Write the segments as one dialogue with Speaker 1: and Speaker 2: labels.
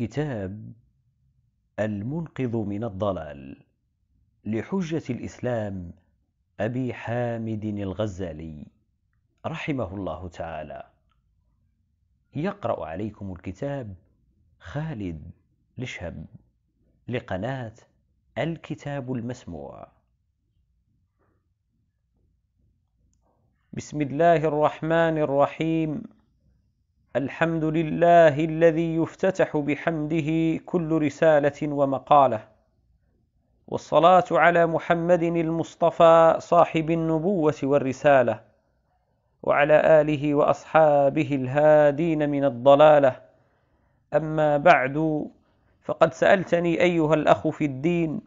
Speaker 1: كتاب المنقذ من الضلال لحجة الإسلام أبي حامد الغزالي رحمه الله تعالى يقرأ عليكم الكتاب خالد لشهب لقناة الكتاب المسموع بسم الله الرحمن الرحيم الحمد لله الذي يفتتح بحمده كل رساله ومقاله والصلاه على محمد المصطفى صاحب النبوه والرساله وعلى اله واصحابه الهادين من الضلاله اما بعد فقد سالتني ايها الاخ في الدين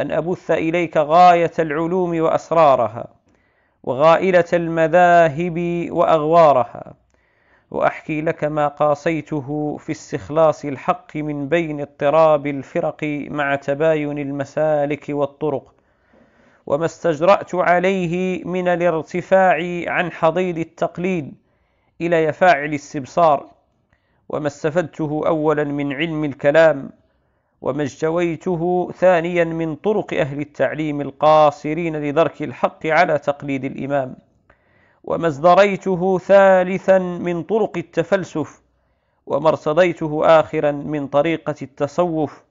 Speaker 1: ان ابث اليك غايه العلوم واسرارها وغائله المذاهب واغوارها واحكي لك ما قاصيته في استخلاص الحق من بين اضطراب الفرق مع تباين المسالك والطرق وما استجرات عليه من الارتفاع عن حضيض التقليد الى يفاعل الاستبصار وما استفدته اولا من علم الكلام وما اجتويته ثانيا من طرق اهل التعليم القاصرين لدرك الحق على تقليد الامام وما ازدريته ثالثا من طرق التفلسف وما ارتضيته آخرا من طريقة التصوف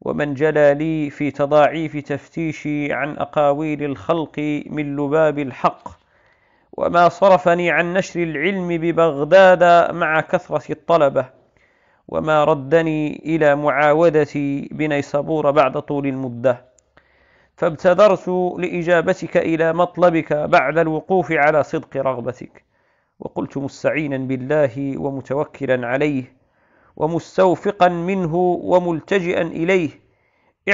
Speaker 1: ومن جلى لي في تضاعيف تفتيشي عن أقاويل الخلق من لباب الحق وما صرفني عن نشر العلم ببغداد مع كثرة الطلبة وما ردني إلى معاودتي بنيسابور بعد طول المده فابتدرت لإجابتك إلى مطلبك بعد الوقوف على صدق رغبتك وقلت مستعينا بالله ومتوكلا عليه ومستوفقا منه وملتجئا إليه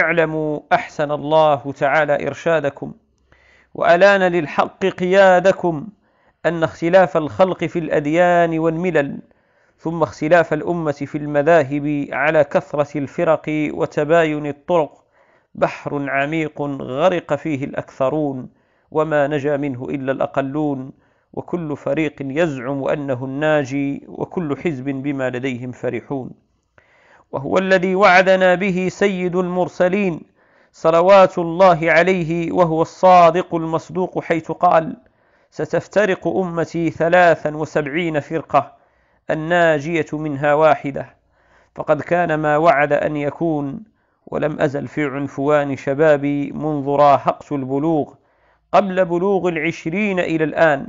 Speaker 1: اعلموا أحسن الله تعالى إرشادكم وألان للحق قيادكم أن اختلاف الخلق في الأديان والملل ثم اختلاف الأمة في المذاهب على كثرة الفرق وتباين الطرق بحر عميق غرق فيه الأكثرون وما نجا منه إلا الأقلون وكل فريق يزعم أنه الناجي وكل حزب بما لديهم فرحون وهو الذي وعدنا به سيد المرسلين صلوات الله عليه وهو الصادق المصدوق حيث قال ستفترق أمتي ثلاثا وسبعين فرقة الناجية منها واحدة فقد كان ما وعد أن يكون ولم أزل في عنفوان شبابي منذ راهقت البلوغ قبل بلوغ العشرين إلى الآن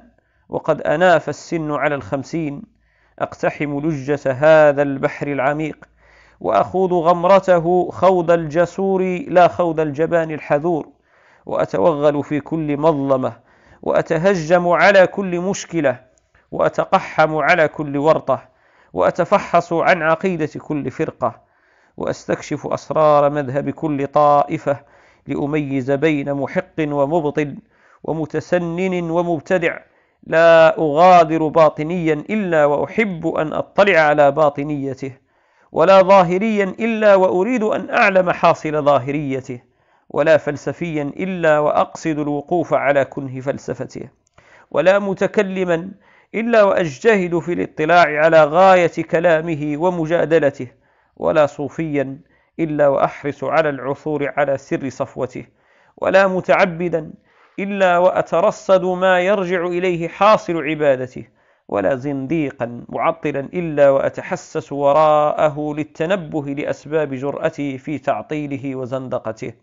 Speaker 1: وقد أناف السن على الخمسين أقتحم لجة هذا البحر العميق وأخوض غمرته خوض الجسور لا خوض الجبان الحذور وأتوغل في كل مظلمة وأتهجم على كل مشكلة وأتقحم على كل ورطة وأتفحص عن عقيدة كل فرقة وأستكشف أسرار مذهب كل طائفة لأميز بين محق ومبطل ومتسنن ومبتدع لا أغادر باطنيا إلا وأحب أن أطلع على باطنيته ولا ظاهريا إلا وأريد أن أعلم حاصل ظاهريته ولا فلسفيا إلا وأقصد الوقوف على كنه فلسفته ولا متكلما إلا وأجتهد في الاطلاع على غاية كلامه ومجادلته ولا صوفيا إلا وأحرص على العثور على سر صفوته ولا متعبدا إلا وأترصد ما يرجع إليه حاصل عبادته ولا زنديقا معطلا إلا وأتحسس وراءه للتنبه لأسباب جرأته في تعطيله وزندقته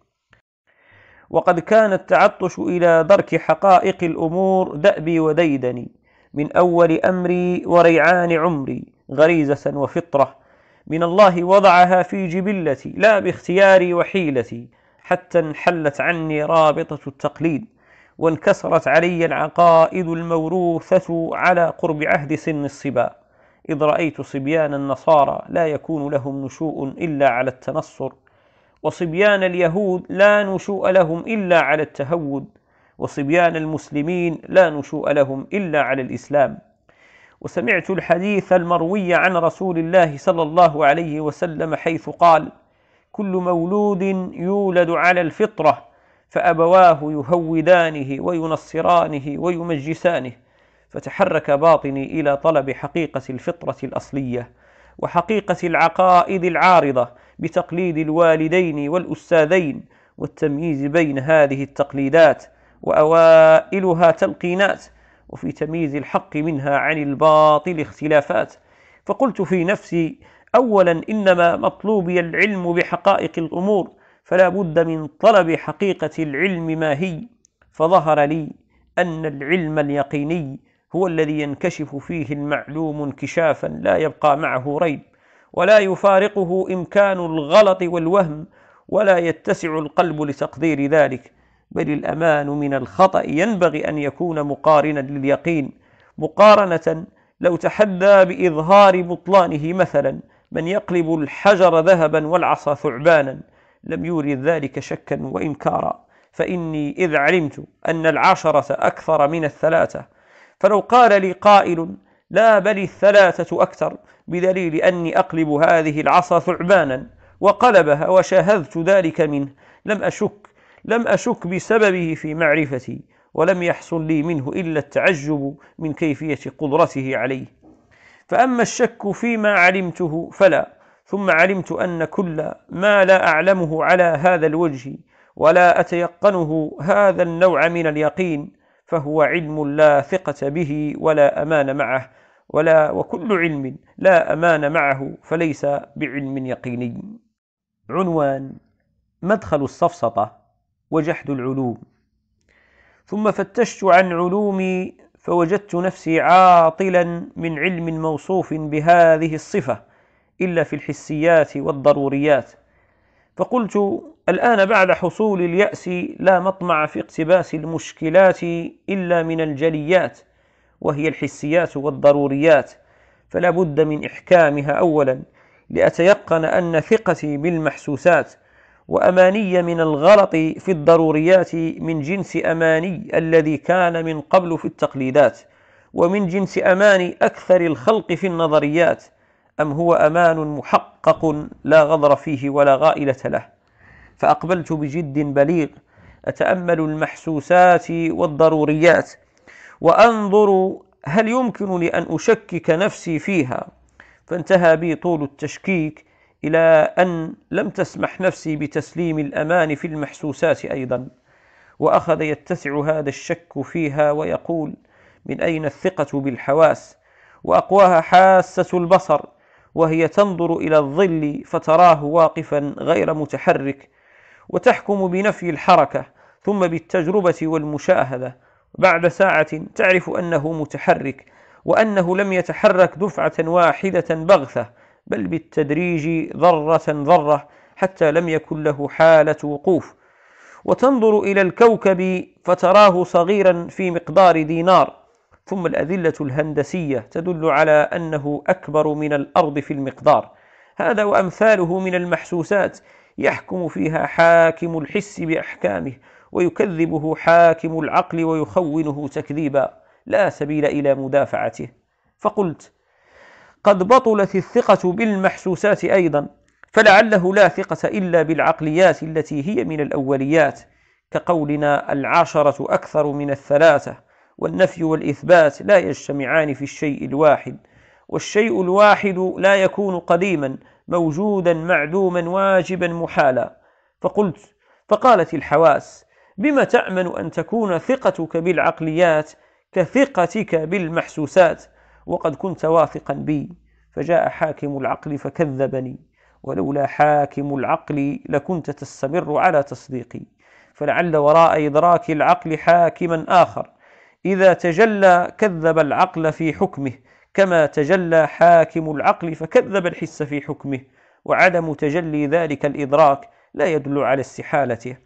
Speaker 1: وقد كان التعطش إلى درك حقائق الأمور دأبي وديدني من أول أمري وريعان عمري غريزة وفطرة من الله وضعها في جبلتي لا باختياري وحيلتي حتى انحلت عني رابطة التقليد وانكسرت علي العقائد الموروثة على قرب عهد سن الصبا إذ رأيت صبيان النصارى لا يكون لهم نشوء إلا على التنصر وصبيان اليهود لا نشوء لهم إلا على التهود وصبيان المسلمين لا نشوء لهم إلا على الإسلام وسمعت الحديث المروي عن رسول الله صلى الله عليه وسلم حيث قال كل مولود يولد على الفطره فابواه يهودانه وينصرانه ويمجسانه فتحرك باطني الى طلب حقيقه الفطره الاصليه وحقيقه العقائد العارضه بتقليد الوالدين والاستاذين والتمييز بين هذه التقليدات واوائلها تلقينات وفي تمييز الحق منها عن الباطل اختلافات فقلت في نفسي اولا انما مطلوبي العلم بحقائق الامور فلا بد من طلب حقيقه العلم ما هي فظهر لي ان العلم اليقيني هو الذي ينكشف فيه المعلوم انكشافا لا يبقى معه ريب ولا يفارقه امكان الغلط والوهم ولا يتسع القلب لتقدير ذلك بل الأمان من الخطأ ينبغي أن يكون مقارنا لليقين مقارنة لو تحدى بإظهار بطلانه مثلا من يقلب الحجر ذهبا والعصا ثعبانا لم يورد ذلك شكا وإنكارا فإني إذ علمت أن العشرة أكثر من الثلاثة فلو قال لي قائل لا بل الثلاثة أكثر بدليل أني أقلب هذه العصا ثعبانا وقلبها وشاهدت ذلك منه لم أشك لم أشك بسببه في معرفتي ولم يحصل لي منه إلا التعجب من كيفية قدرته عليه فأما الشك فيما علمته فلا ثم علمت أن كل ما لا أعلمه على هذا الوجه ولا أتيقنه هذا النوع من اليقين فهو علم لا ثقة به ولا أمان معه ولا وكل علم لا أمان معه فليس بعلم يقيني عنوان مدخل السفسطة وجحد العلوم ثم فتشت عن علومي فوجدت نفسي عاطلا من علم موصوف بهذه الصفه الا في الحسيات والضروريات فقلت الان بعد حصول الياس لا مطمع في اقتباس المشكلات الا من الجليات وهي الحسيات والضروريات فلا بد من احكامها اولا لاتيقن ان ثقتي بالمحسوسات وأماني من الغلط في الضروريات من جنس أماني الذي كان من قبل في التقليدات ومن جنس أماني أكثر الخلق في النظريات أم هو أمان محقق لا غدر فيه ولا غائلة له فأقبلت بجد بليغ أتأمل المحسوسات والضروريات وأنظر هل يمكنني أن أشكك نفسي فيها فانتهى بي طول التشكيك إلى أن لم تسمح نفسي بتسليم الأمان في المحسوسات أيضا وأخذ يتسع هذا الشك فيها ويقول من أين الثقة بالحواس وأقواها حاسة البصر وهي تنظر إلى الظل فتراه واقفا غير متحرك وتحكم بنفي الحركة ثم بالتجربة والمشاهدة بعد ساعة تعرف أنه متحرك وأنه لم يتحرك دفعة واحدة بغثة بل بالتدريج ذرة ذرة حتى لم يكن له حالة وقوف وتنظر إلى الكوكب فتراه صغيرا في مقدار دينار ثم الأذلة الهندسية تدل على أنه أكبر من الأرض في المقدار هذا وأمثاله من المحسوسات يحكم فيها حاكم الحس بأحكامه ويكذبه حاكم العقل ويخونه تكذيبا لا سبيل إلى مدافعته فقلت قد بطلت الثقة بالمحسوسات أيضا فلعله لا ثقة إلا بالعقليات التي هي من الأوليات كقولنا العشرة أكثر من الثلاثة والنفي والإثبات لا يجتمعان في الشيء الواحد والشيء الواحد لا يكون قديما موجودا معدوما واجبا محالا فقلت فقالت الحواس بما تأمن أن تكون ثقتك بالعقليات كثقتك بالمحسوسات وقد كنت واثقا بي فجاء حاكم العقل فكذبني ولولا حاكم العقل لكنت تستمر على تصديقي فلعل وراء إدراك العقل حاكما آخر إذا تجلى كذب العقل في حكمه كما تجلى حاكم العقل فكذب الحس في حكمه وعدم تجلي ذلك الإدراك لا يدل على استحالته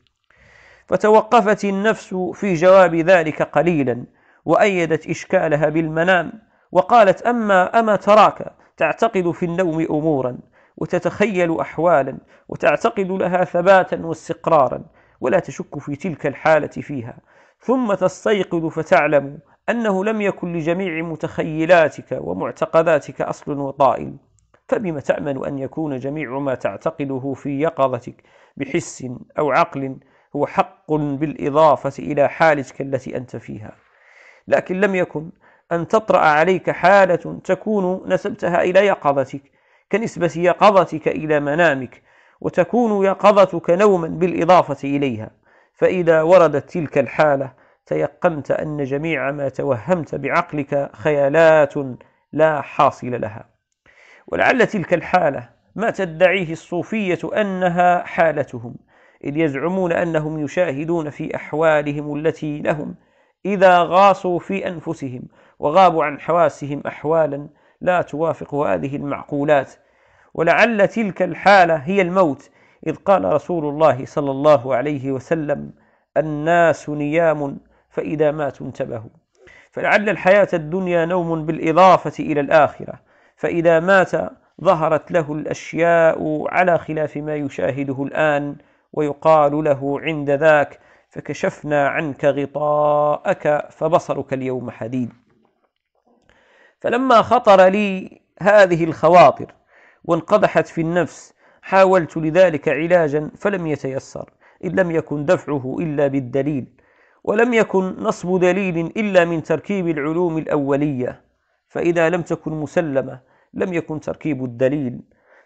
Speaker 1: فتوقفت النفس في جواب ذلك قليلا وأيدت إشكالها بالمنام وقالت أما أما تراك تعتقد في النوم أمورا وتتخيل أحوالا وتعتقد لها ثباتا واستقرارا ولا تشك في تلك الحالة فيها ثم تستيقظ فتعلم أنه لم يكن لجميع متخيلاتك ومعتقداتك أصل وطائل فبم تأمن أن يكون جميع ما تعتقده في يقظتك بحس أو عقل هو حق بالإضافة إلى حالتك التي أنت فيها لكن لم يكن أن تطرأ عليك حالة تكون نسبتها إلى يقظتك كنسبة يقظتك إلى منامك وتكون يقظتك نوما بالإضافة إليها فإذا وردت تلك الحالة تيقنت أن جميع ما توهمت بعقلك خيالات لا حاصل لها ولعل تلك الحالة ما تدعيه الصوفية أنها حالتهم إذ يزعمون أنهم يشاهدون في أحوالهم التي لهم إذا غاصوا في أنفسهم وغابوا عن حواسهم أحوالا لا توافق هذه المعقولات ولعل تلك الحالة هي الموت إذ قال رسول الله صلى الله عليه وسلم الناس نيام فإذا ماتوا انتبهوا فلعل الحياة الدنيا نوم بالإضافة إلى الآخرة فإذا مات ظهرت له الأشياء على خلاف ما يشاهده الآن ويقال له عند ذاك فكشفنا عنك غطاءك فبصرك اليوم حديد فلما خطر لي هذه الخواطر وانقدحت في النفس حاولت لذلك علاجا فلم يتيسر إن لم يكن دفعه إلا بالدليل ولم يكن نصب دليل إلا من تركيب العلوم الأولية فإذا لم تكن مسلمة لم يكن تركيب الدليل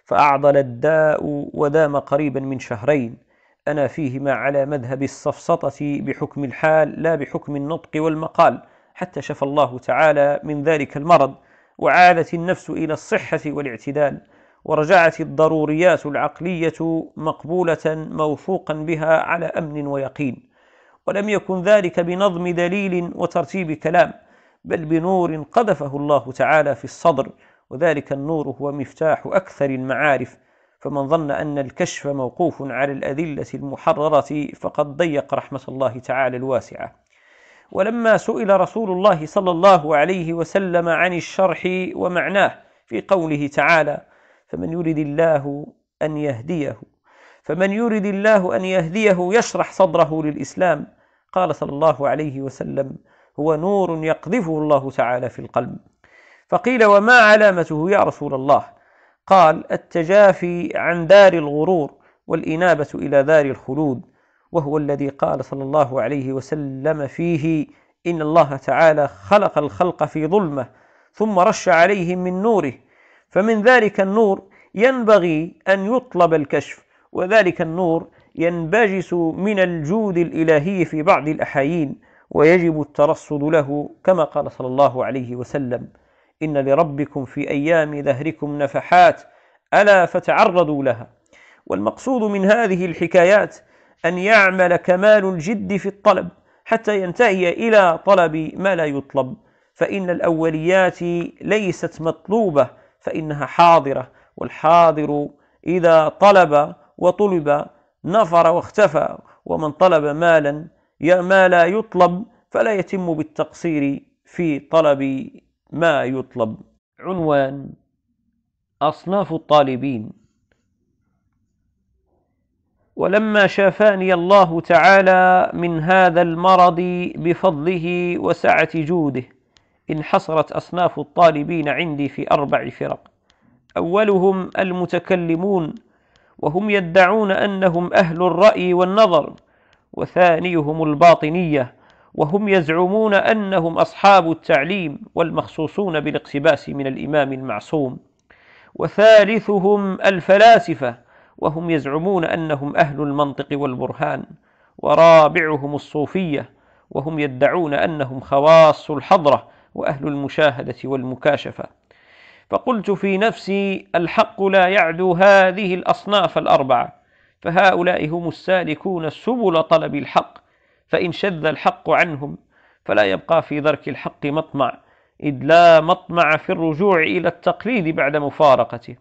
Speaker 1: فأعضل الداء ودام قريبا من شهرين أنا فيهما على مذهب السفسطة بحكم الحال لا بحكم النطق والمقال حتى شفى الله تعالى من ذلك المرض وعادت النفس إلى الصحة والاعتدال ورجعت الضروريات العقلية مقبولة موثوقا بها على أمن ويقين ولم يكن ذلك بنظم دليل وترتيب كلام بل بنور قذفه الله تعالى في الصدر وذلك النور هو مفتاح أكثر المعارف فمن ظن أن الكشف موقوف على الأدلة المحررة فقد ضيق رحمة الله تعالى الواسعة ولما سئل رسول الله صلى الله عليه وسلم عن الشرح ومعناه في قوله تعالى فمن يرد الله أن يهديه فمن يرد الله أن يهديه يشرح صدره للإسلام قال صلى الله عليه وسلم هو نور يقذفه الله تعالى في القلب فقيل وما علامته يا رسول الله قال التجافي عن دار الغرور والإنابة إلى دار الخلود وهو الذي قال صلى الله عليه وسلم فيه إن الله تعالى خلق الخلق في ظلمة ثم رش عليهم من نوره فمن ذلك النور ينبغي أن يطلب الكشف وذلك النور ينبجس من الجود الإلهي في بعض الأحايين ويجب الترصد له كما قال صلى الله عليه وسلم إن لربكم في أيام دهركم نفحات ألا فتعرضوا لها والمقصود من هذه الحكايات أن يعمل كمال الجد في الطلب حتى ينتهي إلى طلب ما لا يطلب فإن الأوليات ليست مطلوبة فإنها حاضرة والحاضر إذا طلب وطلب نفر واختفى ومن طلب مالا ما لا يطلب فلا يتم بالتقصير في طلب ما يطلب عنوان أصناف الطالبين ولما شافاني الله تعالى من هذا المرض بفضله وسعة جوده انحصرت أصناف الطالبين عندي في أربع فرق أولهم المتكلمون وهم يدعون أنهم أهل الرأي والنظر وثانيهم الباطنية وهم يزعمون أنهم أصحاب التعليم والمخصوصون بالاقتباس من الإمام المعصوم وثالثهم الفلاسفة وهم يزعمون أنهم أهل المنطق والبرهان ورابعهم الصوفية وهم يدعون أنهم خواص الحضرة وأهل المشاهدة والمكاشفة فقلت في نفسي الحق لا يعدو هذه الأصناف الأربعة فهؤلاء هم السالكون سبل طلب الحق فإن شذ الحق عنهم فلا يبقى في درك الحق مطمع إذ لا مطمع في الرجوع إلى التقليد بعد مفارقته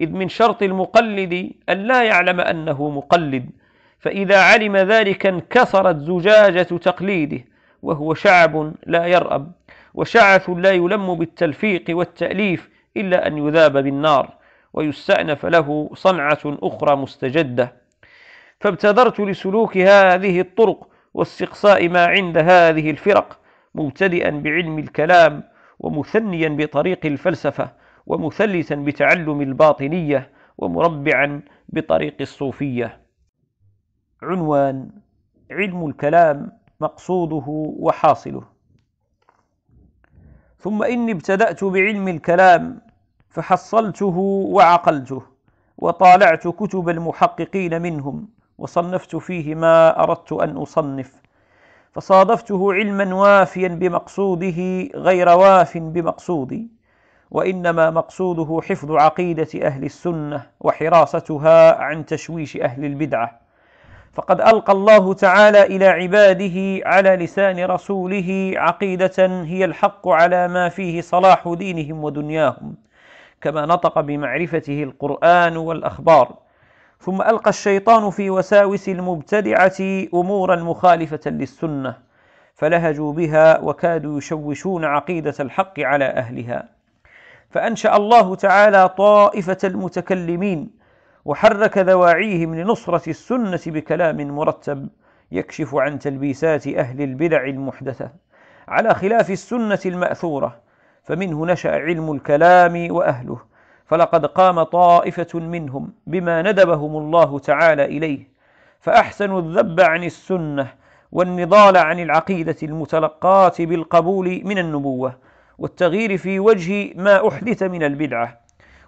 Speaker 1: إذ من شرط المقلد أن لا يعلم أنه مقلد فإذا علم ذلك انكسرت زجاجة تقليده وهو شعب لا يرأب وشعث لا يلم بالتلفيق والتأليف إلا أن يذاب بالنار ويستأنف له صنعة أخرى مستجدة فابتدرت لسلوك هذه الطرق واستقصاء ما عند هذه الفرق مبتدئا بعلم الكلام ومثنيا بطريق الفلسفة ومثلثا بتعلم الباطنية ومربعا بطريق الصوفية عنوان علم الكلام مقصوده وحاصله ثم إني ابتدأت بعلم الكلام فحصلته وعقلته وطالعت كتب المحققين منهم وصنفت فيه ما أردت أن أصنف فصادفته علما وافيا بمقصوده غير واف بمقصودي وإنما مقصوده حفظ عقيدة أهل السنة وحراستها عن تشويش أهل البدعة فقد ألقى الله تعالى إلى عباده على لسان رسوله عقيدة هي الحق على ما فيه صلاح دينهم ودنياهم كما نطق بمعرفته القرآن والأخبار ثم ألقى الشيطان في وساوس المبتدعة أمورا مخالفة للسنة فلهجوا بها وكادوا يشوشون عقيدة الحق على أهلها فأنشأ الله تعالى طائفة المتكلمين وحرك ذواعيهم لنصرة السنة بكلام مرتب يكشف عن تلبيسات أهل البدع المحدثة على خلاف السنة المأثورة فمنه نشأ علم الكلام وأهله فلقد قام طائفة منهم بما ندبهم الله تعالى إليه فأحسنوا الذب عن السنة والنضال عن العقيدة المتلقاة بالقبول من النبوة والتغيير في وجه ما أحدث من البدعة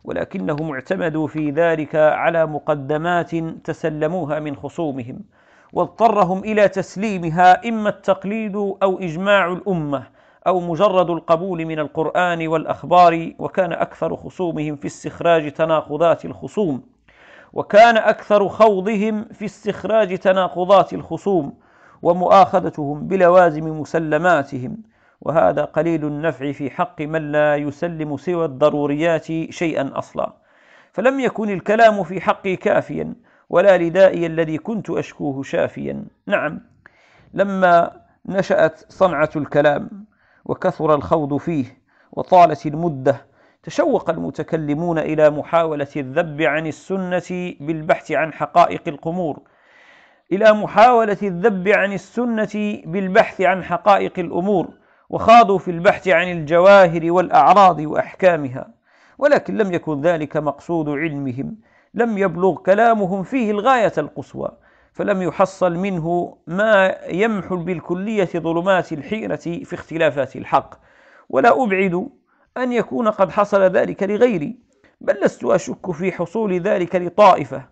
Speaker 1: ولكنهم اعتمدوا في ذلك على مقدمات تسلموها من خصومهم واضطرهم إلى تسليمها إما التقليد أو إجماع الأمة أو مجرد القبول من القرآن والأخبار وكان أكثر خصومهم في استخراج تناقضات الخصوم وكان أكثر خوضهم في استخراج تناقضات الخصوم ومؤاخذتهم بلوازم مسلماتهم وهذا قليل النفع في حق من لا يسلم سوى الضروريات شيئا أصلا فلم يكن الكلام في حقي كافيا ولا لدائي الذي كنت أشكوه شافيا نعم لما نشأت صنعة الكلام وكثر الخوض فيه وطالت المدة تشوق المتكلمون إلى محاولة الذب عن السنة بالبحث عن حقائق الأمور إلى محاولة الذب عن السنة بالبحث عن حقائق الأمور وخاضوا في البحث عن الجواهر والأعراض وأحكامها ولكن لم يكن ذلك مقصود علمهم لم يبلغ كلامهم فيه الغاية القصوى فلم يحصل منه ما يمحو بالكلية ظلمات الحيرة في اختلافات الحق ولا أبعد أن يكون قد حصل ذلك لغيري بل لست أشك في حصول ذلك لطائفة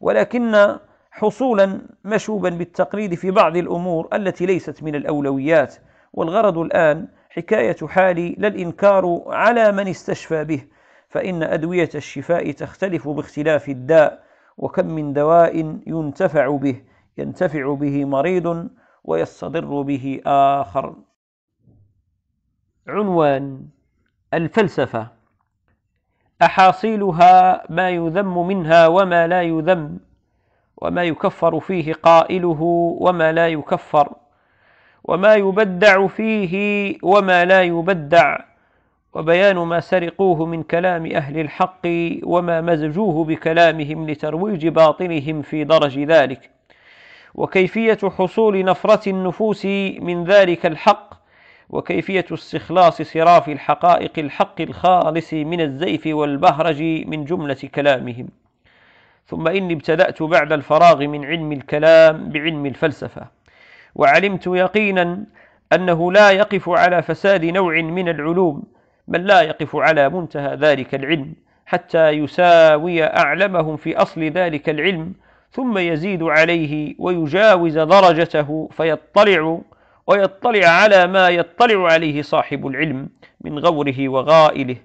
Speaker 1: ولكن حصولا مشوبا بالتقليد في بعض الأمور التي ليست من الأولويات والغرض الآن حكاية حالي لا الإنكار على من استشفى به فإن أدوية الشفاء تختلف باختلاف الداء وكم من دواء ينتفع به ينتفع به مريض ويستضر به آخر عنوان الفلسفة أحاصيلها ما يذم منها وما لا يذم وما يكفر فيه قائله وما لا يكفر وما يبدع فيه وما لا يبدع وبيان ما سرقوه من كلام أهل الحق وما مزجوه بكلامهم لترويج باطلهم في درج ذلك وكيفية حصول نفرة النفوس من ذلك الحق وكيفية استخلاص صراف الحقائق الحق الخالص من الزيف والبهرج من جملة كلامهم ثم إني ابتدأت بعد الفراغ من علم الكلام بعلم الفلسفة وعلمت يقينا أنه لا يقف على فساد نوع من العلوم من لا يقف على منتهى ذلك العلم حتى يساوي أعلمهم في أصل ذلك العلم ثم يزيد عليه ويجاوز درجته فيطلع ويطلع على ما يطلع عليه صاحب العلم من غوره وغائله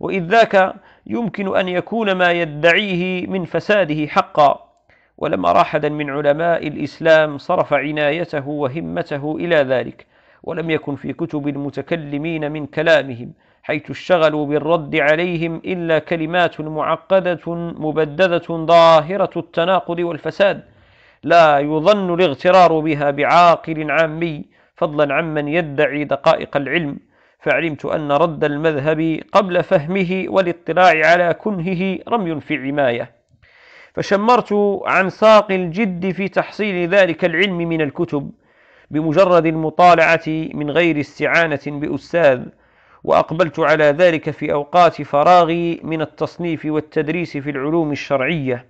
Speaker 1: وإذ ذاك يمكن أن يكون ما يدعيه من فساده حقا ولم أرى أحدا من علماء الإسلام صرف عنايته وهمته إلى ذلك ولم يكن في كتب المتكلمين من كلامهم حيث اشتغلوا بالرد عليهم إلا كلمات معقدة مبددة ظاهرة التناقض والفساد لا يظن الاغترار بها بعاقل عامي فضلا عمن يدعي دقائق العلم فعلمت أن رد المذهب قبل فهمه والاطلاع على كنهه رمي في عماية فشمرت عن ساق الجد في تحصيل ذلك العلم من الكتب بمجرد المطالعة من غير استعانة بأستاذ وأقبلت على ذلك في أوقات فراغي من التصنيف والتدريس في العلوم الشرعية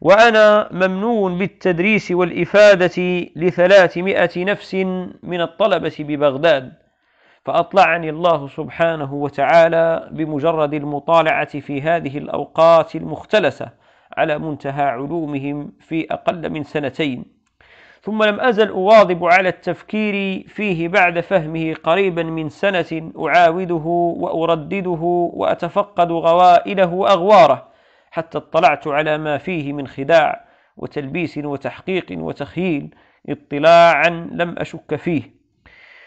Speaker 1: وأنا ممنون بالتدريس والإفادة لثلاثمائة نفس من الطلبة ببغداد فأطلعني الله سبحانه وتعالى بمجرد المطالعة في هذه الأوقات المختلسة على منتهى علومهم في أقل من سنتين ثم لم أزل أواظب على التفكير فيه بعد فهمه قريبا من سنة أعاوده وأردده وأتفقد غوائله وأغواره حتى اطلعت على ما فيه من خداع وتلبيس وتحقيق وتخييل اطلاعا لم أشك فيه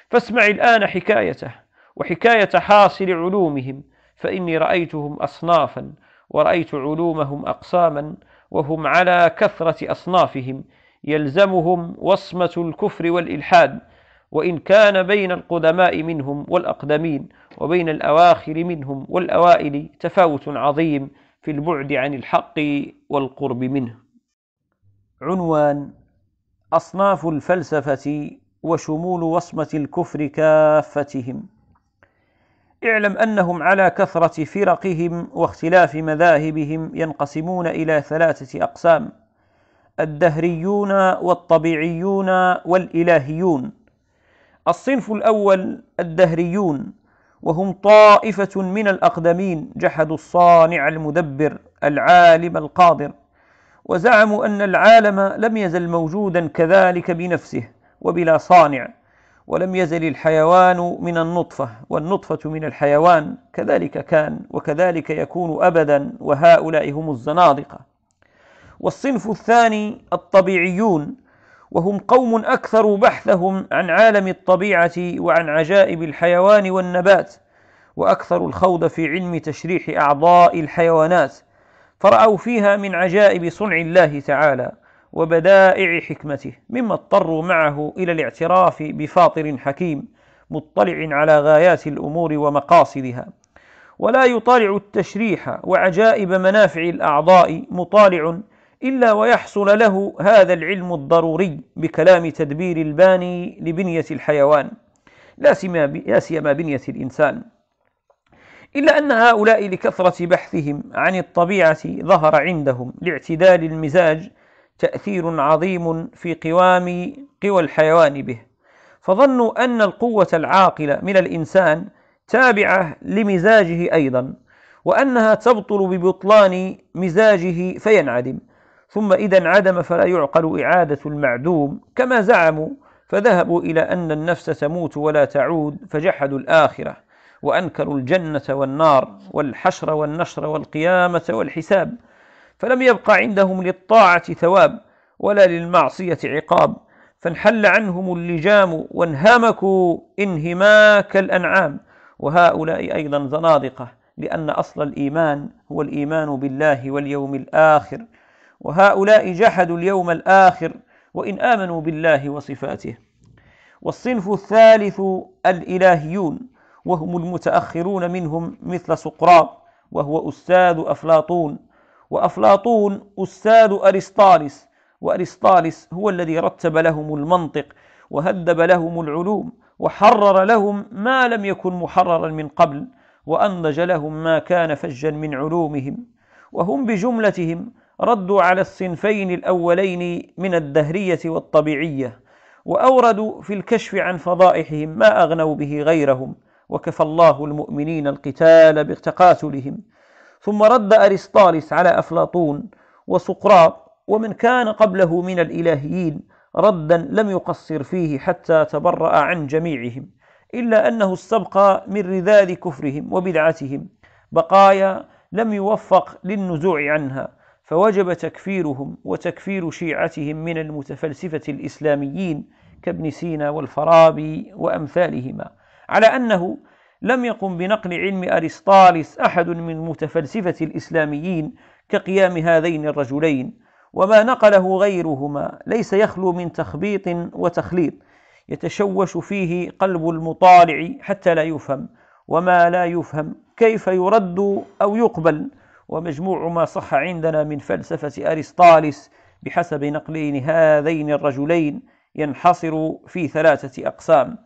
Speaker 1: فاسمع الآن حكايته وحكاية حاصل علومهم فإني رأيتهم أصنافا ورأيت علومهم أقساما وهم على كثرة أصنافهم يلزمهم وصمة الكفر والإلحاد وإن كان بين القدماء منهم والأقدمين وبين الأواخر منهم والأوائل تفاوت عظيم في البعد عن الحق والقرب منه. عنوان أصناف الفلسفة وشمول وصمة الكفر كافتهم. اعلم أنهم على كثرة فرقهم واختلاف مذاهبهم ينقسمون إلى ثلاثة أقسام. الدهريون والطبيعيون والإلهيون الصنف الأول الدهريون وهم طائفة من الأقدمين جحدوا الصانع المدبر العالم القادر وزعموا أن العالم لم يزل موجودا كذلك بنفسه وبلا صانع ولم يزل الحيوان من النطفة والنطفة من الحيوان كذلك كان وكذلك يكون أبدا وهؤلاء هم الزنادقة والصنف الثاني الطبيعيون وهم قوم أكثر بحثهم عن عالم الطبيعة وعن عجائب الحيوان والنبات وأكثر الخوض في علم تشريح أعضاء الحيوانات فرأوا فيها من عجائب صنع الله تعالى وبدائع حكمته مما اضطروا معه إلى الاعتراف بفاطر حكيم مطلع على غايات الأمور ومقاصدها ولا يطالع التشريح وعجائب منافع الأعضاء مطالع إلا ويحصل له هذا العلم الضروري بكلام تدبير الباني لبنية الحيوان لا سيما بنية الإنسان إلا أن هؤلاء لكثرة بحثهم عن الطبيعة ظهر عندهم لاعتدال المزاج تأثير عظيم في قوام قوى الحيوان به فظنوا أن القوة العاقلة من الإنسان تابعة لمزاجه أيضا وأنها تبطل ببطلان مزاجه فينعدم ثم إذا انعدم فلا يعقل إعادة المعدوم كما زعموا فذهبوا إلى أن النفس تموت ولا تعود فجحدوا الآخرة وأنكروا الجنة والنار والحشر والنشر والقيامة والحساب فلم يبقى عندهم للطاعة ثواب ولا للمعصية عقاب فانحل عنهم اللجام وانهمكوا انهماك الأنعام وهؤلاء أيضا زنادقة لأن أصل الإيمان هو الإيمان بالله واليوم الآخر وهؤلاء جحدوا اليوم الآخر وإن آمنوا بالله وصفاته والصنف الثالث الإلهيون وهم المتأخرون منهم مثل سقراط وهو أستاذ أفلاطون وأفلاطون أستاذ أرسطالس وأرسطالس هو الذي رتب لهم المنطق وهذب لهم العلوم وحرر لهم ما لم يكن محررا من قبل وأنضج لهم ما كان فجا من علومهم وهم بجملتهم ردوا على الصنفين الأولين من الدهرية والطبيعية وأوردوا في الكشف عن فضائحهم ما أغنوا به غيرهم وكفى الله المؤمنين القتال بتقاتلهم ثم رد ارسطاليس على أفلاطون وسقراط ومن كان قبله من الإلهيين ردا لم يقصر فيه حتى تبرأ عن جميعهم إلا أنه استبقى من رذاذ كفرهم وبدعتهم بقايا لم يوفق للنزوع عنها فوجب تكفيرهم وتكفير شيعتهم من المتفلسفة الإسلاميين كابن سينا والفارابي وأمثالهما على أنه لم يقم بنقل علم أرسطالس أحد من متفلسفة الإسلاميين كقيام هذين الرجلين وما نقله غيرهما ليس يخلو من تخبيط وتخليط يتشوش فيه قلب المطالع حتى لا يفهم وما لا يفهم كيف يرد أو يقبل ومجموع ما صح عندنا من فلسفة أرسطاليس بحسب نقلين هذين الرجلين ينحصر في ثلاثة أقسام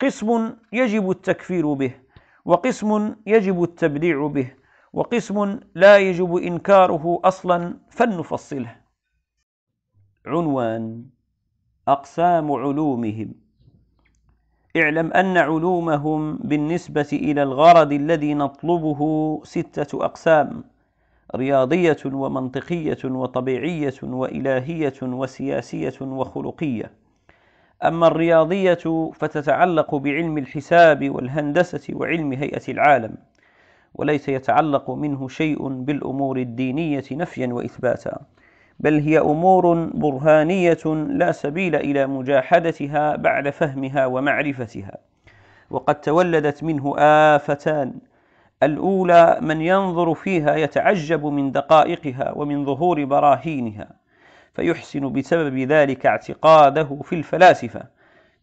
Speaker 1: قسم يجب التكفير به وقسم يجب التبديع به وقسم لا يجب إنكاره أصلا فلنفصله عنوان أقسام علومهم اعلم أن علومهم بالنسبة إلى الغرض الذي نطلبه ستة أقسام رياضية ومنطقية وطبيعية وإلهية وسياسية وخلقية أما الرياضية فتتعلق بعلم الحساب والهندسة وعلم هيئة العالم وليس يتعلق منه شيء بالأمور الدينية نفيا وإثباتا بل هي امور برهانيه لا سبيل الى مجاحدتها بعد فهمها ومعرفتها وقد تولدت منه افتان الاولى من ينظر فيها يتعجب من دقائقها ومن ظهور براهينها فيحسن بسبب ذلك اعتقاده في الفلاسفه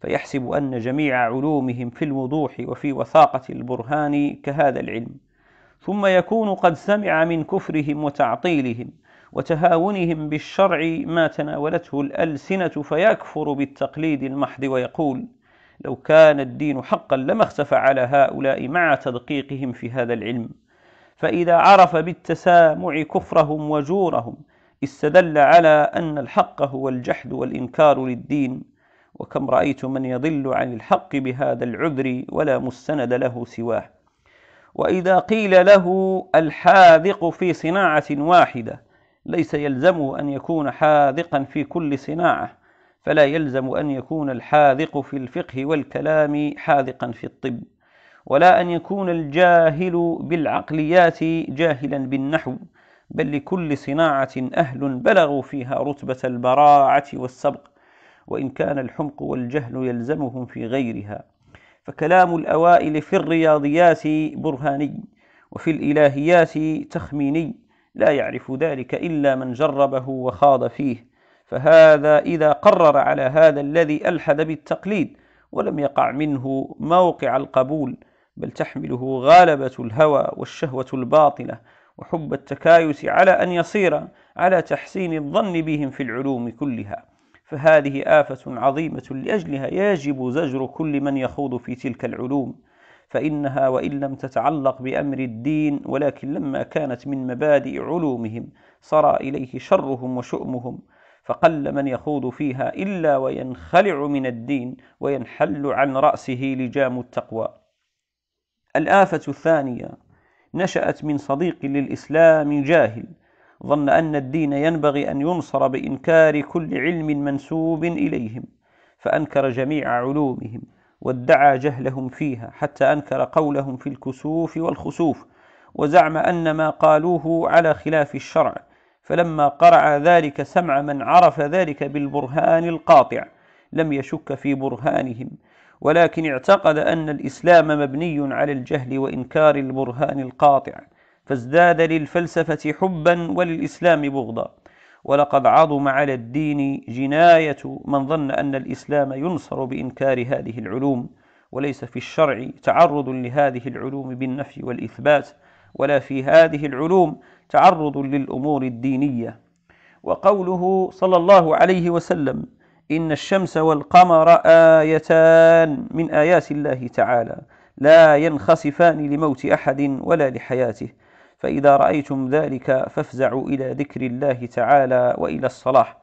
Speaker 1: فيحسب ان جميع علومهم في الوضوح وفي وثاقه البرهان كهذا العلم ثم يكون قد سمع من كفرهم وتعطيلهم وتهاونهم بالشرع ما تناولته الألسنة فيكفر بالتقليد المحض ويقول لو كان الدين حقا لما اختفى على هؤلاء مع تدقيقهم في هذا العلم فإذا عرف بالتسامع كفرهم وجورهم استدل على أن الحق هو الجحد والإنكار للدين وكم رأيت من يضل عن الحق بهذا العذر ولا مستند له سواه وإذا قيل له الحاذق في صناعة واحدة ليس يلزمه أن يكون حاذقا في كل صناعة فلا يلزم أن يكون الحاذق في الفقه والكلام حاذقا في الطب ولا أن يكون الجاهل بالعقليات جاهلا بالنحو بل لكل صناعة أهل بلغوا فيها رتبة البراعة والسبق وإن كان الحمق والجهل يلزمهم في غيرها فكلام الأوائل في الرياضيات برهاني وفي الإلهيات تخميني لا يعرف ذلك إلا من جربه وخاض فيه فهذا إذا قرر على هذا الذي ألحد بالتقليد ولم يقع منه موقع القبول بل تحمله غالبة الهوى والشهوة الباطلة وحب التكايس على أن يصير على تحسين الظن بهم في العلوم كلها فهذه آفة عظيمة لأجلها يجب زجر كل من يخوض في تلك العلوم فإنها وإن لم تتعلق بأمر الدين ولكن لما كانت من مبادئ علومهم صرى إليه شرهم وشؤمهم فقل من يخوض فيها إلا وينخلع من الدين وينحل عن رأسه لجام التقوى الآفة الثانية نشأت من صديق للإسلام جاهل ظن أن الدين ينبغي أن ينصر بإنكار كل علم منسوب إليهم فأنكر جميع علومهم وادعى جهلهم فيها حتى أنكر قولهم في الكسوف والخسوف وزعم أن ما قالوه على خلاف الشرع فلما قرع ذلك سمع من عرف ذلك بالبرهان القاطع لم يشك في برهانهم ولكن اعتقد أن الإسلام مبني على الجهل وإنكار البرهان القاطع فازداد للفلسفة حبا وللإسلام بغضا ولقد عظم على الدين جناية من ظن أن الإسلام ينصر بإنكار هذه العلوم وليس في الشرع تعرض لهذه العلوم بالنفي والإثبات ولا في هذه العلوم تعرض للأمور الدينية وقوله صلى الله عليه وسلم إن الشمس والقمر آيتان من آيات الله تعالى لا ينخسفان لموت أحد ولا لحياته فإذا رأيتم ذلك فافزعوا إلى ذكر الله تعالى وإلى الصلاح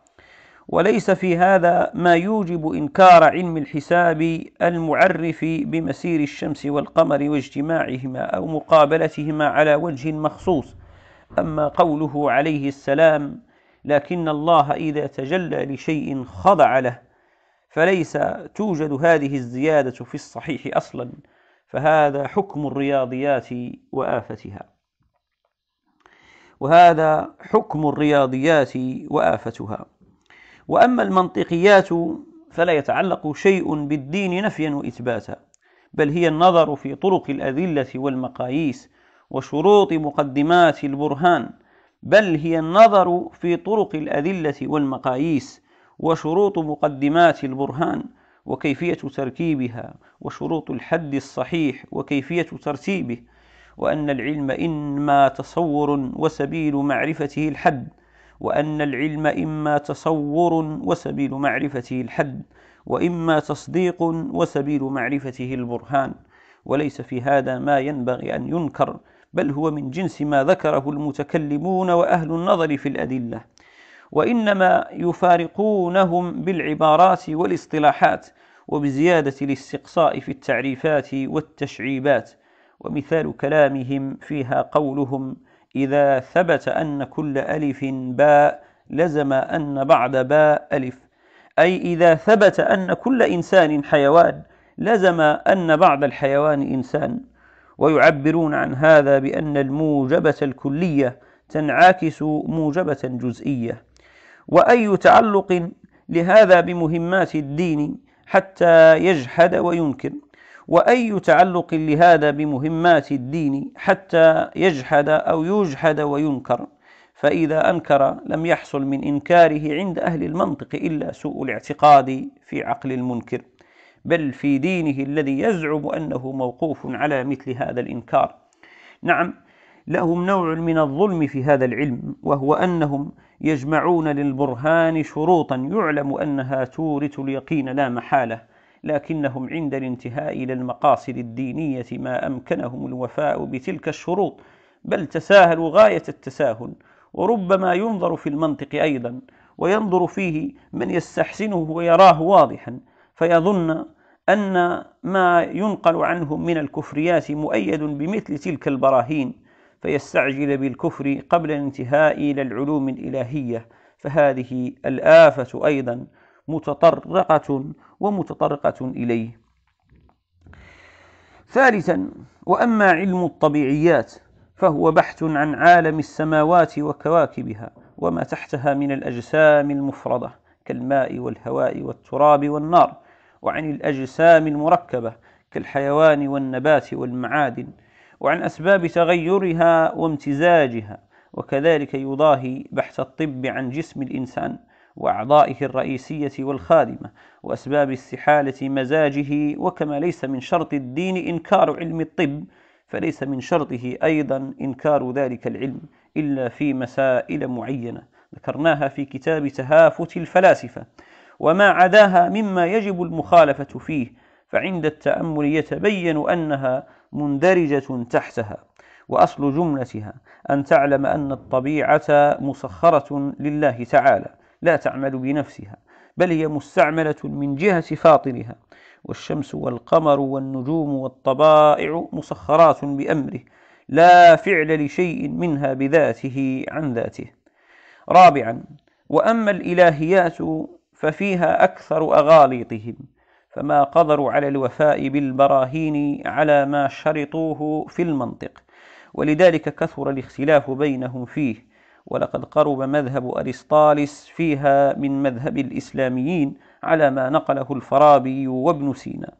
Speaker 1: وليس في هذا ما يوجب إنكار علم الحساب المعرف بمسير الشمس والقمر واجتماعهما أو مقابلتهما على وجه مخصوص أما قوله عليه السلام لكن الله إذا تجلى لشيء خضع له فليس توجد هذه الزيادة في الصحيح أصلا فهذا حكم الرياضيات وآفتها وهذا حكم الرياضيات وآفتها وأما المنطقيات فلا يتعلق شيء بالدين نفيا وإثباتا بل هي النظر في طرق الأدلة والمقاييس وشروط مقدمات البرهان بل هي النظر في طرق الأدلة والمقاييس وشروط مقدمات البرهان وكيفية تركيبها وشروط الحد الصحيح وكيفية ترتيبه وأن العلم إما تصور وسبيل معرفته الحد وأن العلم إما تصور وسبيل معرفته الحد وإما تصديق وسبيل معرفته البرهان وليس في هذا ما ينبغي أن ينكر بل هو من جنس ما ذكره المتكلمون وأهل النظر في الأدلة وإنما يفارقونهم بالعبارات والاصطلاحات وبزيادة الاستقصاء في التعريفات والتشعيبات ومثال كلامهم فيها قولهم إذا ثبت أن كل ألف باء لزم أن بعد باء ألف أي إذا ثبت أن كل إنسان حيوان لزم أن بعد الحيوان إنسان ويعبرون عن هذا بأن الموجبة الكلية تنعكس موجبة جزئية وأي تعلق لهذا بمهمات الدين حتى يجحد وينكر وأي تعلق لهذا بمهمات الدين حتى يجحد أو يجحد وينكر فإذا أنكر لم يحصل من إنكاره عند أهل المنطق إلا سوء الاعتقاد في عقل المنكر بل في دينه الذي يزعم أنه موقوف على مثل هذا الإنكار نعم لهم نوع من الظلم في هذا العلم وهو أنهم يجمعون للبرهان شروطا يعلم أنها تورث اليقين لا محالة لكنهم عند الانتهاء إلى المقاصد الدينية ما أمكنهم الوفاء بتلك الشروط بل تساهلوا غاية التساهل وربما ينظر في المنطق أيضا وينظر فيه من يستحسنه ويراه واضحا فيظن أن ما ينقل عنهم من الكفريات مؤيد بمثل تلك البراهين فيستعجل بالكفر قبل الانتهاء إلى العلوم الإلهية فهذه الآفة أيضا متطرقة ومتطرقة إليه ثالثا وأما علم الطبيعيات فهو بحث عن عالم السماوات وكواكبها وما تحتها من الأجسام المفردة كالماء والهواء والتراب والنار وعن الأجسام المركبة كالحيوان والنبات والمعادن وعن أسباب تغيرها وامتزاجها وكذلك يضاهي بحث الطب عن جسم الإنسان وأعضائه الرئيسية والخادمة وأسباب استحالة مزاجه وكما ليس من شرط الدين إنكار علم الطب فليس من شرطه أيضا إنكار ذلك العلم إلا في مسائل معينة ذكرناها في كتاب تهافت الفلاسفة وما عداها مما يجب المخالفة فيه فعند التأمل يتبين أنها مندرجة تحتها وأصل جملتها أن تعلم أن الطبيعة مسخرة لله تعالى لا تعمل بنفسها بل هي مستعملة من جهة فاطرها والشمس والقمر والنجوم والطبائع مسخرات بأمره لا فعل لشيء منها بذاته عن ذاته رابعا وأما الإلهيات ففيها أكثر أغاليطهم فما قدروا على الوفاء بالبراهين على ما شرطوه في المنطق ولذلك كثر الاختلاف بينهم فيه ولقد قرب مذهب أرسطاليس فيها من مذهب الإسلاميين على ما نقله الفرابي وابن سينا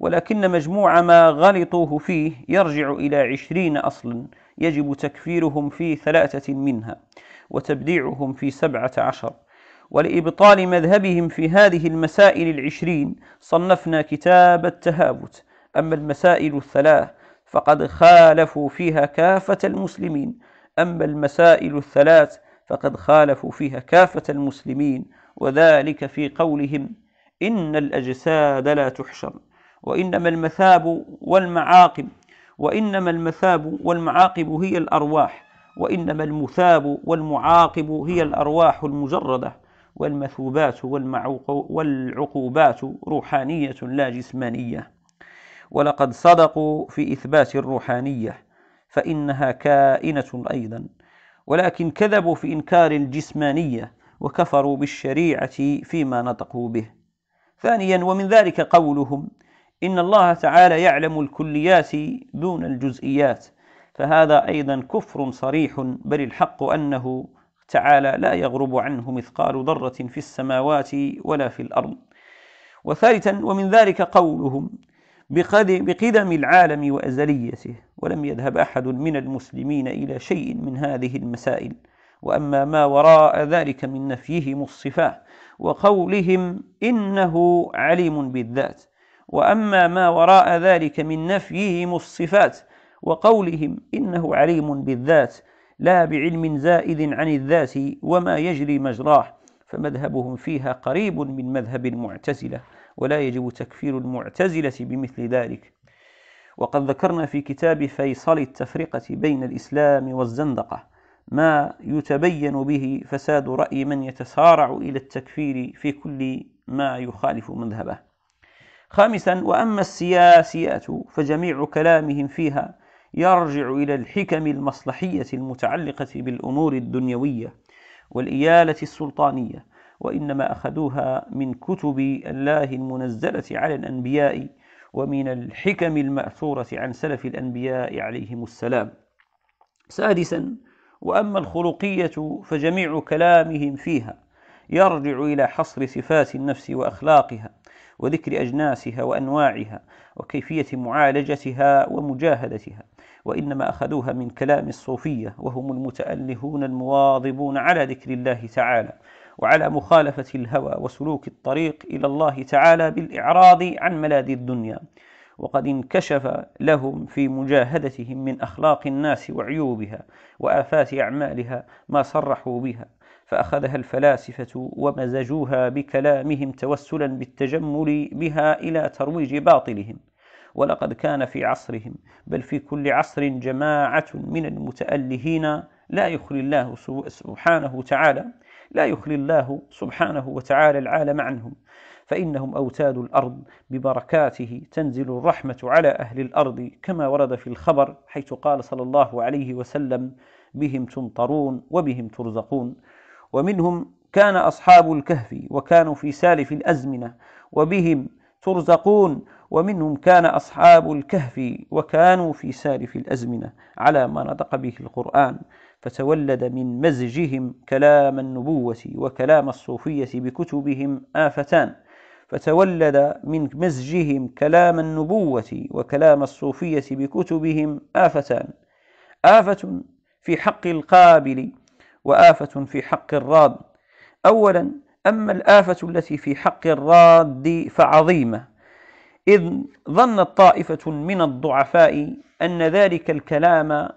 Speaker 1: ولكن مجموع ما غلطوه فيه يرجع إلى عشرين أصلا يجب تكفيرهم في ثلاثة منها وتبديعهم في سبعة عشر ولإبطال مذهبهم في هذه المسائل العشرين صنفنا كتاب التهابت أما المسائل الثلاث فقد خالفوا فيها كافة المسلمين أما المسائل الثلاث فقد خالفوا فيها كافة المسلمين وذلك في قولهم إن الأجساد لا تحشر وإنما المثاب والمعاقب وإنما المثاب والمعاقب هي الأرواح وإنما المثاب والمعاقب هي الأرواح المجردة والمثوبات والعقوبات روحانية لا جسمانية ولقد صدقوا في إثبات الروحانية فإنها كائنة أيضا ولكن كذبوا في إنكار الجسمانية وكفروا بالشريعة فيما نطقوا به ثانيا ومن ذلك قولهم إن الله تعالى يعلم الكليات دون الجزئيات فهذا أيضا كفر صريح بل الحق أنه تعالى لا يغرب عنه مثقال ذرة في السماوات ولا في الأرض وثالثا ومن ذلك قولهم بقدم العالم وأزليته ولم يذهب أحد من المسلمين إلى شيء من هذه المسائل وأما ما وراء ذلك من نفيهم الصفات وقولهم إنه عليم بالذات وأما ما وراء ذلك من نفيهم الصفات وقولهم إنه عليم بالذات لا بعلم زائد عن الذات وما يجري مجراه فمذهبهم فيها قريب من مذهب المعتزله ولا يجب تكفير المعتزلة بمثل ذلك وقد ذكرنا في كتاب فيصل التفرقة بين الإسلام والزندقة ما يتبين به فساد رأي من يتسارع إلى التكفير في كل ما يخالف مذهبه خامسا وأما السياسيات فجميع كلامهم فيها يرجع إلى الحكم المصلحية المتعلقة بالأمور الدنيوية والإيالة السلطانية وإنما أخذوها من كتب الله المنزلة على الأنبياء ومن الحكم المأثورة عن سلف الأنبياء عليهم السلام سادسا وأما الخلقية فجميع كلامهم فيها يرجع إلى حصر صفات النفس وأخلاقها وذكر أجناسها وأنواعها وكيفية معالجتها ومجاهدتها وإنما أخذوها من كلام الصوفية وهم المتألهون المواظبون على ذكر الله تعالى وعلى مخالفة الهوى وسلوك الطريق إلى الله تعالى بالإعراض عن ملاذ الدنيا وقد انكشف لهم في مجاهدتهم من أخلاق الناس وعيوبها وآفات أعمالها ما صرحوا بها فأخذها الفلاسفة ومزجوها بكلامهم توسلا بالتجمل بها إلى ترويج باطلهم ولقد كان في عصرهم بل في كل عصر جماعة من المتألهين لا يخلي الله سبحانه وتعالى لا يخلي الله سبحانه وتعالى العالم عنهم فإنهم أوتاد الأرض ببركاته تنزل الرحمة على أهل الأرض كما ورد في الخبر حيث قال صلى الله عليه وسلم بهم تمطرون وبهم ترزقون ومنهم كان أصحاب الكهف وكانوا في سالف الأزمنة وبهم ترزقون ومنهم كان أصحاب الكهف وكانوا في سالف الأزمنة على ما نطق به القرآن فتولد من مزجهم كلام النبوة وكلام الصوفية بكتبهم آفتان فتولد من مزجهم كلام النبوة وكلام الصوفية بكتبهم آفتان آفة في حق القابل وآفة في حق الراد أولا أما الآفة التي في حق الراد فعظيمة إذ ظنت طائفة من الضعفاء أن ذلك الكلام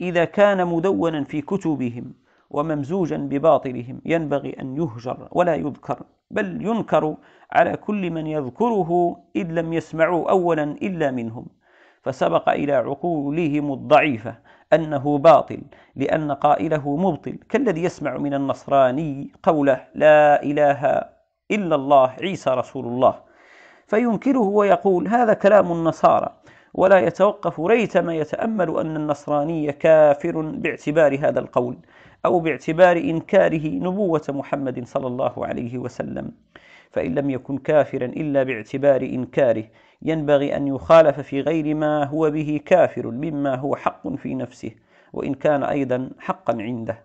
Speaker 1: إذا كان مدونا في كتبهم وممزوجا بباطلهم ينبغي أن يهجر ولا يذكر بل ينكر على كل من يذكره إذ لم يسمعوا أولا إلا منهم فسبق إلى عقولهم الضعيفة أنه باطل لأن قائله مبطل كالذي يسمع من النصراني قوله لا إله إلا الله عيسى رسول الله فينكره ويقول هذا كلام النصارى ولا يتوقف ريثما يتأمل أن النصراني كافر باعتبار هذا القول أو باعتبار إنكاره نبوة محمد صلى الله عليه وسلم فإن لم يكن كافرا إلا باعتبار إنكاره ينبغي أن يخالف في غير ما هو به كافر مما هو حق في نفسه وإن كان أيضا حقا عنده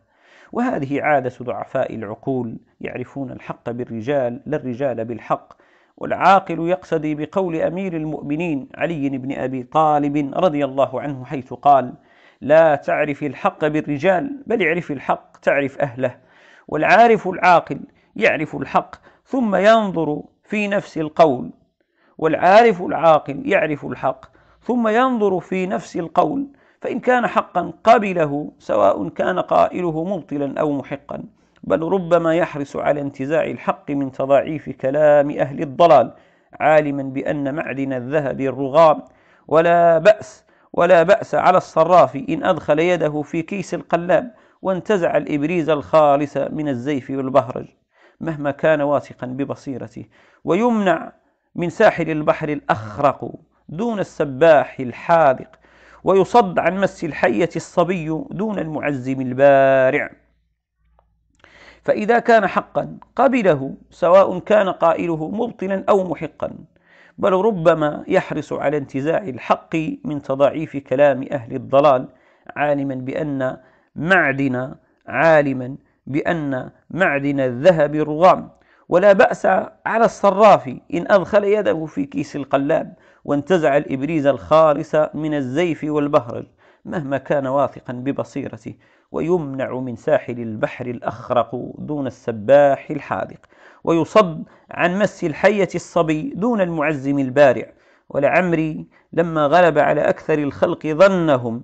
Speaker 1: وهذه عادة ضعفاء العقول يعرفون الحق بالرجال لا الرجال بالحق والعاقل يقتدي بقول امير المؤمنين علي بن ابي طالب رضي الله عنه حيث قال: لا تعرف الحق بالرجال بل اعرف الحق تعرف اهله والعارف العاقل يعرف الحق ثم ينظر في نفس القول والعارف العاقل يعرف الحق ثم ينظر في نفس القول فان كان حقا قبله سواء كان قائله مبطلا او محقا بل ربما يحرص على انتزاع الحق من تضاعيف كلام أهل الضلال عالما بأن معدن الذهب الرغام ولا بأس ولا بأس على الصراف إن أدخل يده في كيس القلاب وانتزع الإبريز الخالص من الزيف والبهرج مهما كان واثقا ببصيرته ويمنع من ساحل البحر الأخرق دون السباح الحاذق ويصد عن مس الحية الصبي دون المعزم البارع فإذا كان حقا قبله سواء كان قائله مبطلا أو محقا بل ربما يحرص على انتزاع الحق من تضعيف كلام أهل الضلال عالما بأن معدن عالما بأن معدن الذهب رغام ولا بأس على الصراف إن أدخل يده في كيس القلاب وانتزع الإبريز الخالص من الزيف والبهرج مهما كان واثقا ببصيرته ويمنع من ساحل البحر الأخرق دون السباح الحاذق ويصد عن مس الحية الصبي دون المعزم البارع ولعمري لما غلب على أكثر الخلق ظنهم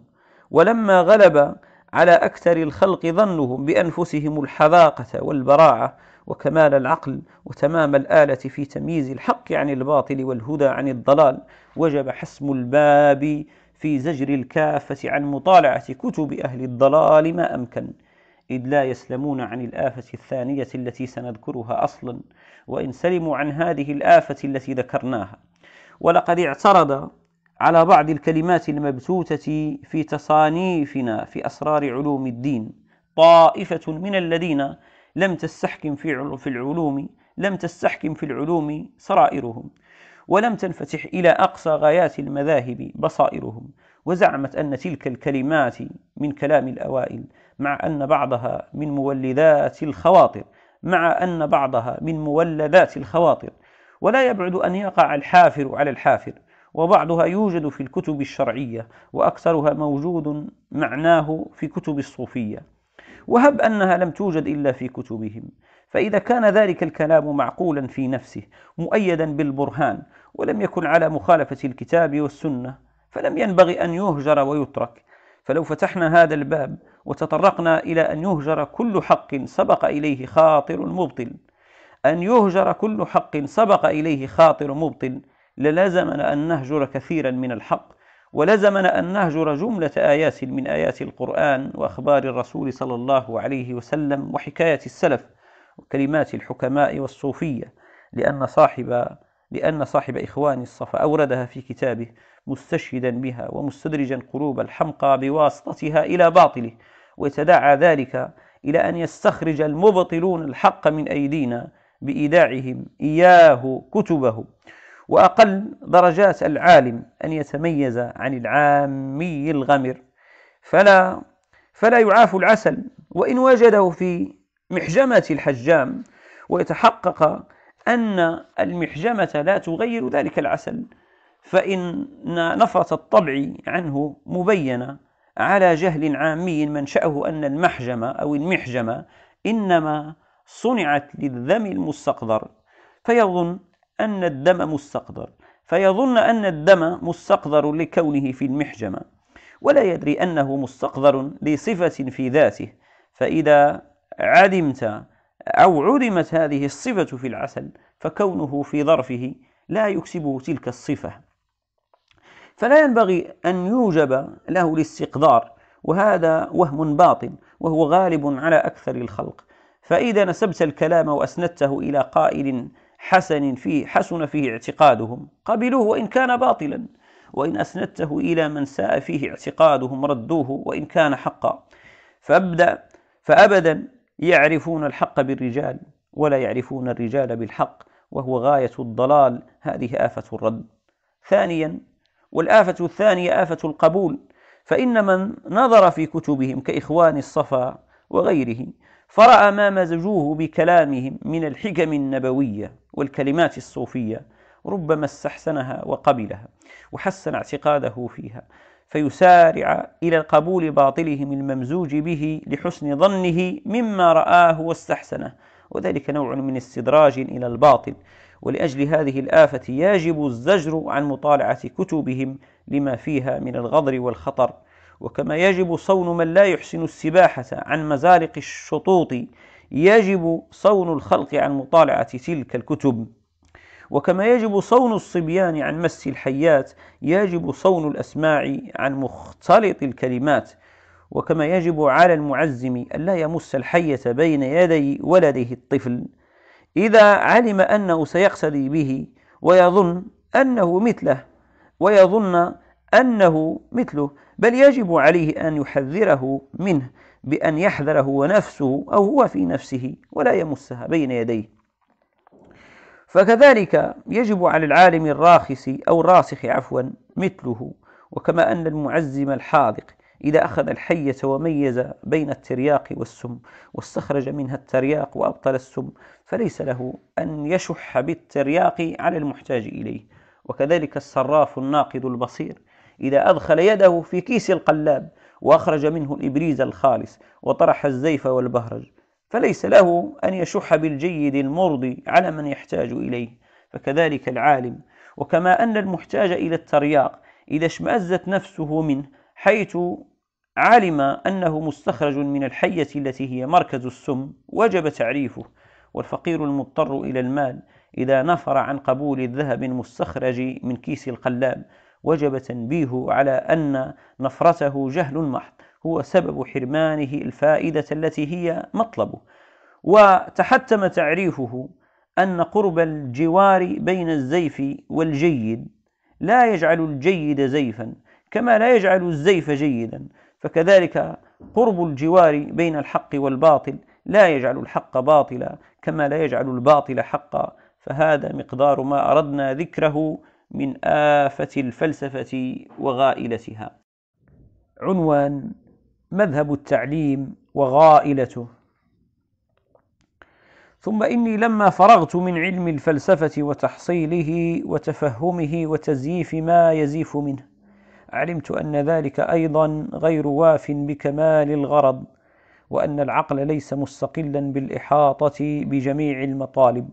Speaker 1: ولما غلب على أكثر الخلق ظنهم بأنفسهم الحذاقة والبراعة وكمال العقل وتمام الآلة في تمييز الحق عن الباطل والهدى عن الضلال وجب حسم الباب في زجر الكافة عن مطالعة كتب أهل الضلال ما أمكن إذ لا يسلمون عن الآفة الثانية التي سنذكرها أصلا وإن سلموا عن هذه الآفة التي ذكرناها ولقد اعترض على بعض الكلمات المبتوتة في تصانيفنا في أسرار علوم الدين طائفة من الذين لم تستحكم في العلوم لم تستحكم في العلوم سرائرهم ولم تنفتح إلى أقصى غايات المذاهب بصائرهم وزعمت أن تلك الكلمات من كلام الأوائل مع أن بعضها من مولدات الخواطر مع أن بعضها من مولدات الخواطر ولا يبعد أن يقع الحافر على الحافر وبعضها يوجد في الكتب الشرعية وأكثرها موجود معناه في كتب الصوفية وهب أنها لم توجد إلا في كتبهم فإذا كان ذلك الكلام معقولا في نفسه مؤيدا بالبرهان ولم يكن على مخالفة الكتاب والسنة فلم ينبغي أن يهجر ويترك فلو فتحنا هذا الباب وتطرقنا إلى أن يهجر كل حق سبق إليه خاطر مبطل أن يهجر كل حق سبق إليه خاطر مبطل للزمنا أن نهجر كثيرا من الحق ولزمنا أن نهجر جملة آيات من آيات القرآن وأخبار الرسول صلى الله عليه وسلم وحكاية السلف وكلمات الحكماء والصوفية لأن صاحب لأن صاحب إخوان الصفا أوردها في كتابه مستشهدا بها ومستدرجا قلوب الحمقى بواسطتها إلى باطله وتدعى ذلك إلى أن يستخرج المبطلون الحق من أيدينا بإيداعهم إياه كتبه وأقل درجات العالم أن يتميز عن العامي الغمر فلا فلا يعاف العسل وإن وجده في محجمة الحجام ويتحقق أن المحجمة لا تغير ذلك العسل فإن نفرة الطبع عنه مبينة على جهل عامي منشأه أن المحجمة أو المحجمة إنما صنعت للدم المستقدر فيظن أن الدم مستقدر فيظن أن الدم مستقدر لكونه في المحجمة ولا يدري أنه مستقدر لصفة في ذاته فإذا علمت أو عُرمت هذه الصفة في العسل فكونه في ظرفه لا يكسبه تلك الصفة فلا ينبغي أن يوجب له الاستقدار وهذا وهم باطل وهو غالب على أكثر الخلق فإذا نسبت الكلام وأسندته إلى قائل حسن فيه حسن فيه اعتقادهم قبلوه وإن كان باطلا وإن أسندته إلى من ساء فيه اعتقادهم ردوه وإن كان حقا فأبدأ فأبدا يعرفون الحق بالرجال ولا يعرفون الرجال بالحق وهو غاية الضلال هذه آفة الرد ثانيا والآفة الثانية آفة القبول فإن من نظر في كتبهم كإخوان الصفا وغيره فرأى ما مزجوه بكلامهم من الحكم النبوية والكلمات الصوفية ربما استحسنها وقبلها وحسن اعتقاده فيها فيسارع إلى القبول باطلهم الممزوج به لحسن ظنه مما رآه واستحسنه وذلك نوع من استدراج إلى الباطل ولأجل هذه الآفة يجب الزجر عن مطالعة كتبهم لما فيها من الغدر والخطر وكما يجب صون من لا يحسن السباحة عن مزارق الشطوط يجب صون الخلق عن مطالعة تلك الكتب وكما يجب صون الصبيان عن مس الحيات يجب صون الأسماع عن مختلط الكلمات وكما يجب على المعزم ألا يمس الحية بين يدي ولده الطفل إذا علم أنه سيقتدي به ويظن أنه مثله ويظن أنه مثله بل يجب عليه أن يحذره منه بأن يحذره نفسه أو هو في نفسه ولا يمسها بين يديه فكذلك يجب على العالم الراخص أو الراسخ عفوا مثله وكما أن المعزم الحاذق إذا أخذ الحية وميز بين الترياق والسم واستخرج منها الترياق وأبطل السم فليس له أن يشح بالترياق على المحتاج إليه وكذلك الصراف الناقد البصير إذا أدخل يده في كيس القلاب وأخرج منه الإبريز الخالص وطرح الزيف والبهرج فليس له أن يشح بالجيد المرضي على من يحتاج إليه فكذلك العالم وكما أن المحتاج إلى الترياق إذا اشمأزت نفسه منه حيث علم أنه مستخرج من الحية التي هي مركز السم وجب تعريفه والفقير المضطر إلى المال إذا نفر عن قبول الذهب المستخرج من كيس القلاب وجب تنبيهه على أن نفرته جهل محض هو سبب حرمانه الفائدة التي هي مطلبه وتحتم تعريفه أن قرب الجوار بين الزيف والجيد لا يجعل الجيد زيفا كما لا يجعل الزيف جيدا فكذلك قرب الجوار بين الحق والباطل لا يجعل الحق باطلا كما لا يجعل الباطل حقا فهذا مقدار ما أردنا ذكره من آفة الفلسفة وغائلتها عنوان مذهب التعليم وغائلته ثم إني لما فرغت من علم الفلسفة وتحصيله وتفهمه وتزييف ما يزيف منه علمت أن ذلك أيضا غير واف بكمال الغرض وأن العقل ليس مستقلا بالإحاطة بجميع المطالب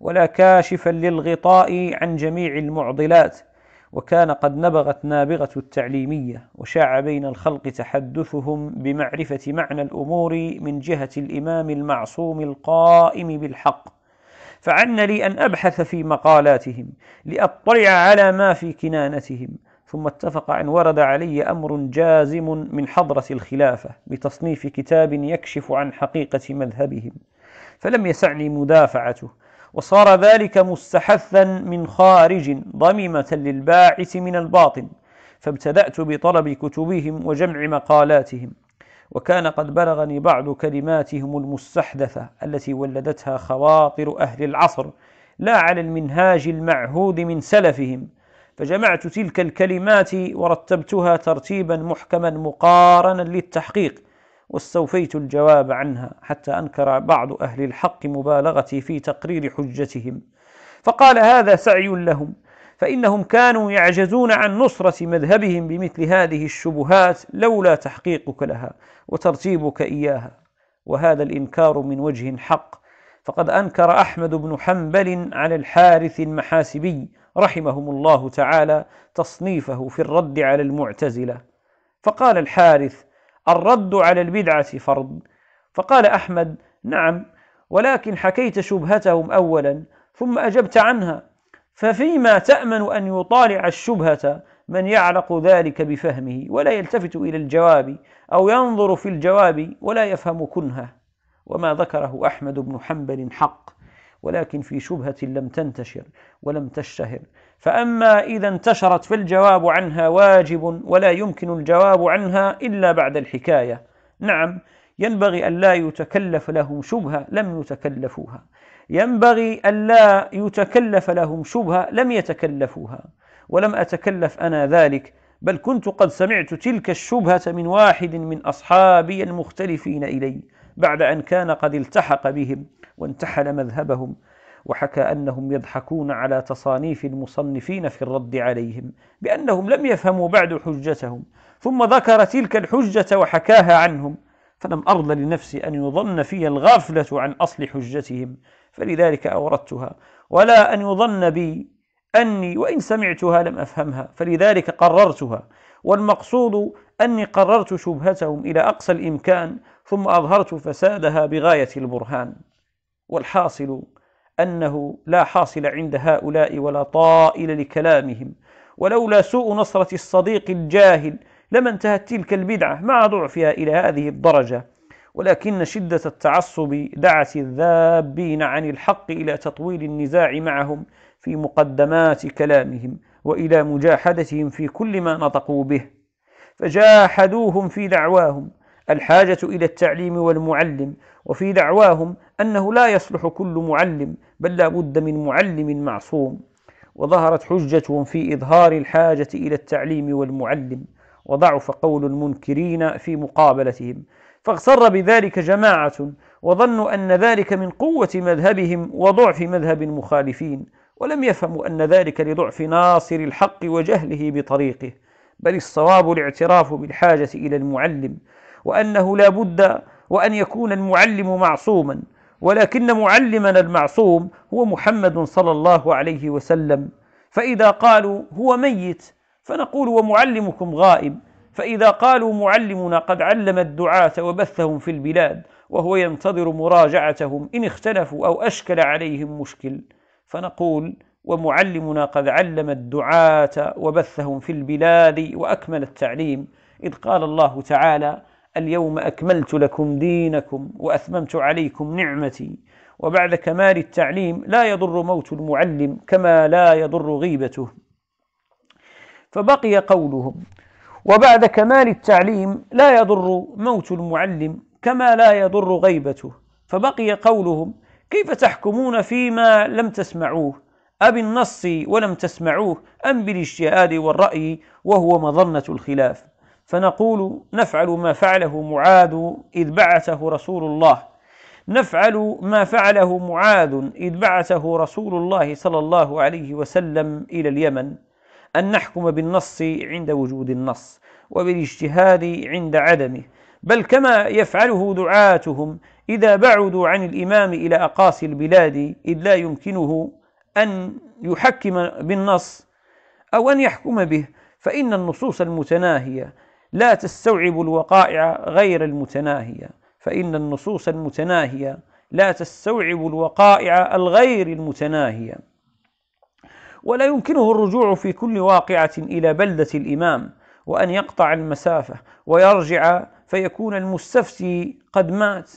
Speaker 1: ولا كاشفا للغطاء عن جميع المعضلات وكان قد نبغت نابغة التعليمية وشاع بين الخلق تحدثهم بمعرفة معنى الأمور من جهة الإمام المعصوم القائم بالحق فعن لي أن أبحث في مقالاتهم لأطلع على ما في كنانتهم ثم اتفق أن ورد علي أمر جازم من حضرة الخلافة بتصنيف كتاب يكشف عن حقيقة مذهبهم فلم يسعني مدافعته وصار ذلك مستحثا من خارج ضميمة للباعث من الباطن فابتدأت بطلب كتبهم وجمع مقالاتهم وكان قد بلغني بعض كلماتهم المستحدثة التي ولدتها خواطر أهل العصر لا على المنهاج المعهود من سلفهم فجمعت تلك الكلمات ورتبتها ترتيبا محكما مقارنا للتحقيق واستوفيت الجواب عنها حتى أنكر بعض أهل الحق مبالغتي في تقرير حجتهم فقال هذا سعي لهم فإنهم كانوا يعجزون عن نصرة مذهبهم بمثل هذه الشبهات لولا تحقيقك لها وترتيبك إياها وهذا الإنكار من وجه حق فقد أنكر أحمد بن حنبل على الحارث المحاسبي رحمهم الله تعالى تصنيفه في الرد على المعتزلة فقال الحارث الرد على البدعة فرض فقال أحمد نعم ولكن حكيت شبهتهم أولا ثم أجبت عنها ففيما تأمن أن يطالع الشبهة من يعلق ذلك بفهمه ولا يلتفت إلى الجواب أو ينظر في الجواب ولا يفهم كنهه وما ذكره أحمد بن حنبل حق ولكن في شبهة لم تنتشر ولم تشتهر فأما إذا انتشرت فالجواب عنها واجب ولا يمكن الجواب عنها إلا بعد الحكاية نعم ينبغي أن لا يتكلف لهم شبهة لم يتكلفوها ينبغي أن لا يتكلف لهم شبهة لم يتكلفوها ولم أتكلف أنا ذلك بل كنت قد سمعت تلك الشبهة من واحد من أصحابي المختلفين إلي بعد أن كان قد التحق بهم وانتحل مذهبهم وحكى أنهم يضحكون على تصانيف المصنفين في الرد عليهم بأنهم لم يفهموا بعد حجتهم ثم ذكر تلك الحجة وحكاها عنهم فلم أرض لنفسي أن يظن في الغفلة عن أصل حجتهم فلذلك أوردتها ولا أن يظن بي أني وإن سمعتها لم أفهمها فلذلك قررتها والمقصود أني قررت شبهتهم إلى أقصى الإمكان ثم أظهرت فسادها بغاية البرهان والحاصل أنه لا حاصل عند هؤلاء ولا طائل لكلامهم ولولا سوء نصرة الصديق الجاهل لما انتهت تلك البدعة مع ضعفها إلى هذه الدرجة ولكن شدة التعصب دعت الذابين عن الحق إلى تطويل النزاع معهم في مقدمات كلامهم وإلى مجاحدتهم في كل ما نطقوا به فجاحدوهم في دعواهم الحاجة إلى التعليم والمعلم وفي دعواهم أنه لا يصلح كل معلم بل لا بد من معلم معصوم وظهرت حجتهم في إظهار الحاجة إلى التعليم والمعلم وضعف قول المنكرين في مقابلتهم فاغتر بذلك جماعة وظنوا أن ذلك من قوة مذهبهم وضعف مذهب المخالفين ولم يفهموا أن ذلك لضعف ناصر الحق وجهله بطريقه بل الصواب الاعتراف بالحاجة إلى المعلم وأنه لا بد وأن يكون المعلم معصوما ولكن معلمنا المعصوم هو محمد صلى الله عليه وسلم فإذا قالوا هو ميت فنقول ومعلمكم غائب فإذا قالوا معلمنا قد علم الدعاة وبثهم في البلاد وهو ينتظر مراجعتهم إن اختلفوا أو أشكل عليهم مشكل فنقول ومعلمنا قد علم الدعاة وبثهم في البلاد وأكمل التعليم إذ قال الله تعالى اليوم أكملت لكم دينكم وأثممت عليكم نعمتي وبعد كمال التعليم لا يضر موت المعلم كما لا يضر غيبته فبقي قولهم وبعد كمال التعليم لا يضر موت المعلم كما لا يضر غيبته فبقي قولهم كيف تحكمون فيما لم تسمعوه النص ولم تسمعوه أم بالاجتهاد والرأي وهو مظنة الخلاف فنقول نفعل ما فعله معاذ إذ بعثه رسول الله نفعل ما فعله معاذ إذ بعثه رسول الله صلى الله عليه وسلم إلى اليمن أن نحكم بالنص عند وجود النص وبالاجتهاد عند عدمه بل كما يفعله دعاتهم إذا بعدوا عن الإمام إلى أقاصي البلاد إذ لا يمكنه أن يحكم بالنص أو أن يحكم به فإن النصوص المتناهية لا تستوعب الوقائع غير المتناهية فإن النصوص المتناهية لا تستوعب الوقائع الغير المتناهية ولا يمكنه الرجوع في كل واقعة إلى بلدة الإمام وأن يقطع المسافة ويرجع فيكون المستفتي قد مات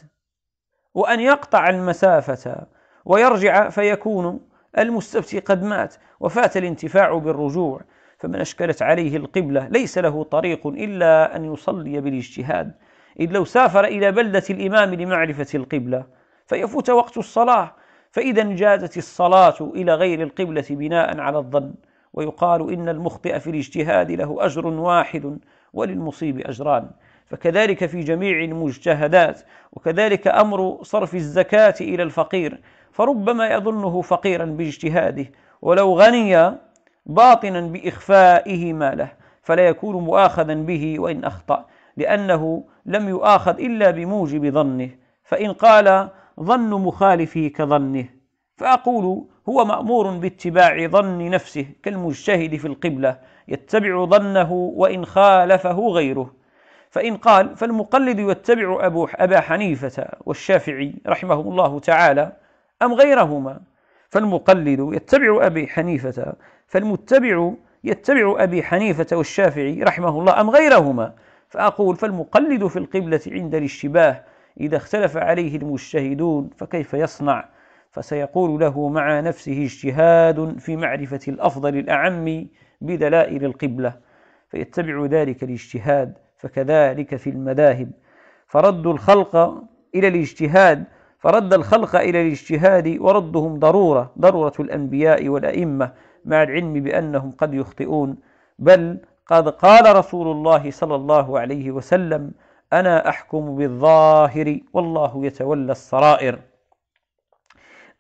Speaker 1: وأن يقطع المسافة ويرجع فيكون المستفتي قد مات وفات الانتفاع بالرجوع فمن أشكلت عليه القبلة ليس له طريق إلا أن يصلي بالاجتهاد إذ لو سافر إلى بلدة الإمام لمعرفة القبلة فيفوت وقت الصلاة فإذا انجازت الصلاة إلى غير القبلة بناء على الظن ويقال إن المخطئ في الاجتهاد له أجر واحد وللمصيب أجران فكذلك في جميع المجتهدات وكذلك أمر صرف الزكاة إلى الفقير فربما يظنه فقيرا باجتهاده ولو غني باطنا بإخفائه ما له فلا يكون مؤاخذا به وإن أخطأ لأنه لم يؤاخذ إلا بموجب ظنه فإن قال ظن مخالفه كظنه فأقول هو مأمور باتباع ظن نفسه كالمجتهد في القبلة يتبع ظنه وإن خالفه غيره فإن قال فالمقلد يتبع أبو أبا حنيفة والشافعي رحمهم الله تعالى أم غيرهما فالمقلد يتبع أبي حنيفة فالمتبع يتبع أبي حنيفة والشافعي رحمه الله أم غيرهما فأقول فالمقلد في القبلة عند الاشتباه إذا اختلف عليه المجتهدون فكيف يصنع فسيقول له مع نفسه اجتهاد في معرفة الأفضل الأعم بدلائل القبلة فيتبع ذلك الاجتهاد فكذلك في المذاهب فرد الخلق إلى الاجتهاد فرد الخلق إلى الاجتهاد وردهم ضرورة ضرورة الأنبياء والأئمة مع العلم بأنهم قد يخطئون بل قد قال رسول الله صلى الله عليه وسلم أنا أحكم بالظاهر والله يتولى السرائر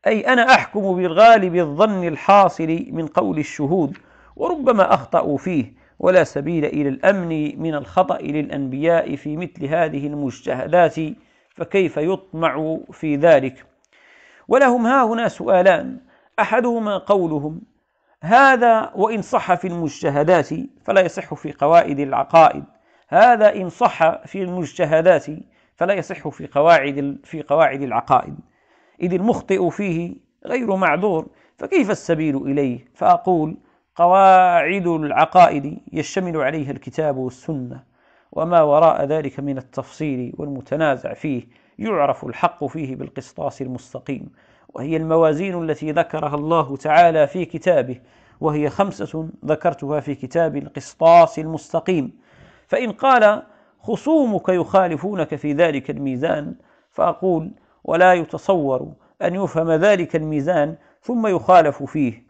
Speaker 1: أي أنا أحكم بالغالب الظن الحاصل من قول الشهود وربما أخطأوا فيه ولا سبيل إلى الأمن من الخطأ للأنبياء في مثل هذه المجتهدات فكيف يطمع في ذلك ولهم ها هنا سؤالان أحدهما قولهم هذا وإن صح في المجتهدات فلا يصح في قواعد العقائد هذا إن صح في المجتهدات فلا يصح في قواعد في قواعد العقائد إذ المخطئ فيه غير معذور فكيف السبيل إليه فأقول قواعد العقائد يشتمل عليها الكتاب والسنة وما وراء ذلك من التفصيل والمتنازع فيه يعرف الحق فيه بالقسطاس المستقيم وهي الموازين التي ذكرها الله تعالى في كتابه وهي خمسة ذكرتها في كتاب القسطاس المستقيم فإن قال خصومك يخالفونك في ذلك الميزان فأقول ولا يتصور أن يفهم ذلك الميزان ثم يخالف فيه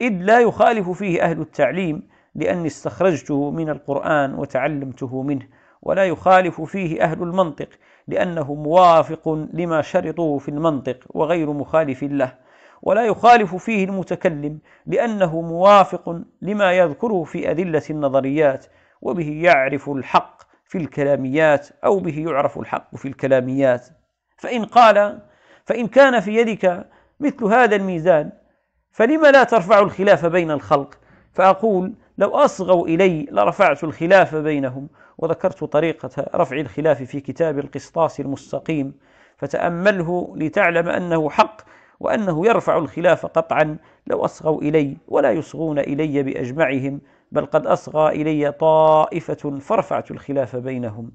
Speaker 1: إذ لا يخالف فيه أهل التعليم لأني استخرجته من القرآن وتعلمته منه ولا يخالف فيه أهل المنطق لأنه موافق لما شرطوه في المنطق وغير مخالف له ولا يخالف فيه المتكلم لأنه موافق لما يذكره في أدلة النظريات وبه يعرف الحق في الكلاميات أو به يعرف الحق في الكلاميات فإن قال فإن كان في يدك مثل هذا الميزان فلما لا ترفع الخلاف بين الخلق فأقول لو أصغوا إلي لرفعت الخلاف بينهم وذكرت طريقة رفع الخلاف في كتاب القسطاس المستقيم فتأمله لتعلم أنه حق وأنه يرفع الخلاف قطعا لو أصغوا إلي ولا يصغون إلي بأجمعهم بل قد أصغى إلي طائفة فرفعت الخلاف بينهم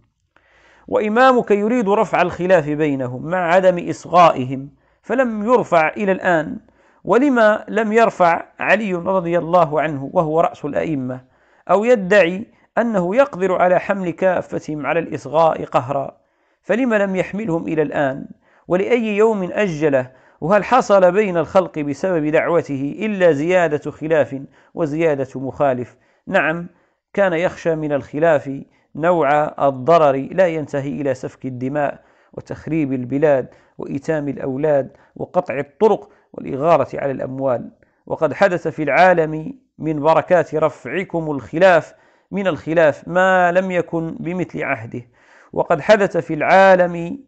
Speaker 1: وإمامك يريد رفع الخلاف بينهم مع عدم إصغائهم فلم يرفع إلى الآن ولما لم يرفع علي رضي الله عنه وهو رأس الأئمة أو يدعي أنه يقدر على حمل كافتهم على الإصغاء قهرا فلما لم يحملهم إلى الآن ولأي يوم أجله وهل حصل بين الخلق بسبب دعوته إلا زيادة خلاف وزيادة مخالف نعم كان يخشى من الخلاف نوع الضرر لا ينتهي إلى سفك الدماء وتخريب البلاد وإيتام الأولاد وقطع الطرق والإغارة على الأموال وقد حدث في العالم من بركات رفعكم الخلاف من الخلاف ما لم يكن بمثل عهده وقد حدث في العالم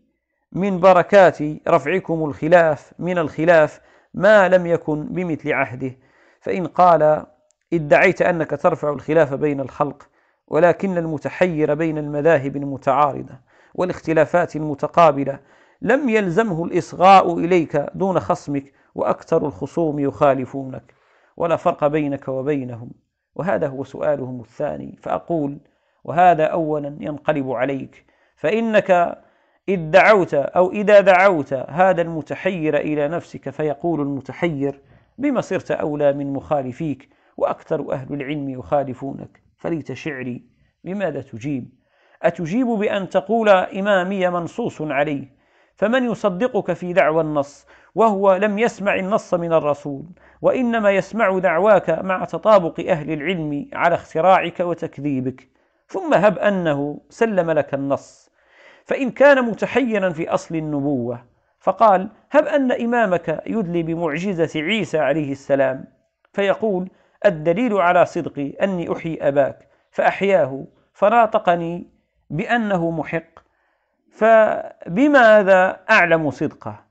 Speaker 1: من بركات رفعكم الخلاف من الخلاف ما لم يكن بمثل عهده فإن قال ادعيت أنك ترفع الخلاف بين الخلق ولكن المتحير بين المذاهب المتعارضة والاختلافات المتقابلة لم يلزمه الإصغاء إليك دون خصمك وأكثر الخصوم يخالفونك ولا فرق بينك وبينهم وهذا هو سؤالهم الثاني فأقول وهذا أولا ينقلب عليك فإنك إذ دعوت أو إذا دعوت هذا المتحير إلى نفسك فيقول المتحير بما صرت أولى من مخالفيك وأكثر أهل العلم يخالفونك فليت شعري بماذا تجيب أتجيب بأن تقول إمامي منصوص عليه فمن يصدقك في دعوى النص وهو لم يسمع النص من الرسول وإنما يسمع دعواك مع تطابق أهل العلم على اختراعك وتكذيبك ثم هب أنه سلم لك النص فإن كان متحيرا في أصل النبوة فقال هب أن إمامك يدلي بمعجزة عيسى عليه السلام فيقول الدليل على صدقي أني أحيي أباك فأحياه فناطقني بأنه محق فبماذا أعلم صدقه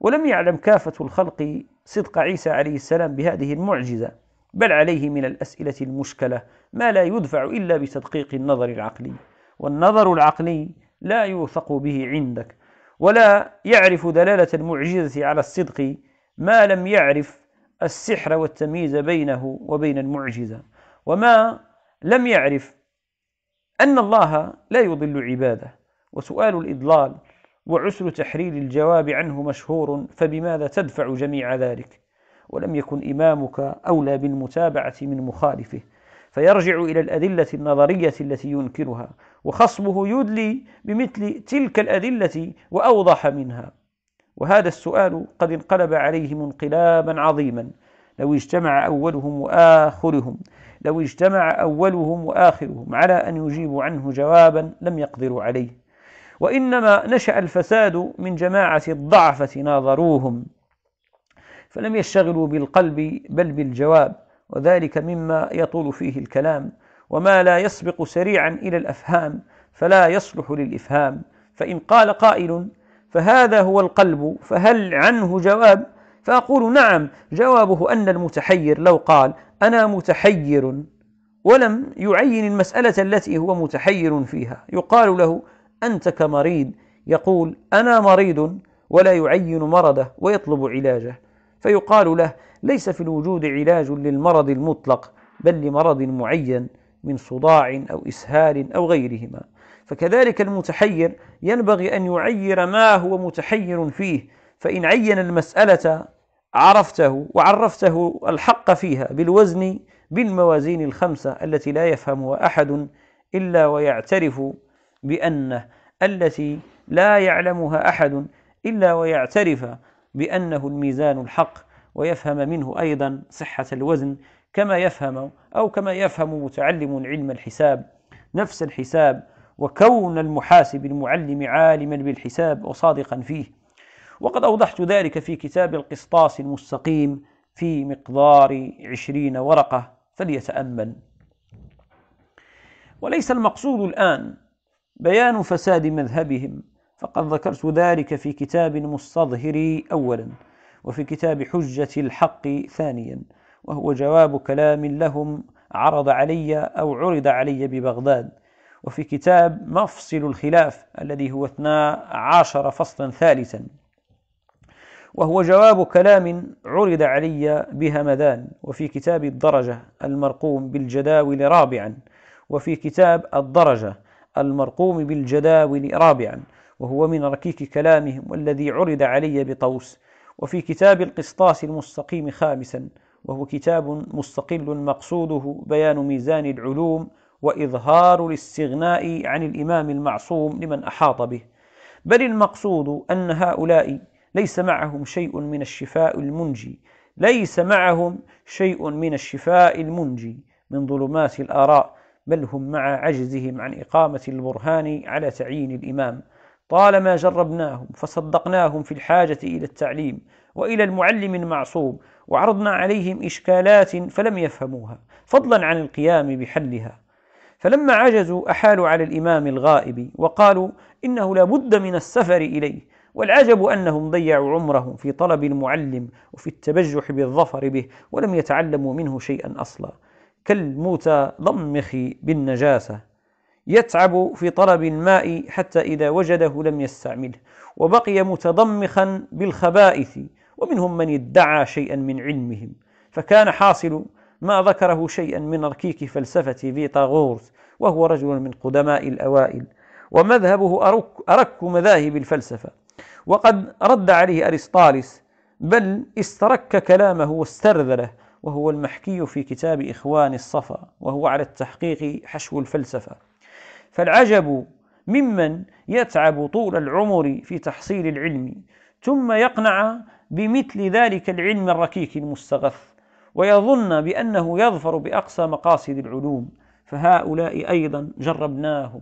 Speaker 1: ولم يعلم كافة الخلق صدق عيسى عليه السلام بهذه المعجزة بل عليه من الأسئلة المشكلة ما لا يدفع إلا بتدقيق النظر العقلي والنظر العقلي لا يوثق به عندك ولا يعرف دلالة المعجزة على الصدق ما لم يعرف السحر والتمييز بينه وبين المعجزة وما لم يعرف أن الله لا يضل عباده وسؤال الإضلال وعسر تحرير الجواب عنه مشهور فبماذا تدفع جميع ذلك ولم يكن إمامك أولى بالمتابعة من مخالفه فيرجع إلى الأدلة النظرية التي ينكرها وخصمه يدلي بمثل تلك الأدلة وأوضح منها وهذا السؤال قد انقلب عليهم انقلابا عظيما لو اجتمع أولهم وآخرهم لو اجتمع أولهم وآخرهم على أن يجيبوا عنه جوابا لم يقدروا عليه وإنما نشأ الفساد من جماعة الضعفة ناظروهم فلم يشتغلوا بالقلب بل بالجواب وذلك مما يطول فيه الكلام وما لا يسبق سريعا إلى الأفهام فلا يصلح للإفهام فإن قال قائل فهذا هو القلب فهل عنه جواب فأقول نعم جوابه أن المتحير لو قال أنا متحير ولم يعين المسألة التي هو متحير فيها يقال له أنت كمريض يقول أنا مريض ولا يعين مرضه ويطلب علاجه فيقال له ليس في الوجود علاج للمرض المطلق بل لمرض معين من صداع أو إسهال أو غيرهما فكذلك المتحير ينبغي أن يعير ما هو متحير فيه فإن عين المسألة عرفته وعرفته الحق فيها بالوزن بالموازين الخمسة التي لا يفهمها أحد إلا ويعترف بأنه التي لا يعلمها أحد إلا ويعترف بأنه الميزان الحق ويفهم منه أيضا صحة الوزن كما يفهم أو كما يفهم متعلم علم الحساب نفس الحساب وكون المحاسب المعلم عالما بالحساب وصادقا فيه وقد أوضحت ذلك في كتاب القسطاس المستقيم في مقدار عشرين ورقة فليتأمل وليس المقصود الآن بيان فساد مذهبهم فقد ذكرت ذلك في كتاب المستظهر أولا وفي كتاب حجة الحق ثانيا وهو جواب كلام لهم عرض علي أو عرض علي ببغداد وفي كتاب مفصل الخلاف الذي هو 12 فصلا ثالثا وهو جواب كلام عرض علي بهمذان وفي كتاب الدرجة المرقوم بالجداول رابعا وفي كتاب الدرجة المرقوم بالجداول رابعا وهو من ركيك كلامهم والذي عرض علي بطوس وفي كتاب القسطاس المستقيم خامسا وهو كتاب مستقل مقصوده بيان ميزان العلوم وإظهار الاستغناء عن الإمام المعصوم لمن أحاط به بل المقصود أن هؤلاء ليس معهم شيء من الشفاء المنجي ليس معهم شيء من الشفاء المنجي من ظلمات الآراء بل هم مع عجزهم عن إقامة البرهان على تعيين الإمام طالما جربناهم فصدقناهم في الحاجة إلى التعليم وإلى المعلم المعصوم وعرضنا عليهم إشكالات فلم يفهموها فضلا عن القيام بحلها فلما عجزوا أحالوا على الإمام الغائب وقالوا إنه لابد من السفر إليه والعجب أنهم ضيعوا عمرهم في طلب المعلم وفي التبجح بالظفر به ولم يتعلموا منه شيئا أصلا كالمتضمخ بالنجاسة يتعب في طلب الماء حتى إذا وجده لم يستعمله وبقي متضمخا بالخبائث ومنهم من ادعى شيئا من علمهم فكان حاصل ما ذكره شيئا من ركيك فلسفة فيتاغورس وهو رجل من قدماء الأوائل ومذهبه أرك, أرك مذاهب الفلسفة وقد رد عليه أرسطاليس بل استرك كلامه واسترذله وهو المحكي في كتاب إخوان الصفا وهو على التحقيق حشو الفلسفة فالعجب ممن يتعب طول العمر في تحصيل العلم ثم يقنع بمثل ذلك العلم الركيك المستغث ويظن بأنه يظفر بأقصى مقاصد العلوم فهؤلاء أيضا جربناهم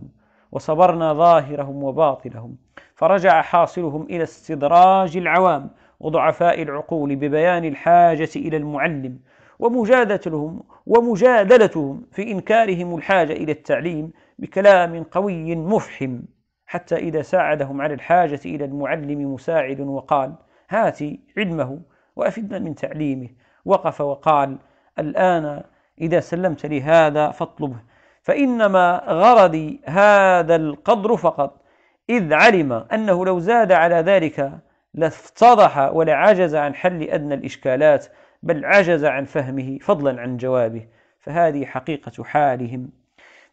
Speaker 1: وصبرنا ظاهرهم وباطلهم فرجع حاصلهم إلى استدراج العوام وضعفاء العقول ببيان الحاجة إلى المعلم ومجادلتهم ومجادلتهم في إنكارهم الحاجة إلى التعليم بكلام قوي مفحم حتى إذا ساعدهم على الحاجة إلى المعلم مساعد وقال هات علمه وأفدنا من تعليمه وقف وقال الآن إذا سلمت لي هذا فاطلبه فإنما غرضي هذا القدر فقط إذ علم أنه لو زاد على ذلك لافتضح ولعجز عن حل أدنى الإشكالات بل عجز عن فهمه فضلا عن جوابه فهذه حقيقة حالهم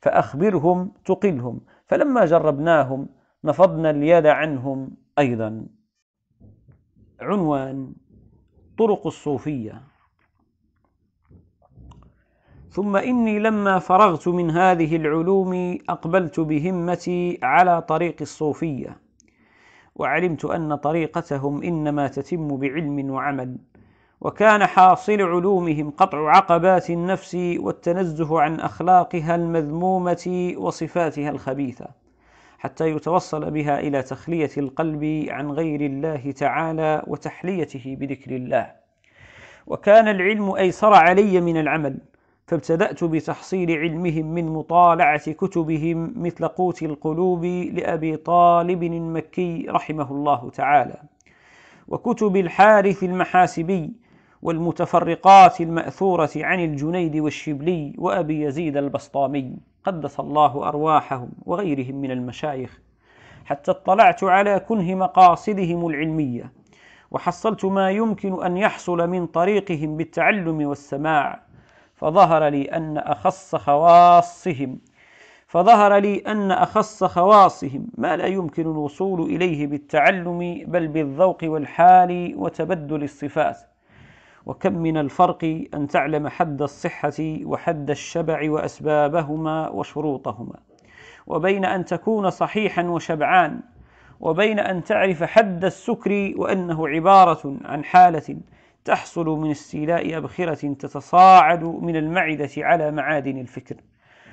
Speaker 1: فأخبرهم تقلهم فلما جربناهم نفضنا اليد عنهم أيضا عنوان طرق الصوفية ثم إني لما فرغت من هذه العلوم أقبلت بهمتي على طريق الصوفية وعلمت أن طريقتهم إنما تتم بعلم وعمل وكان حاصل علومهم قطع عقبات النفس والتنزه عن اخلاقها المذمومه وصفاتها الخبيثه حتى يتوصل بها الى تخليه القلب عن غير الله تعالى وتحليته بذكر الله وكان العلم ايسر علي من العمل فابتدات بتحصيل علمهم من مطالعه كتبهم مثل قوت القلوب لابي طالب المكي رحمه الله تعالى وكتب الحارث المحاسبي والمتفرقات المأثورة عن الجنيد والشبلي وأبي يزيد البسطامي قدس الله أرواحهم وغيرهم من المشايخ حتى اطلعت على كنه مقاصدهم العلمية وحصلت ما يمكن أن يحصل من طريقهم بالتعلم والسماع فظهر لي أن أخص خواصهم فظهر لي أن أخص خواصهم ما لا يمكن الوصول إليه بالتعلم بل بالذوق والحال وتبدل الصفات وكم من الفرق أن تعلم حد الصحة وحد الشبع وأسبابهما وشروطهما وبين أن تكون صحيحا وشبعان وبين أن تعرف حد السكر وأنه عبارة عن حالة تحصل من استيلاء أبخرة تتصاعد من المعدة على معادن الفكر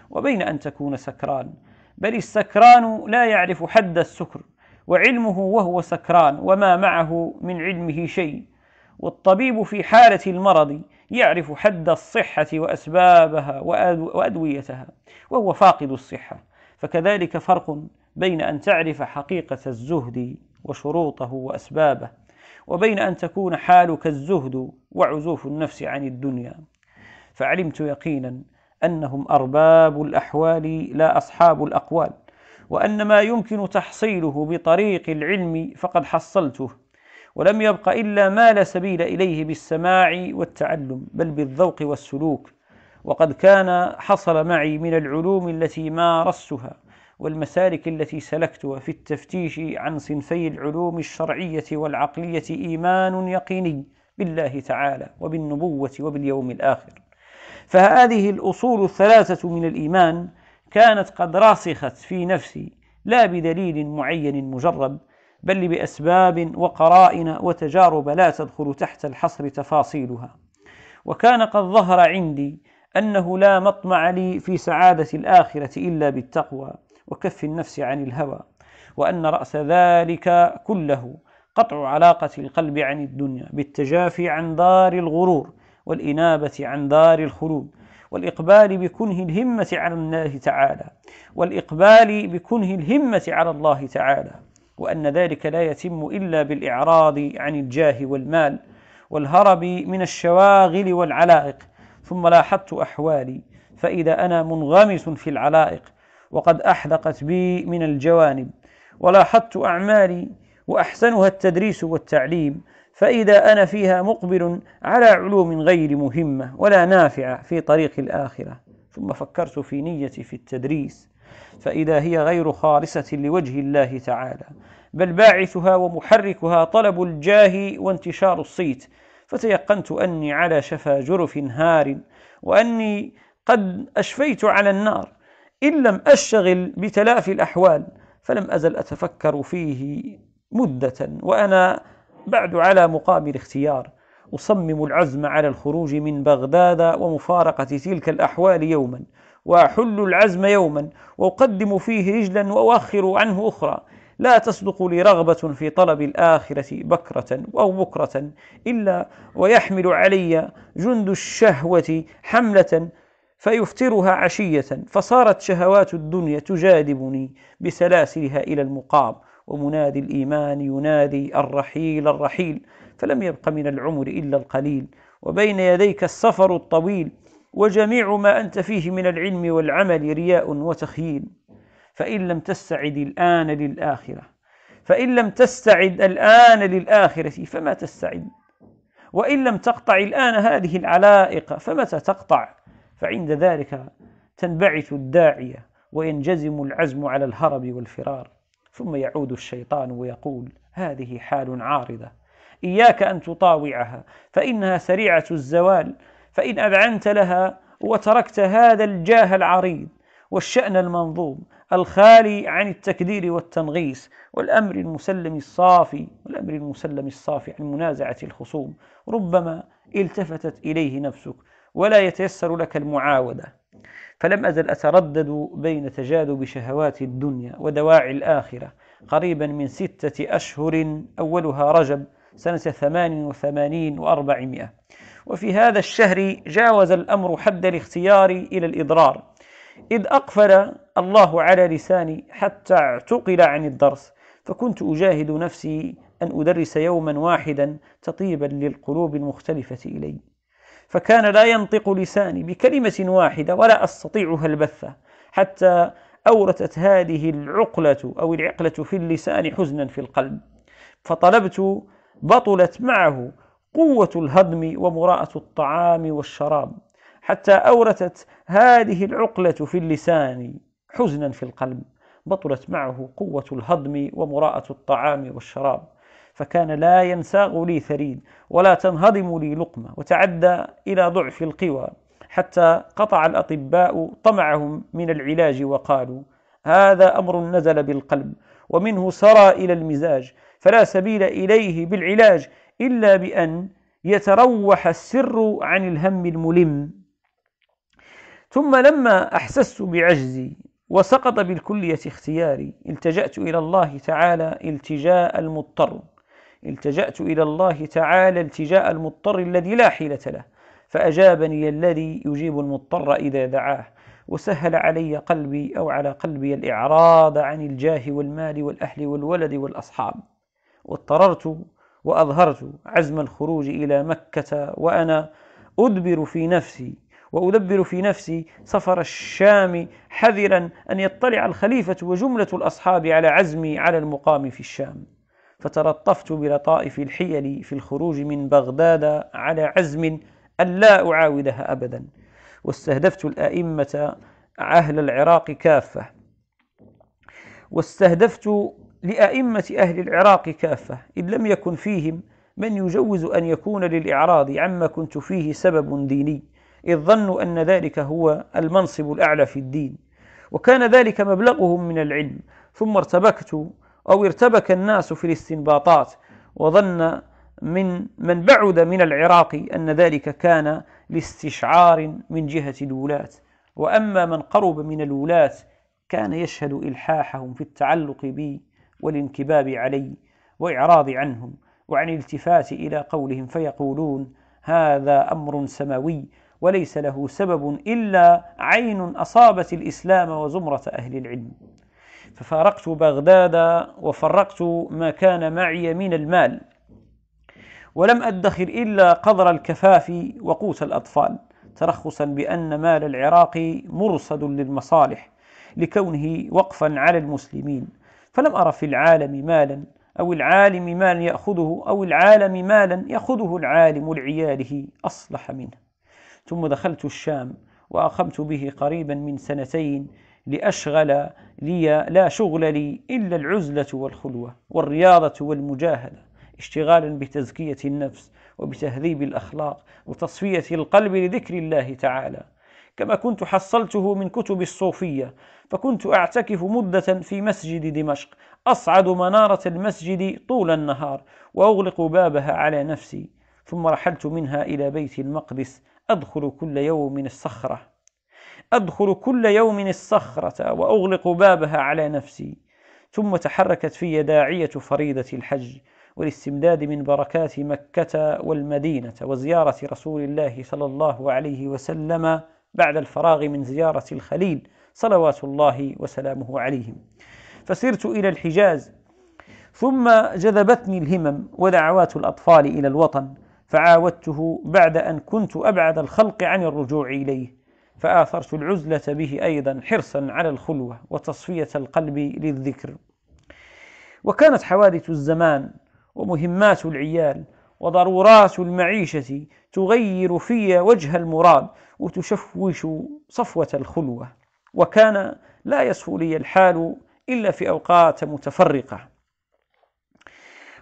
Speaker 1: وبين أن تكون سكران بل السكران لا يعرف حد السكر وعلمه وهو سكران وما معه من علمه شيء والطبيب في حالة المرض يعرف حد الصحة وأسبابها وأدويتها وهو فاقد الصحة فكذلك فرق بين أن تعرف حقيقة الزهد وشروطه وأسبابه وبين أن تكون حالك الزهد وعزوف النفس عن الدنيا فعلمت يقينا أنهم أرباب الأحوال لا أصحاب الأقوال وأن ما يمكن تحصيله بطريق العلم فقد حصلته ولم يبق إلا ما لا سبيل إليه بالسماع والتعلم بل بالذوق والسلوك وقد كان حصل معي من العلوم التي مارستها والمسالك التي سلكتها في التفتيش عن صنفي العلوم الشرعية والعقلية إيمان يقيني بالله تعالى وبالنبوة وباليوم الآخر فهذه الأصول الثلاثة من الإيمان كانت قد راسخت في نفسي لا بدليل معين مجرد بل بأسباب وقرائن وتجارب لا تدخل تحت الحصر تفاصيلها وكان قد ظهر عندي أنه لا مطمع لي في سعادة الآخرة إلا بالتقوى وكف النفس عن الهوى وأن رأس ذلك كله قطع علاقة القلب عن الدنيا بالتجافي عن دار الغرور والإنابة عن دار الخلود والإقبال بكنه الهمة على الله تعالى والإقبال بكنه الهمة على الله تعالى وأن ذلك لا يتم إلا بالإعراض عن الجاه والمال والهرب من الشواغل والعلائق ثم لاحظت أحوالي فإذا أنا منغمس في العلائق وقد أحدقت بي من الجوانب ولاحظت أعمالي وأحسنها التدريس والتعليم فإذا أنا فيها مقبل على علوم غير مهمة ولا نافعة في طريق الآخرة ثم فكرت في نيتي في التدريس فإذا هي غير خالصة لوجه الله تعالى بل باعثها ومحركها طلب الجاه وانتشار الصيت فتيقنت اني على شفا جرف هار واني قد اشفيت على النار ان لم اشتغل بتلافي الاحوال فلم ازل اتفكر فيه مده وانا بعد على مقام الاختيار اصمم العزم على الخروج من بغداد ومفارقه تلك الاحوال يوما واحل العزم يوما واقدم فيه رجلا واؤخر عنه اخرى لا تصدق لي رغبة في طلب الآخرة بكرة أو بكرة إلا ويحمل علي جند الشهوة حملة فيفترها عشية فصارت شهوات الدنيا تجاذبني بسلاسلها إلى المقام ومنادي الإيمان ينادي الرحيل الرحيل فلم يبق من العمر إلا القليل وبين يديك السفر الطويل وجميع ما أنت فيه من العلم والعمل رياء وتخييل فإن لم تستعد الآن للآخرة فإن لم تستعد الآن للآخرة فما تستعد وإن لم تقطع الآن هذه العلائق فمتى تقطع فعند ذلك تنبعث الداعية وينجزم العزم على الهرب والفرار ثم يعود الشيطان ويقول هذه حال عارضة إياك أن تطاوعها فإنها سريعة الزوال فإن أذعنت لها وتركت هذا الجاه العريض والشأن المنظوم الخالي عن التكدير والتنغيص والأمر المسلم الصافي والأمر المسلم الصافي عن منازعة الخصوم ربما التفتت إليه نفسك ولا يتيسر لك المعاودة فلم أزل أتردد بين تجاذب شهوات الدنيا ودواعي الآخرة قريبا من ستة أشهر أولها رجب سنة ثمان وثمانين وأربعمائة وفي هذا الشهر جاوز الأمر حد الاختيار إلى الإضرار إذ أقفل الله على لساني حتى اعتقل عن الدرس فكنت أجاهد نفسي أن أدرس يوما واحدا تطيبا للقلوب المختلفة إلي فكان لا ينطق لساني بكلمة واحدة ولا أستطيعها البثة حتى أورثت هذه العقلة أو العقلة في اللسان حزنا في القلب فطلبت بطلت معه قوة الهضم ومراءة الطعام والشراب حتى أورثت هذه العقلة في اللسان حزنا في القلب بطلت معه قوة الهضم ومراءة الطعام والشراب فكان لا ينساغ لي ثريد ولا تنهضم لي لقمة وتعدى إلى ضعف القوى حتى قطع الأطباء طمعهم من العلاج وقالوا هذا أمر نزل بالقلب ومنه سرى إلى المزاج فلا سبيل إليه بالعلاج إلا بأن يتروح السر عن الهم الملم ثم لما أحسست بعجزي وسقط بالكلية اختياري التجأت إلى الله تعالى التجاء المضطر التجأت إلى الله تعالى التجاء المضطر الذي لا حيلة له فأجابني الذي يجيب المضطر إذا دعاه وسهل علي قلبي أو على قلبي الإعراض عن الجاه والمال والأهل والولد والأصحاب واضطررت وأظهرت عزم الخروج إلى مكة وأنا أدبر في نفسي وأدبر في نفسي سفر الشام حذرا أن يطلع الخليفة وجملة الأصحاب على عزمي على المقام في الشام فتلطفت بلطائف الحيل في الخروج من بغداد على عزم ألا أعاودها أبدا واستهدفت الأئمة أهل العراق كافة واستهدفت لأئمة أهل العراق كافة إن لم يكن فيهم من يجوز أن يكون للإعراض عما كنت فيه سبب ديني إذ ظنوا أن ذلك هو المنصب الأعلى في الدين وكان ذلك مبلغهم من العلم ثم ارتبكت أو ارتبك الناس في الاستنباطات وظن من من بعد من العراق أن ذلك كان لاستشعار من جهة الولاة وأما من قرب من الولاة كان يشهد إلحاحهم في التعلق بي والانكباب علي وإعراض عنهم وعن الالتفات إلى قولهم فيقولون هذا أمر سماوي وليس له سبب إلا عين أصابت الإسلام وزمرة أهل العلم ففارقت بغداد وفرقت ما كان معي من المال ولم أدخر إلا قدر الكفاف وقوت الأطفال ترخصا بأن مال العراق مرصد للمصالح لكونه وقفا على المسلمين فلم أرى في العالم مالا أو العالم مالا يأخذه أو العالم مالا يأخذه العالم لعياله أصلح منه ثم دخلت الشام وأقمت به قريبا من سنتين لأشغل لي لا شغل لي إلا العزلة والخلوة والرياضة والمجاهدة اشتغالا بتزكية النفس وبتهذيب الأخلاق وتصفية القلب لذكر الله تعالى كما كنت حصلته من كتب الصوفية فكنت أعتكف مدة في مسجد دمشق أصعد منارة المسجد طول النهار وأغلق بابها على نفسي ثم رحلت منها إلى بيت المقدس أدخل كل يوم الصخرة أدخل كل يوم الصخرة وأغلق بابها على نفسي ثم تحركت في داعية فريضة الحج والاستمداد من بركات مكة والمدينة وزيارة رسول الله صلى الله عليه وسلم بعد الفراغ من زيارة الخليل صلوات الله وسلامه عليهم فسرت إلى الحجاز ثم جذبتني الهمم ودعوات الأطفال إلى الوطن فعاودته بعد أن كنت أبعد الخلق عن الرجوع إليه فآثرت العزلة به أيضا حرصا على الخلوة وتصفية القلب للذكر وكانت حوادث الزمان ومهمات العيال وضرورات المعيشة تغير في وجه المراد وتشوش صفوة الخلوة وكان لا يصفو لي الحال إلا في أوقات متفرقة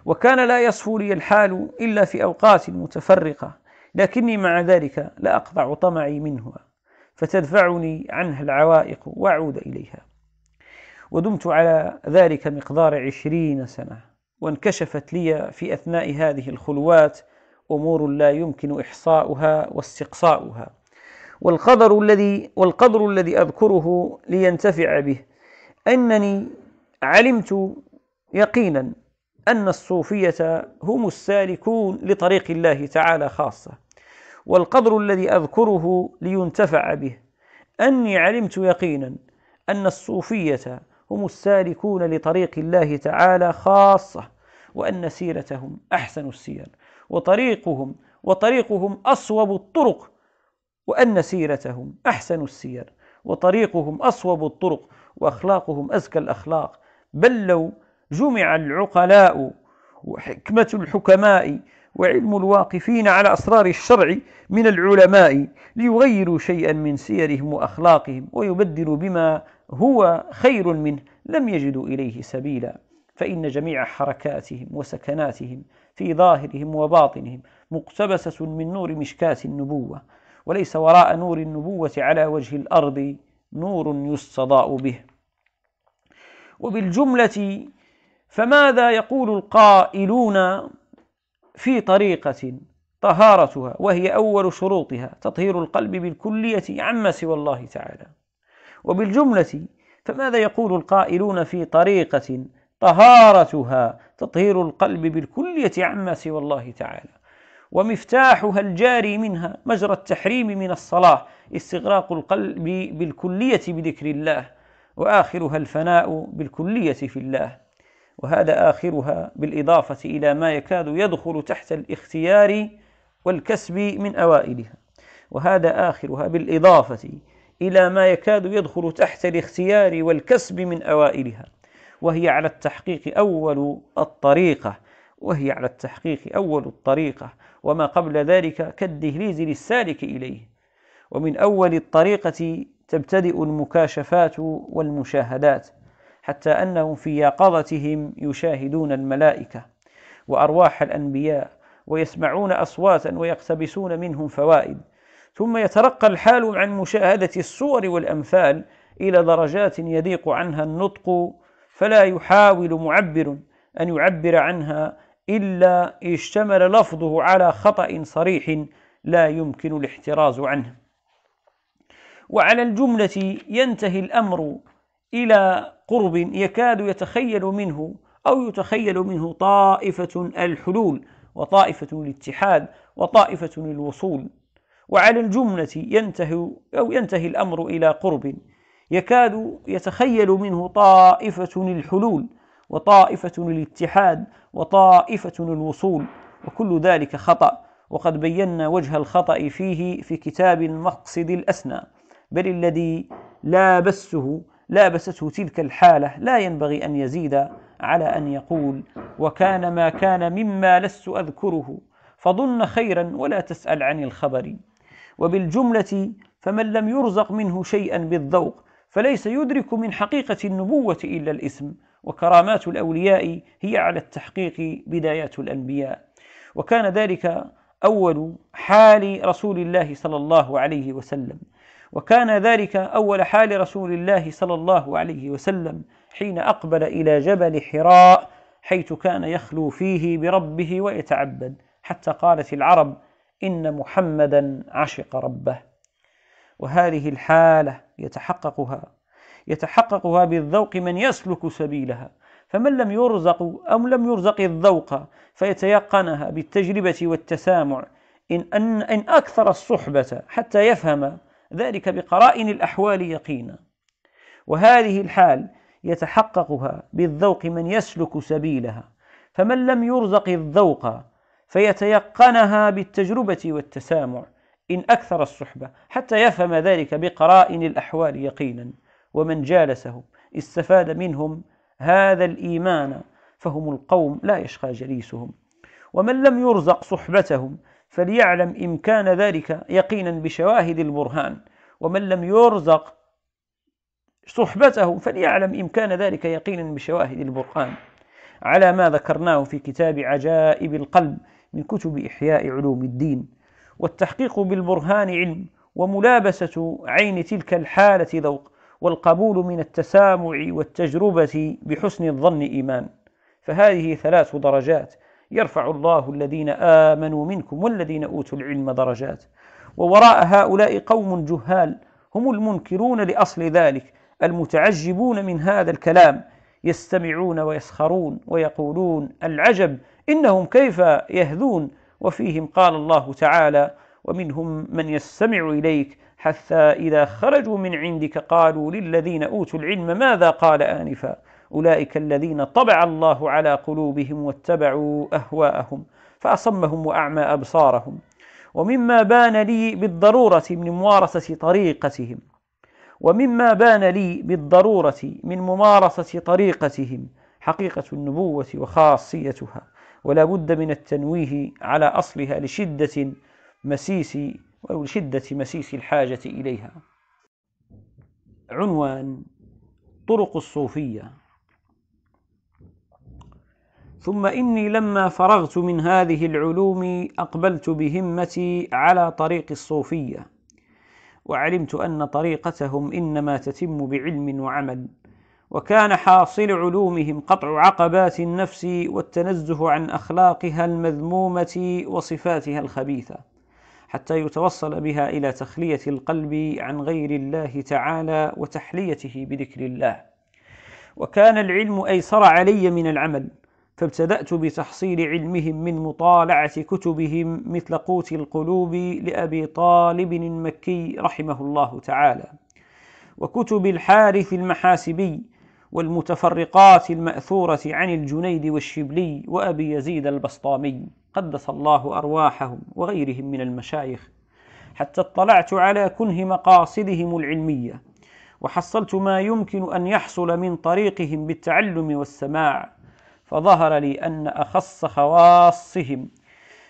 Speaker 1: وكان لا يصفو لي الحال إلا في أوقات متفرقة لكني مع ذلك لا أقطع طمعي منها فتدفعني عنها العوائق وأعود إليها ودمت على ذلك مقدار عشرين سنة وانكشفت لي في أثناء هذه الخلوات أمور لا يمكن إحصاؤها واستقصاؤها والقدر الذي والقدر الذي أذكره لينتفع به أنني علمت يقينا أن الصوفية هم السالكون لطريق الله تعالى خاصة والقدر الذي أذكره لينتفع به أني علمت يقينا أن الصوفية هم السالكون لطريق الله تعالى خاصة وأن سيرتهم أحسن السير وطريقهم وطريقهم أصوب الطرق وأن سيرتهم أحسن السير وطريقهم أصوب الطرق وأخلاقهم أزكى الأخلاق بل لو جمع العقلاء وحكمة الحكماء وعلم الواقفين على أسرار الشرع من العلماء ليغيروا شيئا من سيرهم وأخلاقهم ويبدلوا بما هو خير منه لم يجدوا إليه سبيلا فإن جميع حركاتهم وسكناتهم في ظاهرهم وباطنهم مقتبسة من نور مشكاة النبوة وليس وراء نور النبوة على وجه الأرض نور يستضاء به وبالجملة فماذا يقول القائلون في طريقة طهارتها وهي أول شروطها تطهير القلب بالكلية عما سوى الله تعالى وبالجملة فماذا يقول القائلون في طريقة طهارتها تطهير القلب بالكلية عما سوى الله تعالى ومفتاحها الجاري منها مجرى التحريم من الصلاة استغراق القلب بالكلية بذكر الله وآخرها الفناء بالكلية في الله وهذا آخرها بالإضافة إلى ما يكاد يدخل تحت الاختيار والكسب من أوائلها وهذا آخرها بالإضافة إلى ما يكاد يدخل تحت الاختيار والكسب من أوائلها وهي على التحقيق أول الطريقة وهي على التحقيق أول الطريقة وما قبل ذلك كالدهليز للسالك إليه ومن أول الطريقة تبتدئ المكاشفات والمشاهدات حتى أنهم في يقظتهم يشاهدون الملائكة وأرواح الأنبياء ويسمعون أصواتا ويقتبسون منهم فوائد ثم يترقى الحال عن مشاهدة الصور والأمثال إلى درجات يضيق عنها النطق فلا يحاول معبر أن يعبر عنها إلا اشتمل لفظه على خطأ صريح لا يمكن الاحتراز عنه وعلى الجملة ينتهي الأمر إلى قرب يكاد يتخيل منه أو يتخيل منه طائفة الحلول وطائفة الاتحاد وطائفة الوصول وعلى الجملة ينتهي أو ينتهي الأمر إلى قرب يكاد يتخيل منه طائفة الحلول وطائفة الاتحاد وطائفة الوصول وكل ذلك خطأ وقد بينا وجه الخطأ فيه في كتاب المقصد الأسنى بل الذي لابسه لابسته تلك الحالة لا ينبغي أن يزيد على أن يقول وكان ما كان مما لست أذكره فظن خيرا ولا تسأل عن الخبر وبالجملة فمن لم يرزق منه شيئا بالذوق فليس يدرك من حقيقة النبوة إلا الإسم وكرامات الأولياء هي على التحقيق بدايات الأنبياء وكان ذلك أول حال رسول الله صلى الله عليه وسلم وكان ذلك أول حال رسول الله صلى الله عليه وسلم حين أقبل إلى جبل حراء حيث كان يخلو فيه بربه ويتعبد حتى قالت العرب إن محمدا عشق ربه وهذه الحالة يتحققها يتحققها بالذوق من يسلك سبيلها فمن لم يرزق أو لم يرزق الذوق فيتيقنها بالتجربة والتسامع إن, أن, إن أكثر الصحبة حتى يفهم ذلك بقرائن الأحوال يقينا وهذه الحال يتحققها بالذوق من يسلك سبيلها فمن لم يرزق الذوق فيتيقنها بالتجربة والتسامع إن أكثر الصحبة حتى يفهم ذلك بقرائن الأحوال يقينا ومن جالسه استفاد منهم هذا الإيمان فهم القوم لا يشقى جليسهم ومن لم يرزق صحبتهم فليعلم إمكان ذلك يقينا بشواهد البرهان ومن لم يرزق صحبته فليعلم إمكان ذلك يقينا بشواهد البرهان على ما ذكرناه في كتاب عجائب القلب من كتب إحياء علوم الدين والتحقيق بالبرهان علم وملابسة عين تلك الحالة ذوق والقبول من التسامع والتجربة بحسن الظن إيمان فهذه ثلاث درجات يرفع الله الذين آمنوا منكم والذين أوتوا العلم درجات ووراء هؤلاء قوم جهال هم المنكرون لأصل ذلك المتعجبون من هذا الكلام يستمعون ويسخرون ويقولون العجب إنهم كيف يهذون وفيهم قال الله تعالى ومنهم من يستمع إليك حتى إذا خرجوا من عندك قالوا للذين أوتوا العلم ماذا قال آنفا أولئك الذين طبع الله على قلوبهم واتبعوا أهواءهم فأصمهم وأعمى أبصارهم ومما بان لي بالضرورة من ممارسة طريقتهم ومما بان لي بالضرورة من ممارسة طريقتهم حقيقة النبوة وخاصيتها ولا بد من التنويه على أصلها لشدة مسيس او لشده مسيس الحاجة إليها عنوان طرق الصوفية ثم إني لما فرغت من هذه العلوم أقبلت بهمتي على طريق الصوفية وعلمت أن طريقتهم إنما تتم بعلم وعمل وكان حاصل علومهم قطع عقبات النفس والتنزه عن أخلاقها المذمومة وصفاتها الخبيثة حتى يتوصل بها إلى تخلية القلب عن غير الله تعالى وتحليته بذكر الله وكان العلم أيسر علي من العمل فابتدأت بتحصيل علمهم من مطالعة كتبهم مثل قوت القلوب لأبي طالب المكي رحمه الله تعالى وكتب الحارث المحاسبي والمتفرقات المأثورة عن الجنيد والشبلي وأبي يزيد البسطامي قدس الله أرواحهم وغيرهم من المشايخ حتى اطلعت على كنه مقاصدهم العلمية وحصلت ما يمكن أن يحصل من طريقهم بالتعلم والسماع فظهر لي أن أخص خواصهم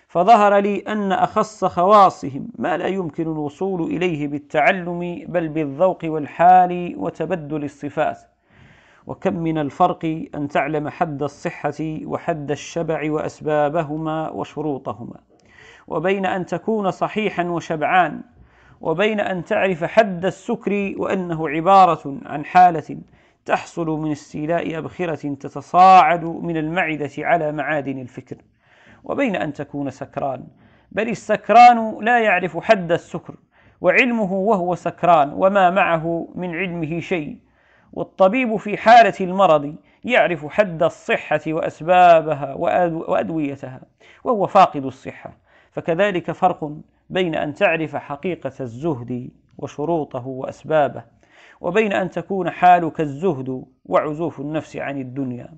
Speaker 1: فظهر لي أن أخص خواصهم ما لا يمكن الوصول إليه بالتعلم بل بالذوق والحال وتبدل الصفات وكم من الفرق أن تعلم حد الصحة وحد الشبع وأسبابهما وشروطهما وبين أن تكون صحيحا وشبعان وبين أن تعرف حد السكر وأنه عبارة عن حالة تحصل من استيلاء أبخرة تتصاعد من المعدة على معادن الفكر وبين أن تكون سكران بل السكران لا يعرف حد السكر وعلمه وهو سكران وما معه من علمه شيء والطبيب في حالة المرض يعرف حد الصحة وأسبابها وأدويتها وهو فاقد الصحة فكذلك فرق بين أن تعرف حقيقة الزهد وشروطه وأسبابه وبين أن تكون حالك الزهد وعزوف النفس عن الدنيا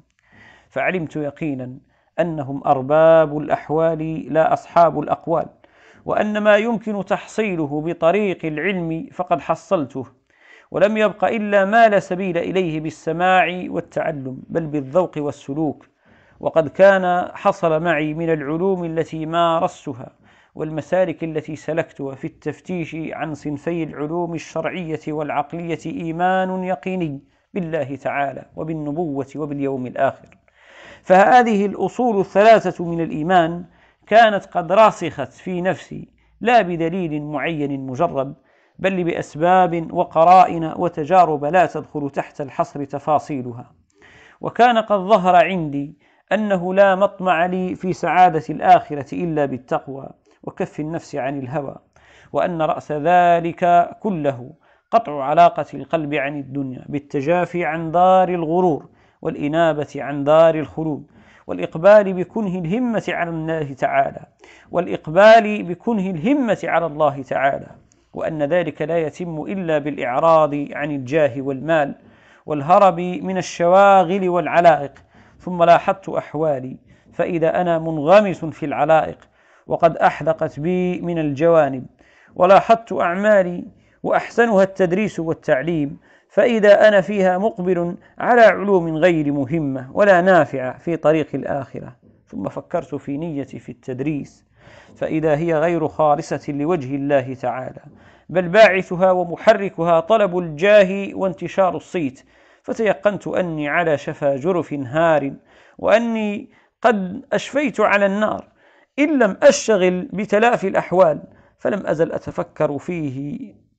Speaker 1: فعلمت يقينا أنهم أرباب الأحوال لا أصحاب الأقوال وأن ما يمكن تحصيله بطريق العلم فقد حصلته ولم يبق إلا ما لا سبيل إليه بالسماع والتعلم بل بالذوق والسلوك وقد كان حصل معي من العلوم التي مارستها والمسالك التي سلكتها في التفتيش عن صنفي العلوم الشرعية والعقلية إيمان يقيني بالله تعالى وبالنبوة وباليوم الآخر فهذه الأصول الثلاثة من الإيمان كانت قد راسخت في نفسي لا بدليل معين مجرد بل بأسباب وقرائن وتجارب لا تدخل تحت الحصر تفاصيلها وكان قد ظهر عندي أنه لا مطمع لي في سعادة الآخرة إلا بالتقوى وكف النفس عن الهوى وأن رأس ذلك كله قطع علاقة القلب عن الدنيا بالتجافي عن دار الغرور والإنابة عن دار الخلود والإقبال بكنه الهمة على الله تعالى والإقبال بكنه الهمة على الله تعالى وأن ذلك لا يتم إلا بالإعراض عن الجاه والمال والهرب من الشواغل والعلائق ثم لاحظت أحوالي فإذا أنا منغمس في العلائق وقد أحدقت بي من الجوانب ولاحظت أعمالي وأحسنها التدريس والتعليم فإذا أنا فيها مقبل على علوم غير مهمة ولا نافعة في طريق الآخرة ثم فكرت في نيتي في التدريس فإذا هي غير خالصة لوجه الله تعالى بل باعثها ومحركها طلب الجاه وانتشار الصيت فتيقنت أني على شفا جرف هار وأني قد أشفيت على النار إن لم أشتغل بتلافي الأحوال فلم أزل أتفكر فيه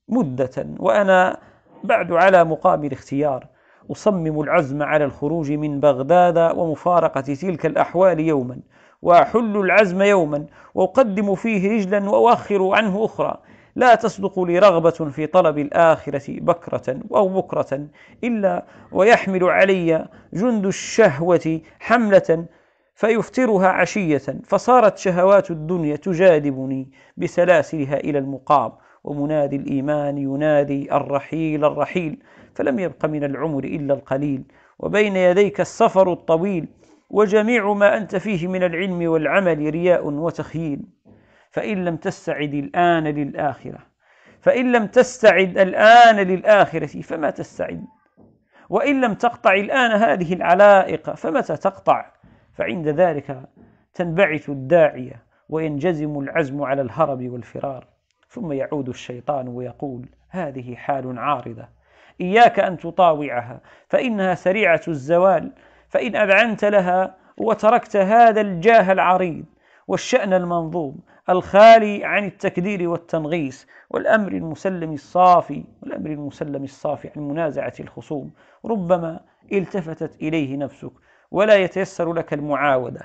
Speaker 1: مدة وأنا بعد على مقام الاختيار أصمم العزم على الخروج من بغداد ومفارقة تلك الأحوال يوما وأحل العزم يوما وأقدم فيه رجلا وأؤخر عنه أخرى لا تصدق لي رغبة في طلب الآخرة بكرة أو بكرة إلا ويحمل علي جند الشهوة حملة فيفطرها عشية فصارت شهوات الدنيا تجاذبني بسلاسلها إلى المقام ومنادي الإيمان ينادي الرحيل الرحيل فلم يبق من العمر إلا القليل وبين يديك السفر الطويل وجميع ما أنت فيه من العلم والعمل رياء وتخييل فإن لم تستعد الآن للآخرة فإن لم تستعد الآن للآخرة فما تستعد وإن لم تقطع الآن هذه العلائق فمتى تقطع فعند ذلك تنبعث الداعية وينجزم العزم على الهرب والفرار ثم يعود الشيطان ويقول هذه حال عارضة إياك أن تطاوعها فإنها سريعة الزوال فإن أذعنت لها وتركت هذا الجاه العريض والشأن المنظوم الخالي عن التكدير والتنغيص والأمر المسلم الصافي والأمر المسلم الصافي عن منازعة الخصوم ربما التفتت إليه نفسك ولا يتيسر لك المعاودة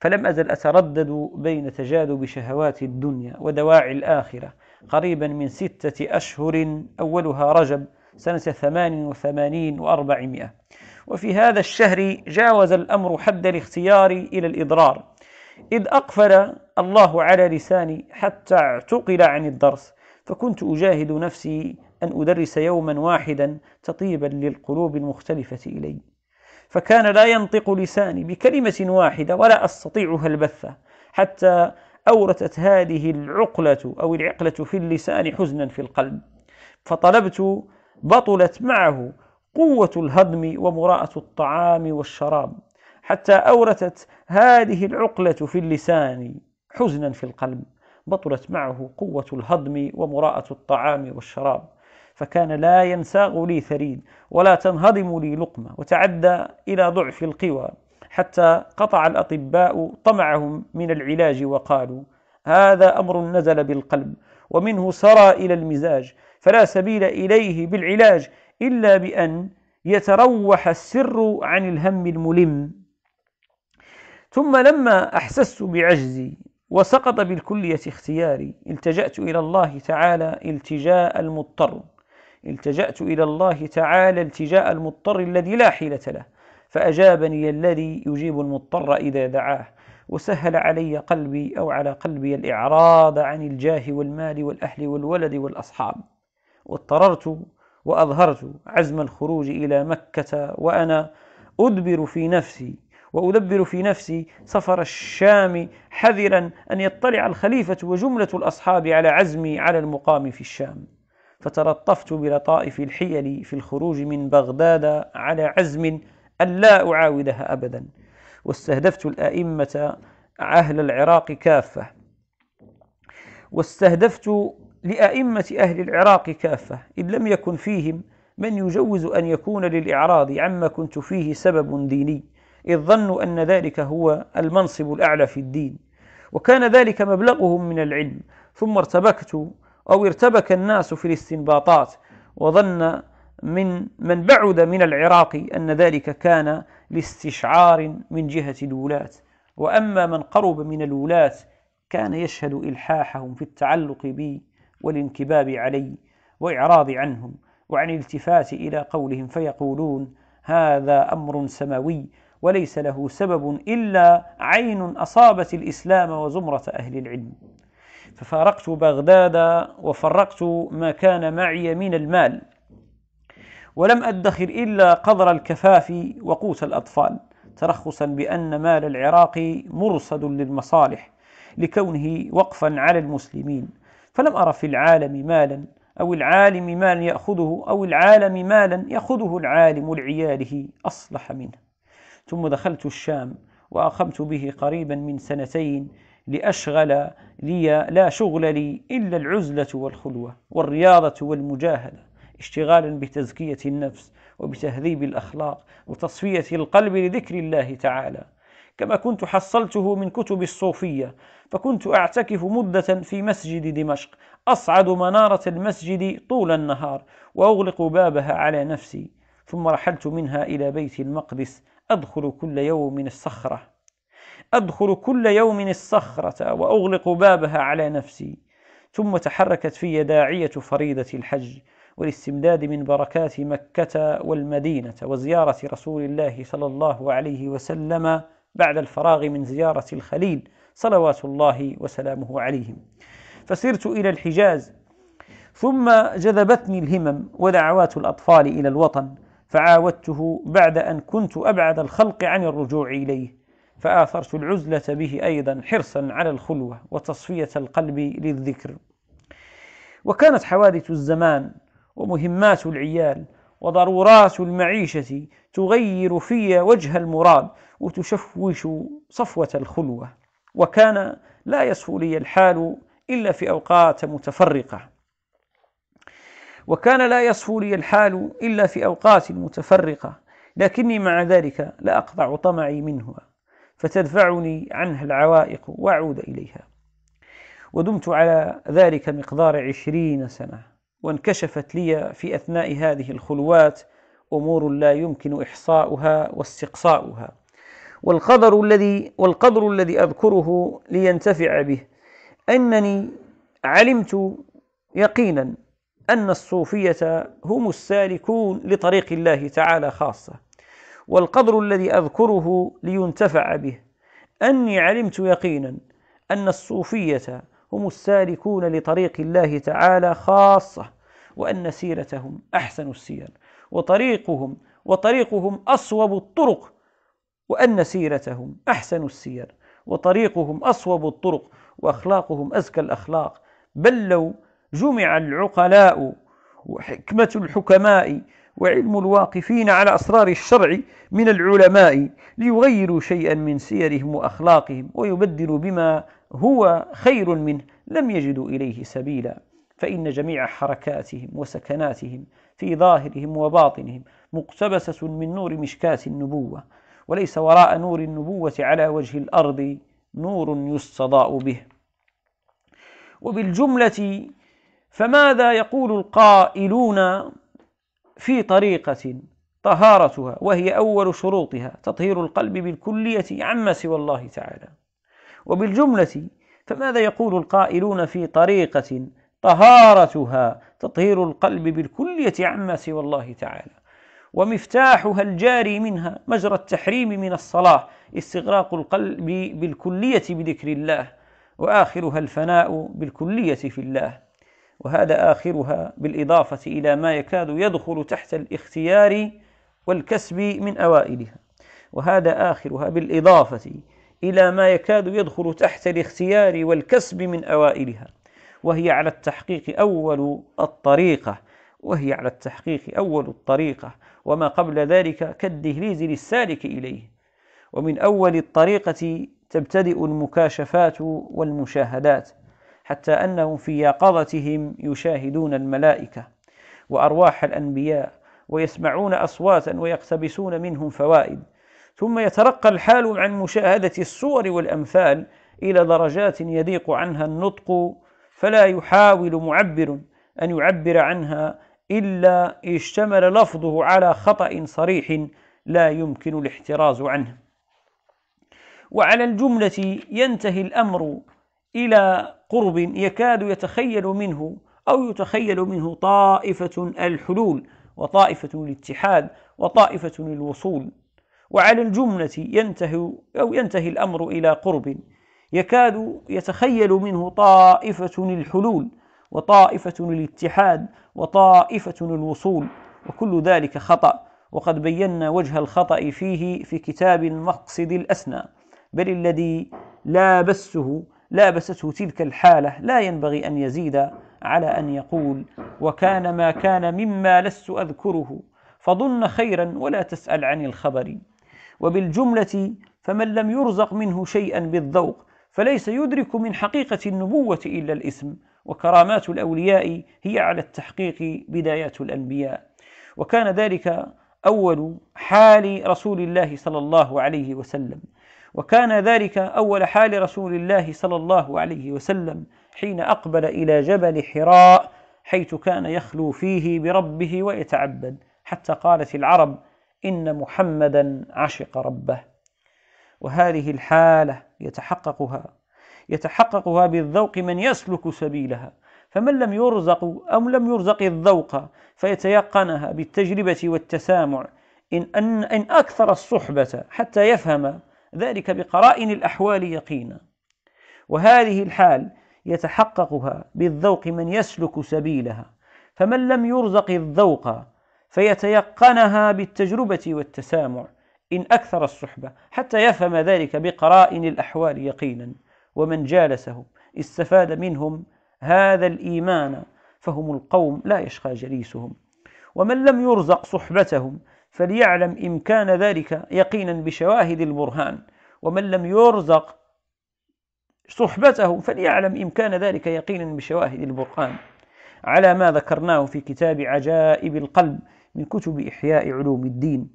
Speaker 1: فلم أزل أتردد بين تجاذب شهوات الدنيا ودواعي الآخرة قريبا من ستة أشهر أولها رجب سنة ثمان وثمانين وأربعمائة وفي هذا الشهر جاوز الأمر حد الاختيار إلى الإضرار إذ أقفل الله على لساني حتى اعتقل عن الدرس فكنت أجاهد نفسي أن أدرس يوما واحدا تطيبا للقلوب المختلفة إلي فكان لا ينطق لساني بكلمة واحدة ولا أستطيعها البثة حتى أورثت هذه العقلة أو العقلة في اللسان حزنا في القلب فطلبت بطلت معه قوة الهضم ومراءة الطعام والشراب حتى أورثت هذه العقلة في اللسان حزنا في القلب بطلت معه قوة الهضم ومراءة الطعام والشراب فكان لا ينساغ لي ثريد ولا تنهضم لي لقمة وتعدى إلى ضعف القوى حتى قطع الأطباء طمعهم من العلاج وقالوا هذا أمر نزل بالقلب ومنه سرى إلى المزاج فلا سبيل إليه بالعلاج إلا بأن يتروح السر عن الهم الملم ثم لما أحسست بعجزي وسقط بالكلية اختياري التجأت إلى الله تعالى التجاء المضطر التجأت إلى الله تعالى التجاء المضطر الذي لا حيلة له فأجابني الذي يجيب المضطر إذا دعاه وسهل علي قلبي أو على قلبي الإعراض عن الجاه والمال والأهل والولد والأصحاب واضطررت وأظهرت عزم الخروج إلى مكة وأنا أدبر في نفسي وأدبر في نفسي سفر الشام حذرا أن يطلع الخليفة وجملة الأصحاب على عزمي على المقام في الشام فتلطفت بلطائف الحيل في الخروج من بغداد على عزم ألا أعاودها أبدا واستهدفت الأئمة أهل العراق كافة واستهدفت لأئمة أهل العراق كافة إن لم يكن فيهم من يجوز أن يكون للإعراض عما كنت فيه سبب ديني إذ ظنوا أن ذلك هو المنصب الأعلى في الدين وكان ذلك مبلغهم من العلم ثم ارتبكت أو ارتبك الناس في الاستنباطات وظن من من بعد من العراق أن ذلك كان لاستشعار من جهة الولاة وأما من قرب من الولاة كان يشهد إلحاحهم في التعلق بي والانكباب علي وإعراض عنهم وعن التفات إلى قولهم فيقولون هذا أمر سماوي وليس له سبب إلا عين أصابت الإسلام وزمرة أهل العلم ففارقت بغداد وفرقت ما كان معي من المال ولم أدخر إلا قدر الكفاف وقوت الأطفال ترخصا بأن مال العراق مرصد للمصالح لكونه وقفا على المسلمين فلم أرى في العالم مالا أو العالم مالا يأخذه أو العالم مالا يأخذه العالم لعياله أصلح منه ثم دخلت الشام وأقمت به قريبا من سنتين لأشغل لي لا شغل لي إلا العزلة والخلوة والرياضة والمجاهدة اشتغالا بتزكية النفس وبتهذيب الأخلاق وتصفية القلب لذكر الله تعالى كما كنت حصلته من كتب الصوفية فكنت أعتكف مدة في مسجد دمشق أصعد منارة المسجد طول النهار وأغلق بابها على نفسي ثم رحلت منها إلى بيت المقدس أدخل كل يوم من الصخرة أدخل كل يوم الصخرة وأغلق بابها على نفسي ثم تحركت في داعية فريضة الحج والاستمداد من بركات مكة والمدينة وزيارة رسول الله صلى الله عليه وسلم بعد الفراغ من زيارة الخليل صلوات الله وسلامه عليهم فسرت إلى الحجاز ثم جذبتني الهمم ودعوات الأطفال إلى الوطن فعاودته بعد أن كنت أبعد الخلق عن الرجوع إليه فآثرت العزلة به أيضا حرصا على الخلوة وتصفية القلب للذكر وكانت حوادث الزمان ومهمات العيال وضرورات المعيشة تغير في وجه المراد وتشوش صفوة الخلوة وكان لا يصفو لي الحال إلا في أوقات متفرقة وكان لا يصفو لي الحال إلا في أوقات متفرقة لكني مع ذلك لا أقطع طمعي منها فتدفعني عنها العوائق وأعود إليها ودمت على ذلك مقدار عشرين سنة وانكشفت لي في أثناء هذه الخلوات أمور لا يمكن إحصاؤها واستقصاؤها والقدر الذي والقدر الذي أذكره لينتفع به أنني علمت يقينا أن الصوفية هم السالكون لطريق الله تعالى خاصة والقدر الذي أذكره لينتفع به أني علمت يقينا أن الصوفية هم السالكون لطريق الله تعالى خاصة وأن سيرتهم أحسن السير وطريقهم وطريقهم أصوب الطرق وأن سيرتهم أحسن السير وطريقهم أصوب الطرق وأخلاقهم أزكى الأخلاق بل لو جمع العقلاء وحكمة الحكماء وعلم الواقفين على أسرار الشرع من العلماء ليغيروا شيئا من سيرهم وأخلاقهم ويبدلوا بما هو خير منه لم يجدوا إليه سبيلا فإن جميع حركاتهم وسكناتهم في ظاهرهم وباطنهم مقتبسة من نور مشكاة النبوة وليس وراء نور النبوة على وجه الأرض نور يستضاء به وبالجملة فماذا يقول القائلون في طريقة طهارتها وهي أول شروطها تطهير القلب بالكلية عما سوى الله تعالى وبالجملة فماذا يقول القائلون في طريقة طهارتها تطهير القلب بالكلية عما سوى الله تعالى ومفتاحها الجاري منها مجرى التحريم من الصلاة استغراق القلب بالكلية بذكر الله وآخرها الفناء بالكلية في الله وهذا آخرها بالإضافة إلى ما يكاد يدخل تحت الاختيار والكسب من أوائلها وهذا آخرها بالإضافة إلى ما يكاد يدخل تحت الاختيار والكسب من أوائلها وهي على التحقيق أول الطريقة وهي على التحقيق أول الطريقة وما قبل ذلك كالدهليز للسالك إليه ومن أول الطريقة تبتدئ المكاشفات والمشاهدات حتى انهم في يقظتهم يشاهدون الملائكه وارواح الانبياء ويسمعون اصواتا ويقتبسون منهم فوائد ثم يترقى الحال عن مشاهده الصور والامثال الى درجات يضيق عنها النطق فلا يحاول معبر ان يعبر عنها الا اشتمل لفظه على خطا صريح لا يمكن الاحتراز عنه وعلى الجمله ينتهي الامر إلى قرب يكاد يتخيل منه أو يتخيل منه طائفة الحلول وطائفة الاتحاد وطائفة الوصول وعلى الجملة ينتهي أو ينتهي الأمر إلى قرب يكاد يتخيل منه طائفة الحلول وطائفة الاتحاد وطائفة الوصول وكل ذلك خطأ وقد بينا وجه الخطأ فيه في كتاب المقصد الأسنى بل الذي لابسه لابسته تلك الحالة لا ينبغي أن يزيد على أن يقول وكان ما كان مما لست أذكره فظن خيرا ولا تسأل عن الخبر وبالجملة فمن لم يرزق منه شيئا بالذوق فليس يدرك من حقيقة النبوة إلا الاسم وكرامات الأولياء هي على التحقيق بدايات الأنبياء وكان ذلك أول حال رسول الله صلى الله عليه وسلم وكان ذلك أول حال رسول الله صلى الله عليه وسلم حين أقبل إلى جبل حراء حيث كان يخلو فيه بربه ويتعبد حتى قالت العرب إن محمدا عشق ربه وهذه الحالة يتحققها يتحققها بالذوق من يسلك سبيلها فمن لم يرزق أو لم يرزق الذوق فيتيقنها بالتجربة والتسامع إن, أن, إن أكثر الصحبة حتى يفهم ذلك بقرائن الأحوال يقينا وهذه الحال يتحققها بالذوق من يسلك سبيلها فمن لم يرزق الذوق فيتيقنها بالتجربة والتسامع إن أكثر الصحبة حتى يفهم ذلك بقرائن الأحوال يقينا ومن جالسهم استفاد منهم هذا الإيمان فهم القوم لا يشقى جليسهم ومن لم يرزق صحبتهم فليعلم إمكان ذلك يقينا بشواهد البرهان ومن لم يرزق صحبته فليعلم إمكان ذلك يقينا بشواهد البرهان على ما ذكرناه في كتاب عجائب القلب من كتب إحياء علوم الدين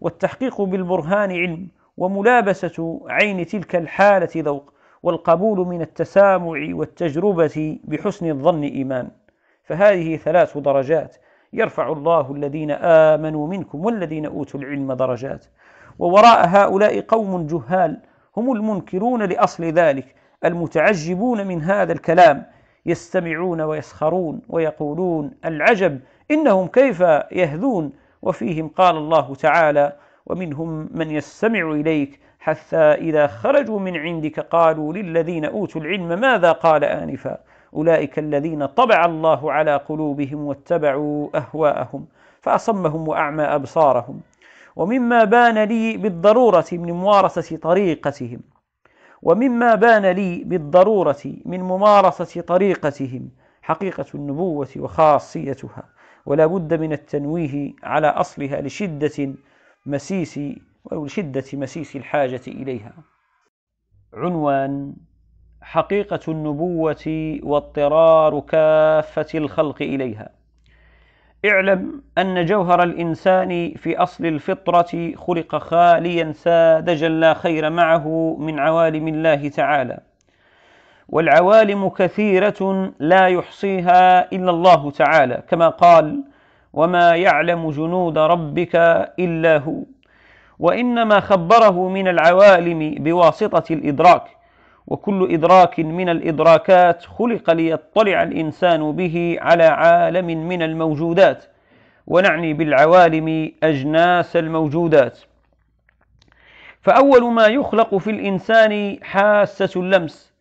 Speaker 1: والتحقيق بالبرهان علم وملابسة عين تلك الحالة ذوق والقبول من التسامع والتجربة بحسن الظن إيمان فهذه ثلاث درجات يرفع الله الذين آمنوا منكم والذين أوتوا العلم درجات ووراء هؤلاء قوم جهال هم المنكرون لأصل ذلك المتعجبون من هذا الكلام يستمعون ويسخرون ويقولون العجب إنهم كيف يهذون وفيهم قال الله تعالى ومنهم من يستمع إليك حتى إذا خرجوا من عندك قالوا للذين أوتوا العلم ماذا قال آنفا أولئك الذين طبع الله على قلوبهم واتبعوا أهواءهم فأصمهم وأعمى أبصارهم ومما بان لي بالضرورة من ممارسة طريقتهم ومما بان لي بالضرورة من ممارسة طريقتهم حقيقة النبوة وخاصيتها ولا بد من التنويه على أصلها لشدة مسيس ولشدة مسيس الحاجة إليها عنوان حقيقة النبوة واضطرار كافة الخلق إليها. اعلم أن جوهر الإنسان في أصل الفطرة خلق خاليا ساذجا لا خير معه من عوالم الله تعالى. والعوالم كثيرة لا يحصيها إلا الله تعالى كما قال: وما يعلم جنود ربك إلا هو. وإنما خبره من العوالم بواسطة الإدراك. وكل إدراك من الإدراكات خلق ليطلع الإنسان به على عالم من الموجودات ونعني بالعوالم أجناس الموجودات فأول ما يخلق في الإنسان حاسة اللمس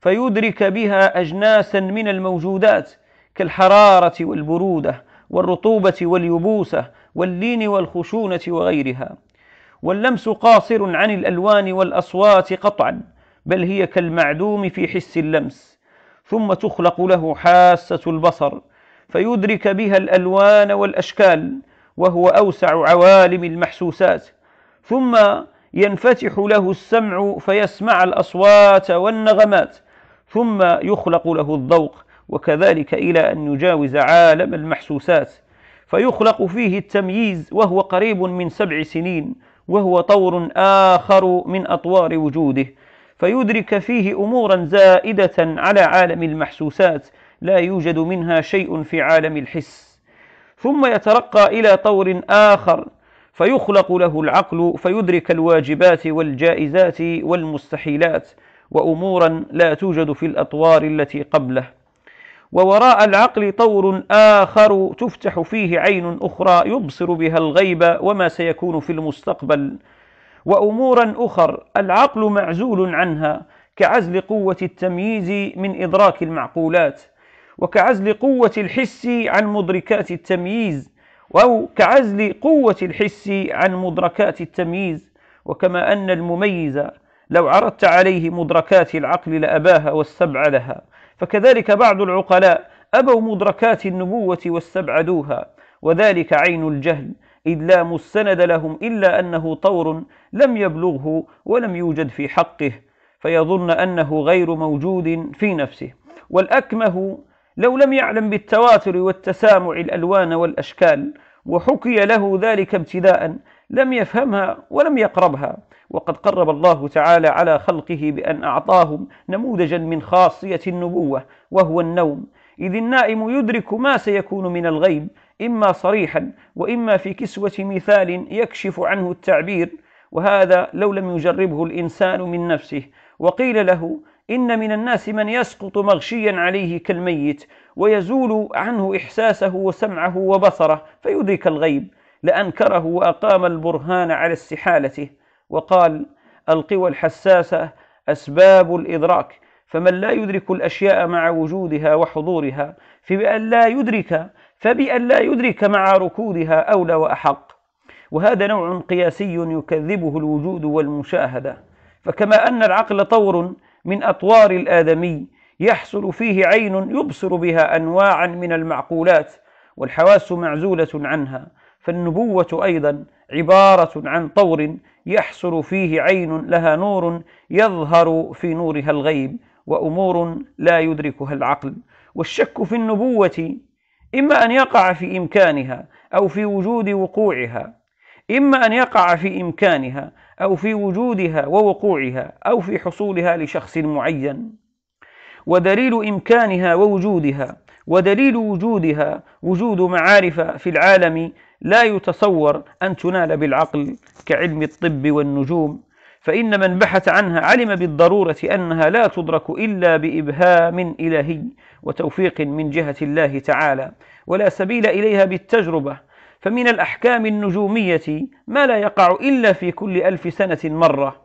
Speaker 1: فيدرك بها أجناسا من الموجودات كالحرارة والبرودة والرطوبة واليبوسة واللين والخشونة وغيرها واللمس قاصر عن الألوان والأصوات قطعا بل هي كالمعدوم في حس اللمس ثم تخلق له حاسة البصر فيدرك بها الألوان والأشكال وهو أوسع عوالم المحسوسات ثم ينفتح له السمع فيسمع الأصوات والنغمات ثم يخلق له الذوق وكذلك إلى أن يجاوز عالم المحسوسات فيخلق فيه التمييز وهو قريب من سبع سنين وهو طور آخر من أطوار وجوده فيدرك فيه امورا زائده على عالم المحسوسات لا يوجد منها شيء في عالم الحس ثم يترقى الى طور اخر فيخلق له العقل فيدرك الواجبات والجائزات والمستحيلات وامورا لا توجد في الاطوار التي قبله ووراء العقل طور اخر تفتح فيه عين اخرى يبصر بها الغيب وما سيكون في المستقبل وأمورا أخر العقل معزول عنها كعزل قوة التمييز من إدراك المعقولات وكعزل قوة الحس عن مدركات التمييز أو كعزل قوة الحس عن مدركات التمييز وكما أن المميز لو عرضت عليه مدركات العقل لأباها واستبعدها فكذلك بعض العقلاء أبوا مدركات النبوة واستبعدوها وذلك عين الجهل إذ لا مستند لهم إلا أنه طور لم يبلغه ولم يوجد في حقه فيظن أنه غير موجود في نفسه والأكمه لو لم يعلم بالتواتر والتسامع الألوان والأشكال وحكي له ذلك ابتداء لم يفهمها ولم يقربها وقد قرب الله تعالى على خلقه بأن أعطاهم نموذجا من خاصية النبوة وهو النوم إذ النائم يدرك ما سيكون من الغيب إما صريحا وإما في كسوة مثال يكشف عنه التعبير وهذا لو لم يجربه الإنسان من نفسه وقيل له إن من الناس من يسقط مغشيا عليه كالميت ويزول عنه إحساسه وسمعه وبصره فيدرك الغيب لأنكره وأقام البرهان على استحالته وقال القوى الحساسة أسباب الإدراك فمن لا يدرك الأشياء مع وجودها وحضورها فبأن لا يدرك فبأن لا يدرك مع ركودها أولى وأحق وهذا نوع قياسي يكذبه الوجود والمشاهدة فكما أن العقل طور من أطوار الآدمي يحصل فيه عين يبصر بها أنواعا من المعقولات والحواس معزولة عنها فالنبوة أيضا عبارة عن طور يحصل فيه عين لها نور يظهر في نورها الغيب وأمور لا يدركها العقل والشك في النبوة إما أن يقع في إمكانها أو في وجود وقوعها إما أن يقع في إمكانها أو في وجودها ووقوعها أو في حصولها لشخص معين ودليل إمكانها ووجودها ودليل وجودها وجود معارف في العالم لا يتصور أن تنال بالعقل كعلم الطب والنجوم فإن من بحث عنها علم بالضرورة أنها لا تدرك إلا بإبهام إلهي وتوفيق من جهة الله تعالى ولا سبيل إليها بالتجربة فمن الأحكام النجومية ما لا يقع إلا في كل ألف سنة مرة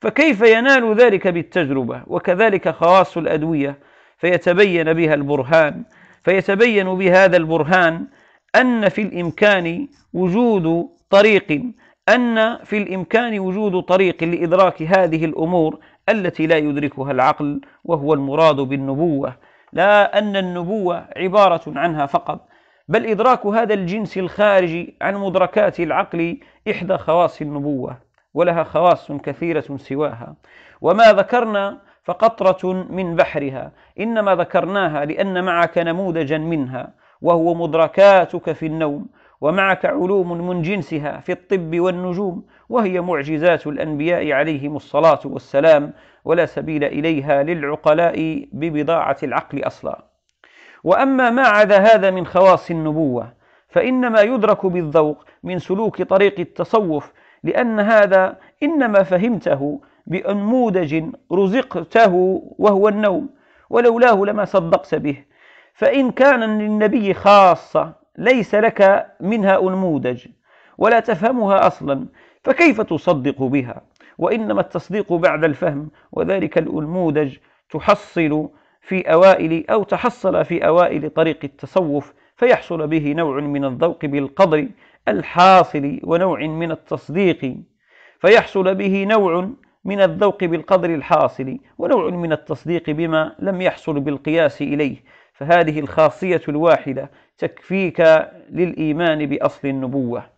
Speaker 1: فكيف ينال ذلك بالتجربة وكذلك خواص الأدوية فيتبين بها البرهان فيتبين بهذا البرهان أن في الإمكان وجود طريق أن في الإمكان وجود طريق لإدراك هذه الأمور التي لا يدركها العقل وهو المراد بالنبوة لا أن النبوة عبارة عنها فقط بل إدراك هذا الجنس الخارجي عن مدركات العقل إحدى خواص النبوة ولها خواص كثيرة سواها وما ذكرنا فقطرة من بحرها إنما ذكرناها لأن معك نموذجا منها وهو مدركاتك في النوم ومعك علوم من جنسها في الطب والنجوم وهي معجزات الأنبياء عليهم الصلاة والسلام ولا سبيل إليها للعقلاء ببضاعة العقل أصلا وأما ما عدا هذا من خواص النبوة فإنما يدرك بالذوق من سلوك طريق التصوف لأن هذا إنما فهمته بأنموذج رزقته وهو النوم ولولاه لما صدقت به فإن كان للنبي خاصة ليس لك منها أنموذج ولا تفهمها أصلا فكيف تصدق بها؟ وإنما التصديق بعد الفهم وذلك الأنموذج تحصل في أوائل أو تحصل في أوائل طريق التصوف فيحصل به نوع من الذوق بالقدر الحاصل ونوع من التصديق فيحصل به نوع من الذوق بالقدر الحاصل ونوع من التصديق بما لم يحصل بالقياس إليه فهذه الخاصية الواحدة تكفيك للإيمان بأصل النبوة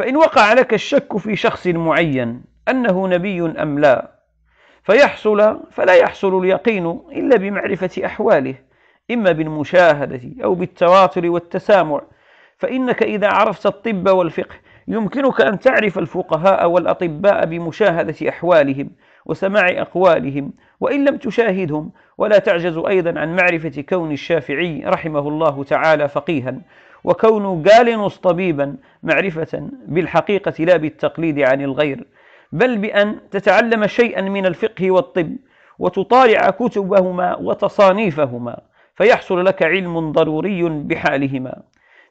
Speaker 1: فإن وقع لك الشك في شخص معين أنه نبي أم لا فيحصل فلا يحصل اليقين إلا بمعرفة أحواله إما بالمشاهدة أو بالتواتر والتسامع فإنك إذا عرفت الطب والفقه يمكنك أن تعرف الفقهاء والأطباء بمشاهدة أحوالهم وسماع أقوالهم وإن لم تشاهدهم ولا تعجز أيضا عن معرفة كون الشافعي رحمه الله تعالى فقيها وكون جالينوس طبيبا معرفة بالحقيقة لا بالتقليد عن الغير بل بأن تتعلم شيئا من الفقه والطب وتطالع كتبهما وتصانيفهما فيحصل لك علم ضروري بحالهما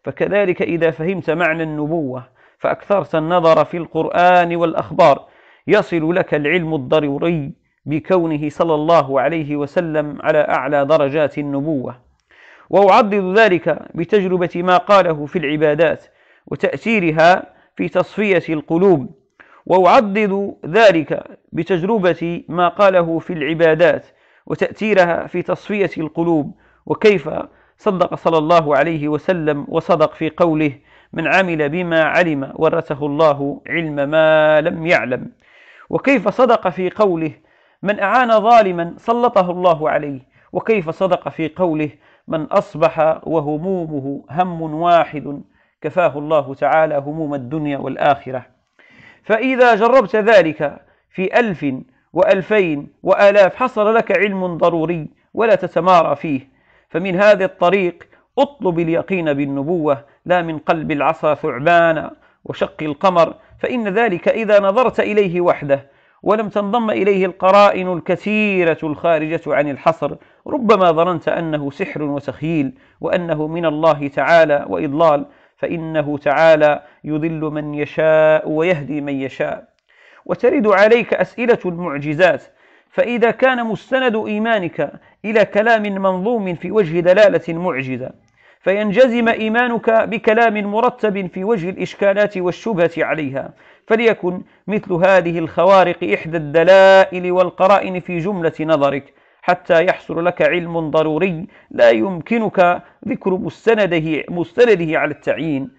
Speaker 1: فكذلك إذا فهمت معنى النبوة فأكثرت النظر في القرآن والأخبار يصل لك العلم الضروري بكونه صلى الله عليه وسلم على أعلى درجات النبوة وأعضد ذلك بتجربة ما قاله في العبادات وتأثيرها في تصفية القلوب وأعضد ذلك بتجربة ما قاله في العبادات وتأثيرها في تصفية القلوب وكيف صدق صلى الله عليه وسلم وصدق في قوله من عمل بما علم ورثه الله علم ما لم يعلم وكيف صدق في قوله من أعان ظالما سلطه الله عليه وكيف صدق في قوله من أصبح وهمومه هم واحد كفاه الله تعالى هموم الدنيا والآخرة فإذا جربت ذلك في ألف وألفين وآلاف حصل لك علم ضروري ولا تتمارى فيه فمن هذا الطريق اطلب اليقين بالنبوة لا من قلب العصا ثعبانا وشق القمر فإن ذلك إذا نظرت إليه وحده ولم تنضم إليه القرائن الكثيرة الخارجة عن الحصر ربما ظننت أنه سحر وتخييل وأنه من الله تعالى وإضلال فإنه تعالى يضل من يشاء ويهدي من يشاء وترد عليك أسئلة المعجزات فإذا كان مستند إيمانك إلى كلام منظوم في وجه دلالة معجزة فينجزم إيمانك بكلام مرتب في وجه الإشكالات والشبهة عليها فليكن مثل هذه الخوارق إحدى الدلائل والقرائن في جملة نظرك حتى يحصل لك علم ضروري لا يمكنك ذكر مستنده, مستنده على التعيين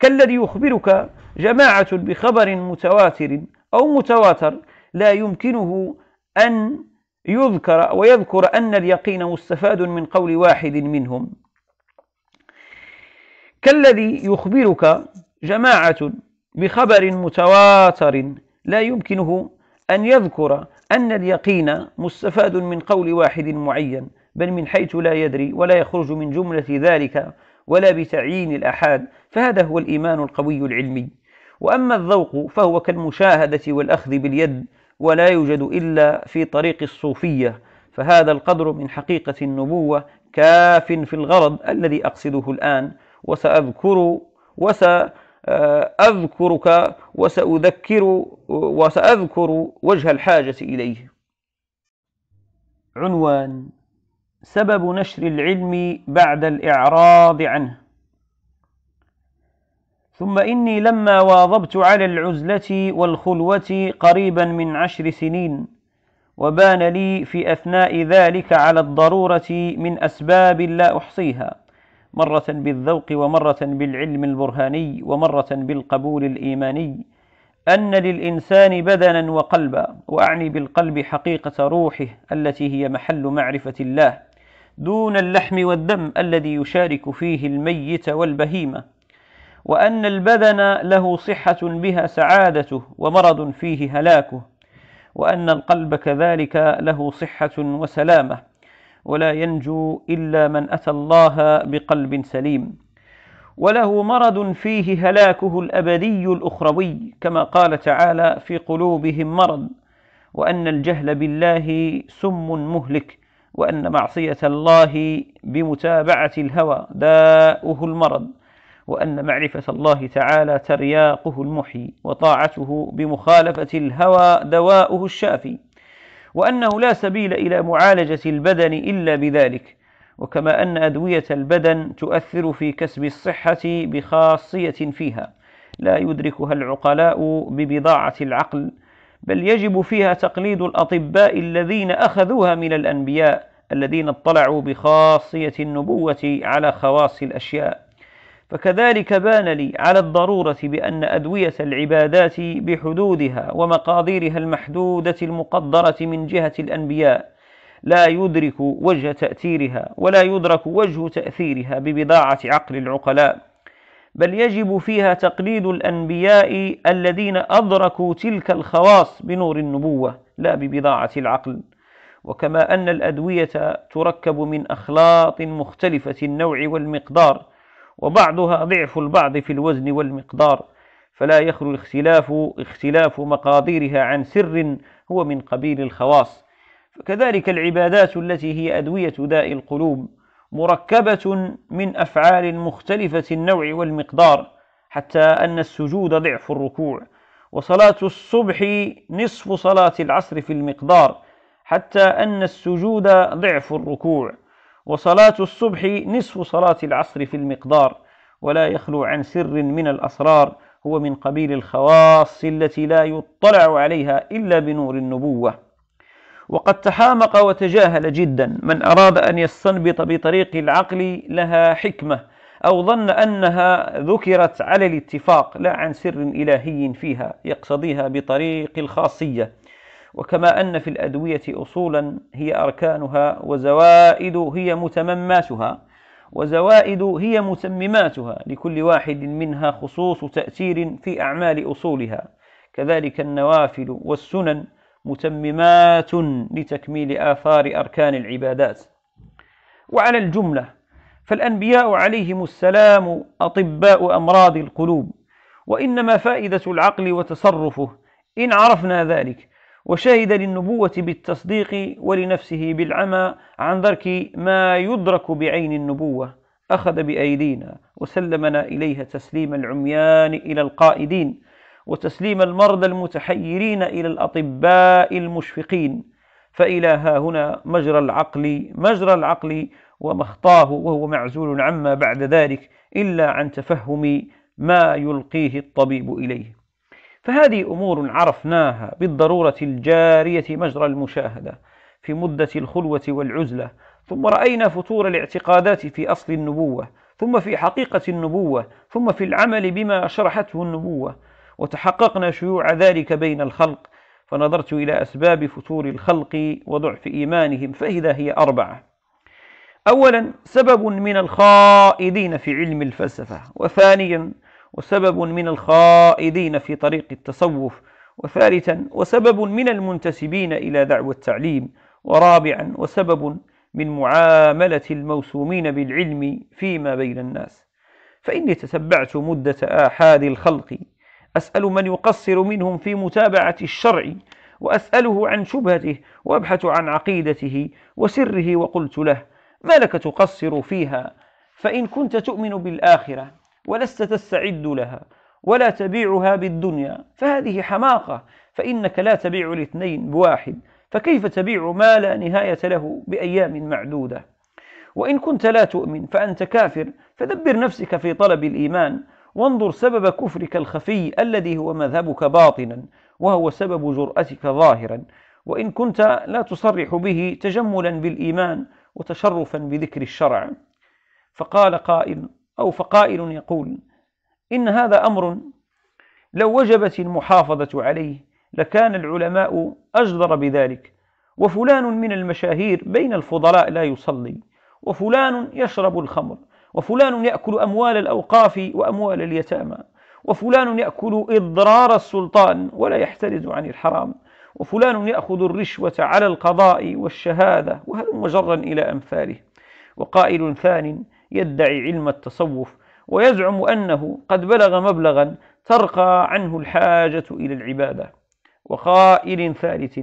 Speaker 1: كالذي يخبرك جماعة بخبر متواتر أو متواتر لا يمكنه أن يذكر ويذكر أن اليقين مستفاد من قول واحد منهم كالذي يخبرك جماعة بخبر متواتر لا يمكنه أن يذكر أن اليقين مستفاد من قول واحد معين بل من حيث لا يدري ولا يخرج من جملة ذلك ولا بتعيين الأحاد فهذا هو الإيمان القوي العلمي وأما الذوق فهو كالمشاهدة والأخذ باليد ولا يوجد إلا في طريق الصوفية فهذا القدر من حقيقة النبوة كاف في الغرض الذي أقصده الآن وسأذكر وسأذكر آه، أذكرك وسأذكر وسأذكر وجه الحاجة إليه عنوان سبب نشر العلم بعد الإعراض عنه ثم إني لما واظبت على العزلة والخلوة قريبا من عشر سنين وبان لي في أثناء ذلك على الضرورة من أسباب لا أحصيها مرة بالذوق ومرة بالعلم البرهاني ومرة بالقبول الإيماني أن للإنسان بدنا وقلبا وأعني بالقلب حقيقة روحه التي هي محل معرفة الله دون اللحم والدم الذي يشارك فيه الميت والبهيمة وأن البدن له صحة بها سعادته ومرض فيه هلاكه وأن القلب كذلك له صحة وسلامة ولا ينجو إلا من أتى الله بقلب سليم وله مرض فيه هلاكه الأبدي الأخروي كما قال تعالى في قلوبهم مرض وأن الجهل بالله سم مهلك وأن معصية الله بمتابعة الهوى داؤه المرض وأن معرفة الله تعالى ترياقه المحي وطاعته بمخالفة الهوى دواؤه الشافي وأنه لا سبيل إلى معالجة البدن إلا بذلك وكما أن أدوية البدن تؤثر في كسب الصحة بخاصية فيها لا يدركها العقلاء ببضاعة العقل بل يجب فيها تقليد الأطباء الذين أخذوها من الأنبياء الذين اطلعوا بخاصية النبوة على خواص الأشياء فكذلك بان لي على الضرورة بأن أدوية العبادات بحدودها ومقاديرها المحدودة المقدرة من جهة الأنبياء لا يدرك وجه تأثيرها ولا يدرك وجه تأثيرها ببضاعة عقل العقلاء بل يجب فيها تقليد الأنبياء الذين أدركوا تلك الخواص بنور النبوة لا ببضاعة العقل وكما أن الأدوية تركب من أخلاط مختلفة النوع والمقدار وبعضها ضعف البعض في الوزن والمقدار فلا يخلو الاختلاف اختلاف مقاديرها عن سر هو من قبيل الخواص فكذلك العبادات التي هي أدوية داء القلوب مركبة من أفعال مختلفة النوع والمقدار حتى أن السجود ضعف الركوع وصلاة الصبح نصف صلاة العصر في المقدار حتى أن السجود ضعف الركوع وصلاة الصبح نصف صلاة العصر في المقدار ولا يخلو عن سر من الأسرار هو من قبيل الخواص التي لا يطلع عليها إلا بنور النبوة وقد تحامق وتجاهل جدا من أراد أن يستنبط بطريق العقل لها حكمة أو ظن أنها ذكرت على الاتفاق لا عن سر إلهي فيها يقتضيها بطريق الخاصية وكما أن في الأدوية أصولا هي أركانها وزوائد هي متمماتها وزوائد هي متمماتها لكل واحد منها خصوص تأثير في أعمال أصولها كذلك النوافل والسنن متممات لتكميل آثار أركان العبادات وعلى الجملة فالأنبياء عليهم السلام أطباء أمراض القلوب وإنما فائدة العقل وتصرفه إن عرفنا ذلك وشهد للنبوة بالتصديق ولنفسه بالعمى عن درك ما يدرك بعين النبوة أخذ بأيدينا وسلمنا إليها تسليم العميان إلى القائدين وتسليم المرضى المتحيرين إلى الأطباء المشفقين فإلى ها هنا مجرى العقل مجرى العقل ومخطاه وهو معزول عما بعد ذلك إلا عن تفهم ما يلقيه الطبيب إليه فهذه أمور عرفناها بالضرورة الجارية مجرى المشاهدة في مدة الخلوة والعزلة ثم رأينا فتور الاعتقادات في أصل النبوة ثم في حقيقة النبوة ثم في العمل بما شرحته النبوة وتحققنا شيوع ذلك بين الخلق فنظرت إلى أسباب فتور الخلق وضعف إيمانهم فإذا هي أربعة أولا سبب من الخائدين في علم الفلسفة وثانيا وسبب من الخائدين في طريق التصوف وثالثا وسبب من المنتسبين إلى دعوى التعليم ورابعا وسبب من معاملة الموسومين بالعلم فيما بين الناس فإني تتبعت مدة آحاد الخلق أسأل من يقصر منهم في متابعة الشرع وأسأله عن شبهته وأبحث عن عقيدته وسره وقلت له ما لك تقصر فيها فإن كنت تؤمن بالآخرة ولست تستعد لها ولا تبيعها بالدنيا فهذه حماقة فإنك لا تبيع الاثنين بواحد فكيف تبيع ما لا نهاية له بأيام معدودة وإن كنت لا تؤمن فأنت كافر فدبر نفسك في طلب الإيمان وانظر سبب كفرك الخفي الذي هو مذهبك باطنا وهو سبب جرأتك ظاهرا وإن كنت لا تصرح به تجملا بالإيمان وتشرفا بذكر الشرع فقال قائل أو فقائل يقول إن هذا أمر لو وجبت المحافظة عليه لكان العلماء أجدر بذلك وفلان من المشاهير بين الفضلاء لا يصلي وفلان يشرب الخمر وفلان يأكل أموال الأوقاف وأموال اليتامى وفلان يأكل إضرار السلطان ولا يحترز عن الحرام وفلان يأخذ الرشوة على القضاء والشهادة وهل مجرا إلى أمثاله وقائل ثان يدعي علم التصوف ويزعم أنه قد بلغ مبلغا ترقى عنه الحاجة إلى العبادة وخائر ثالث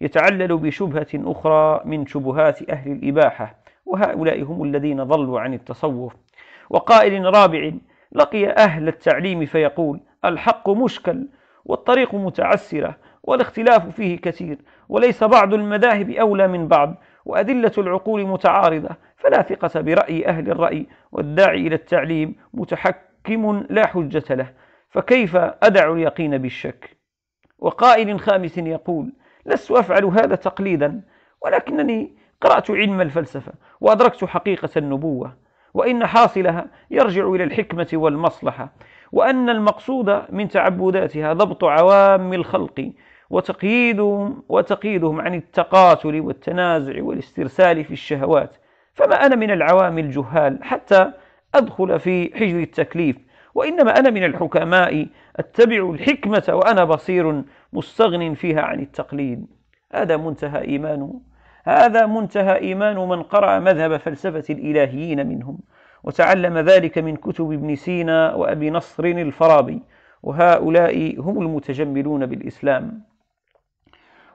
Speaker 1: يتعلل بشبهة أخرى من شبهات أهل الإباحة وهؤلاء هم الذين ضلوا عن التصوف وقائل رابع لقي أهل التعليم فيقول الحق مشكل والطريق متعسرة والاختلاف فيه كثير وليس بعض المذاهب أولى من بعض وأدلة العقول متعارضة فلا ثقة برأي أهل الرأي والداعي إلى التعليم متحكم لا حجة له فكيف أدع اليقين بالشك وقائل خامس يقول لست أفعل هذا تقليدا ولكنني قرأت علم الفلسفة وأدركت حقيقة النبوة وإن حاصلها يرجع إلى الحكمة والمصلحة وأن المقصود من تعبداتها ضبط عوام الخلق وتقييدهم, وتقييدهم عن التقاتل والتنازع والاسترسال في الشهوات فما أنا من العوام الجهال حتى أدخل في حجر التكليف وإنما أنا من الحكماء أتبع الحكمة وأنا بصير مستغن فيها عن التقليد هذا منتهى إيمانه هذا منتهى إيمان من قرأ مذهب فلسفة الإلهيين منهم وتعلم ذلك من كتب ابن سينا وأبي نصر الفارابي وهؤلاء هم المتجملون بالإسلام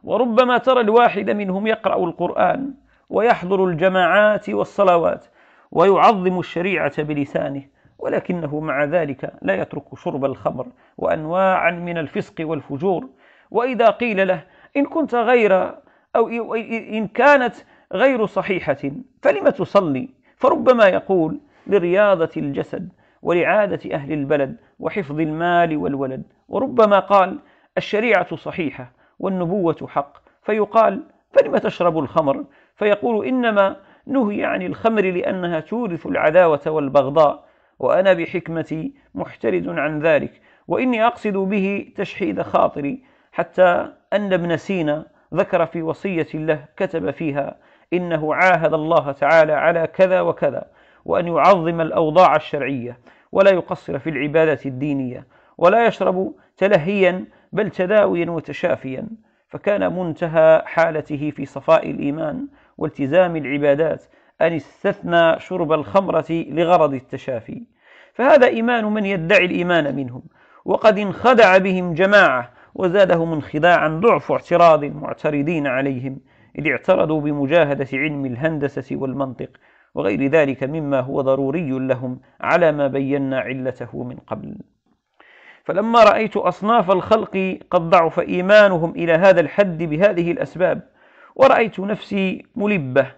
Speaker 1: وربما ترى الواحد منهم يقرأ القرآن ويحضر الجماعات والصلوات ويعظم الشريعة بلسانه ولكنه مع ذلك لا يترك شرب الخمر وأنواعا من الفسق والفجور وإذا قيل له إن كنت غير أو إن كانت غير صحيحة فلم تصلي فربما يقول لرياضة الجسد ولعادة أهل البلد وحفظ المال والولد وربما قال الشريعة صحيحة والنبوة حق فيقال فلم تشرب الخمر فيقول إنما نهي عن الخمر لأنها تورث العداوة والبغضاء وأنا بحكمتي محترز عن ذلك وإني أقصد به تشحيد خاطري حتى أن ابن سينا ذكر في وصية له كتب فيها إنه عاهد الله تعالى على كذا وكذا وأن يعظم الأوضاع الشرعية ولا يقصر في العبادة الدينية ولا يشرب تلهيا بل تداويا وتشافيا فكان منتهى حالته في صفاء الإيمان والتزام العبادات أن استثنى شرب الخمرة لغرض التشافي فهذا إيمان من يدعي الإيمان منهم وقد انخدع بهم جماعة وزادهم انخداعا ضعف اعتراض المعترضين عليهم إذ اعترضوا بمجاهدة علم الهندسة والمنطق وغير ذلك مما هو ضروري لهم على ما بينا علته من قبل فلما رأيت أصناف الخلق قد ضعف إيمانهم إلى هذا الحد بهذه الأسباب ورأيت نفسي ملبة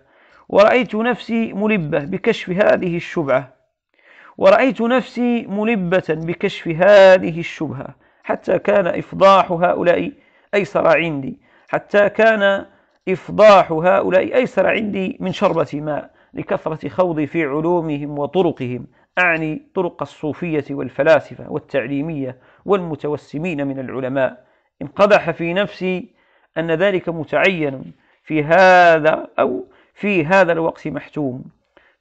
Speaker 1: ورأيت نفسي ملبة بكشف هذه الشبعة ورأيت نفسي ملبة بكشف هذه الشبهة حتى كان إفضاح هؤلاء أيسر عندي حتى كان إفضاح هؤلاء أيسر عندي من شربة ماء لكثرة خوضي في علومهم وطرقهم أعني طرق الصوفية والفلاسفة والتعليمية والمتوسمين من العلماء انقدح في نفسي أن ذلك متعين في هذا أو في هذا الوقت محتوم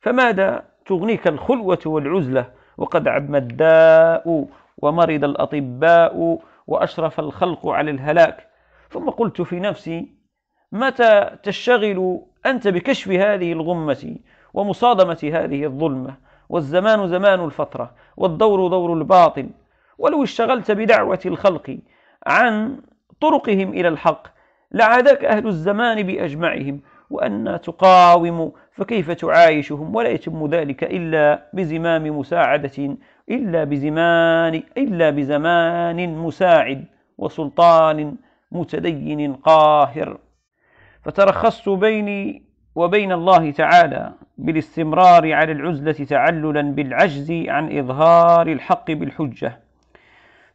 Speaker 1: فماذا تغنيك الخلوة والعزلة وقد عم الداء ومرض الأطباء وأشرف الخلق على الهلاك ثم قلت في نفسي متى تشتغل أنت بكشف هذه الغمة ومصادمة هذه الظلمة والزمان زمان الفترة والدور دور الباطل ولو اشتغلت بدعوة الخلق عن طرقهم إلى الحق لعادك أهل الزمان بأجمعهم وأن تقاوم فكيف تعايشهم ولا يتم ذلك إلا بزمام مساعدة إلا بزمان إلا بزمان مساعد وسلطان متدين قاهر فترخصت بيني وبين الله تعالى بالاستمرار على العزلة تعللا بالعجز عن إظهار الحق بالحجة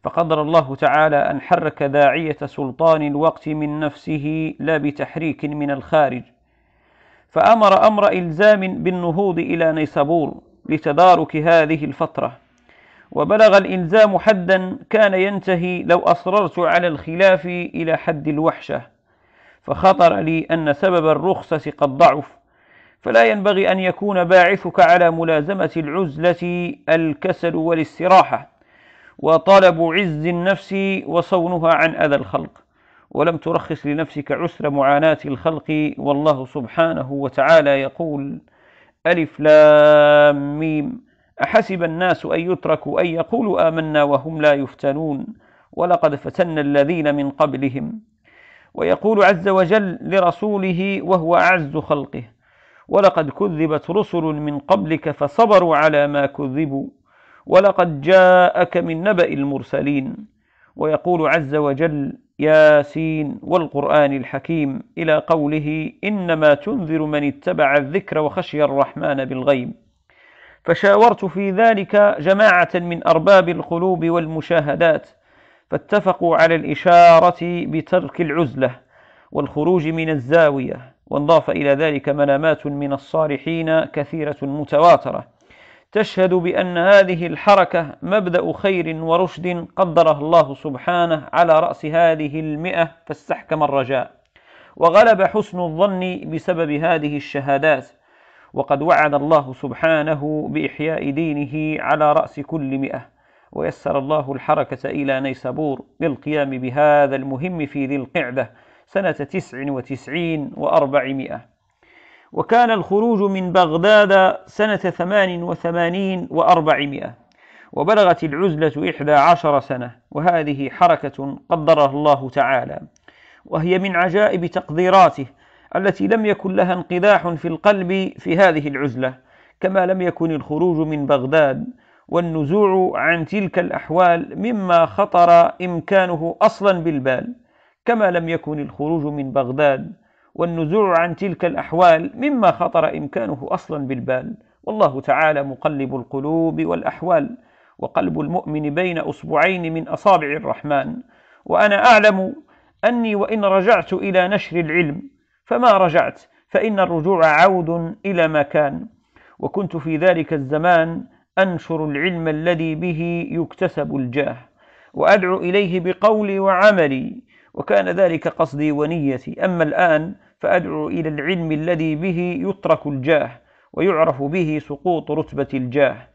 Speaker 1: فقدر الله تعالى أن حرك داعية سلطان الوقت من نفسه لا بتحريك من الخارج فأمر أمر إلزام بالنهوض إلى نيسابور لتدارك هذه الفترة وبلغ الإلزام حدا كان ينتهي لو أصررت على الخلاف إلى حد الوحشة فخطر لي أن سبب الرخصة قد ضعف فلا ينبغي أن يكون باعثك على ملازمة العزلة الكسل والاستراحة وطلب عز النفس وصونها عن أذى الخلق ولم ترخص لنفسك عسر معاناة الخلق والله سبحانه وتعالى يقول ألف لام ميم أحسب الناس أن يتركوا أن يقولوا آمنا وهم لا يفتنون ولقد فتنا الذين من قبلهم ويقول عز وجل لرسوله وهو أعز خلقه ولقد كذبت رسل من قبلك فصبروا على ما كذبوا ولقد جاءك من نبأ المرسلين ويقول عز وجل ياسين والقرآن الحكيم إلى قوله إنما تنذر من اتبع الذكر وخشي الرحمن بالغيب فشاورت في ذلك جماعة من أرباب القلوب والمشاهدات فاتفقوا على الإشارة بترك العزلة والخروج من الزاوية وانضاف إلى ذلك منامات من الصالحين كثيرة متواترة تشهد بأن هذه الحركة مبدأ خير ورشد قدره الله سبحانه على رأس هذه المئة فاستحكم الرجاء وغلب حسن الظن بسبب هذه الشهادات وقد وعد الله سبحانه بإحياء دينه على رأس كل مئة ويسر الله الحركة إلى نيسابور للقيام بهذا المهم في ذي القعدة سنة تسع وتسعين وأربعمائة وكان الخروج من بغداد سنة ثمان وثمانين وأربعمائة وبلغت العزلة إحدى عشر سنة وهذه حركة قدرها الله تعالى وهي من عجائب تقديراته التي لم يكن لها انقداح في القلب في هذه العزلة كما لم يكن الخروج من بغداد والنزوع عن تلك الأحوال مما خطر إمكانه أصلا بالبال كما لم يكن الخروج من بغداد والنزوع عن تلك الأحوال مما خطر إمكانه أصلا بالبال والله تعالى مقلب القلوب والأحوال وقلب المؤمن بين أصبعين من أصابع الرحمن وأنا أعلم أني وإن رجعت إلى نشر العلم فما رجعت فإن الرجوع عود إلى ما كان وكنت في ذلك الزمان أنشر العلم الذي به يكتسب الجاه وأدعو إليه بقولي وعملي وكان ذلك قصدي ونيتي أما الآن فأدعو إلى العلم الذي به يترك الجاه ويعرف به سقوط رتبة الجاه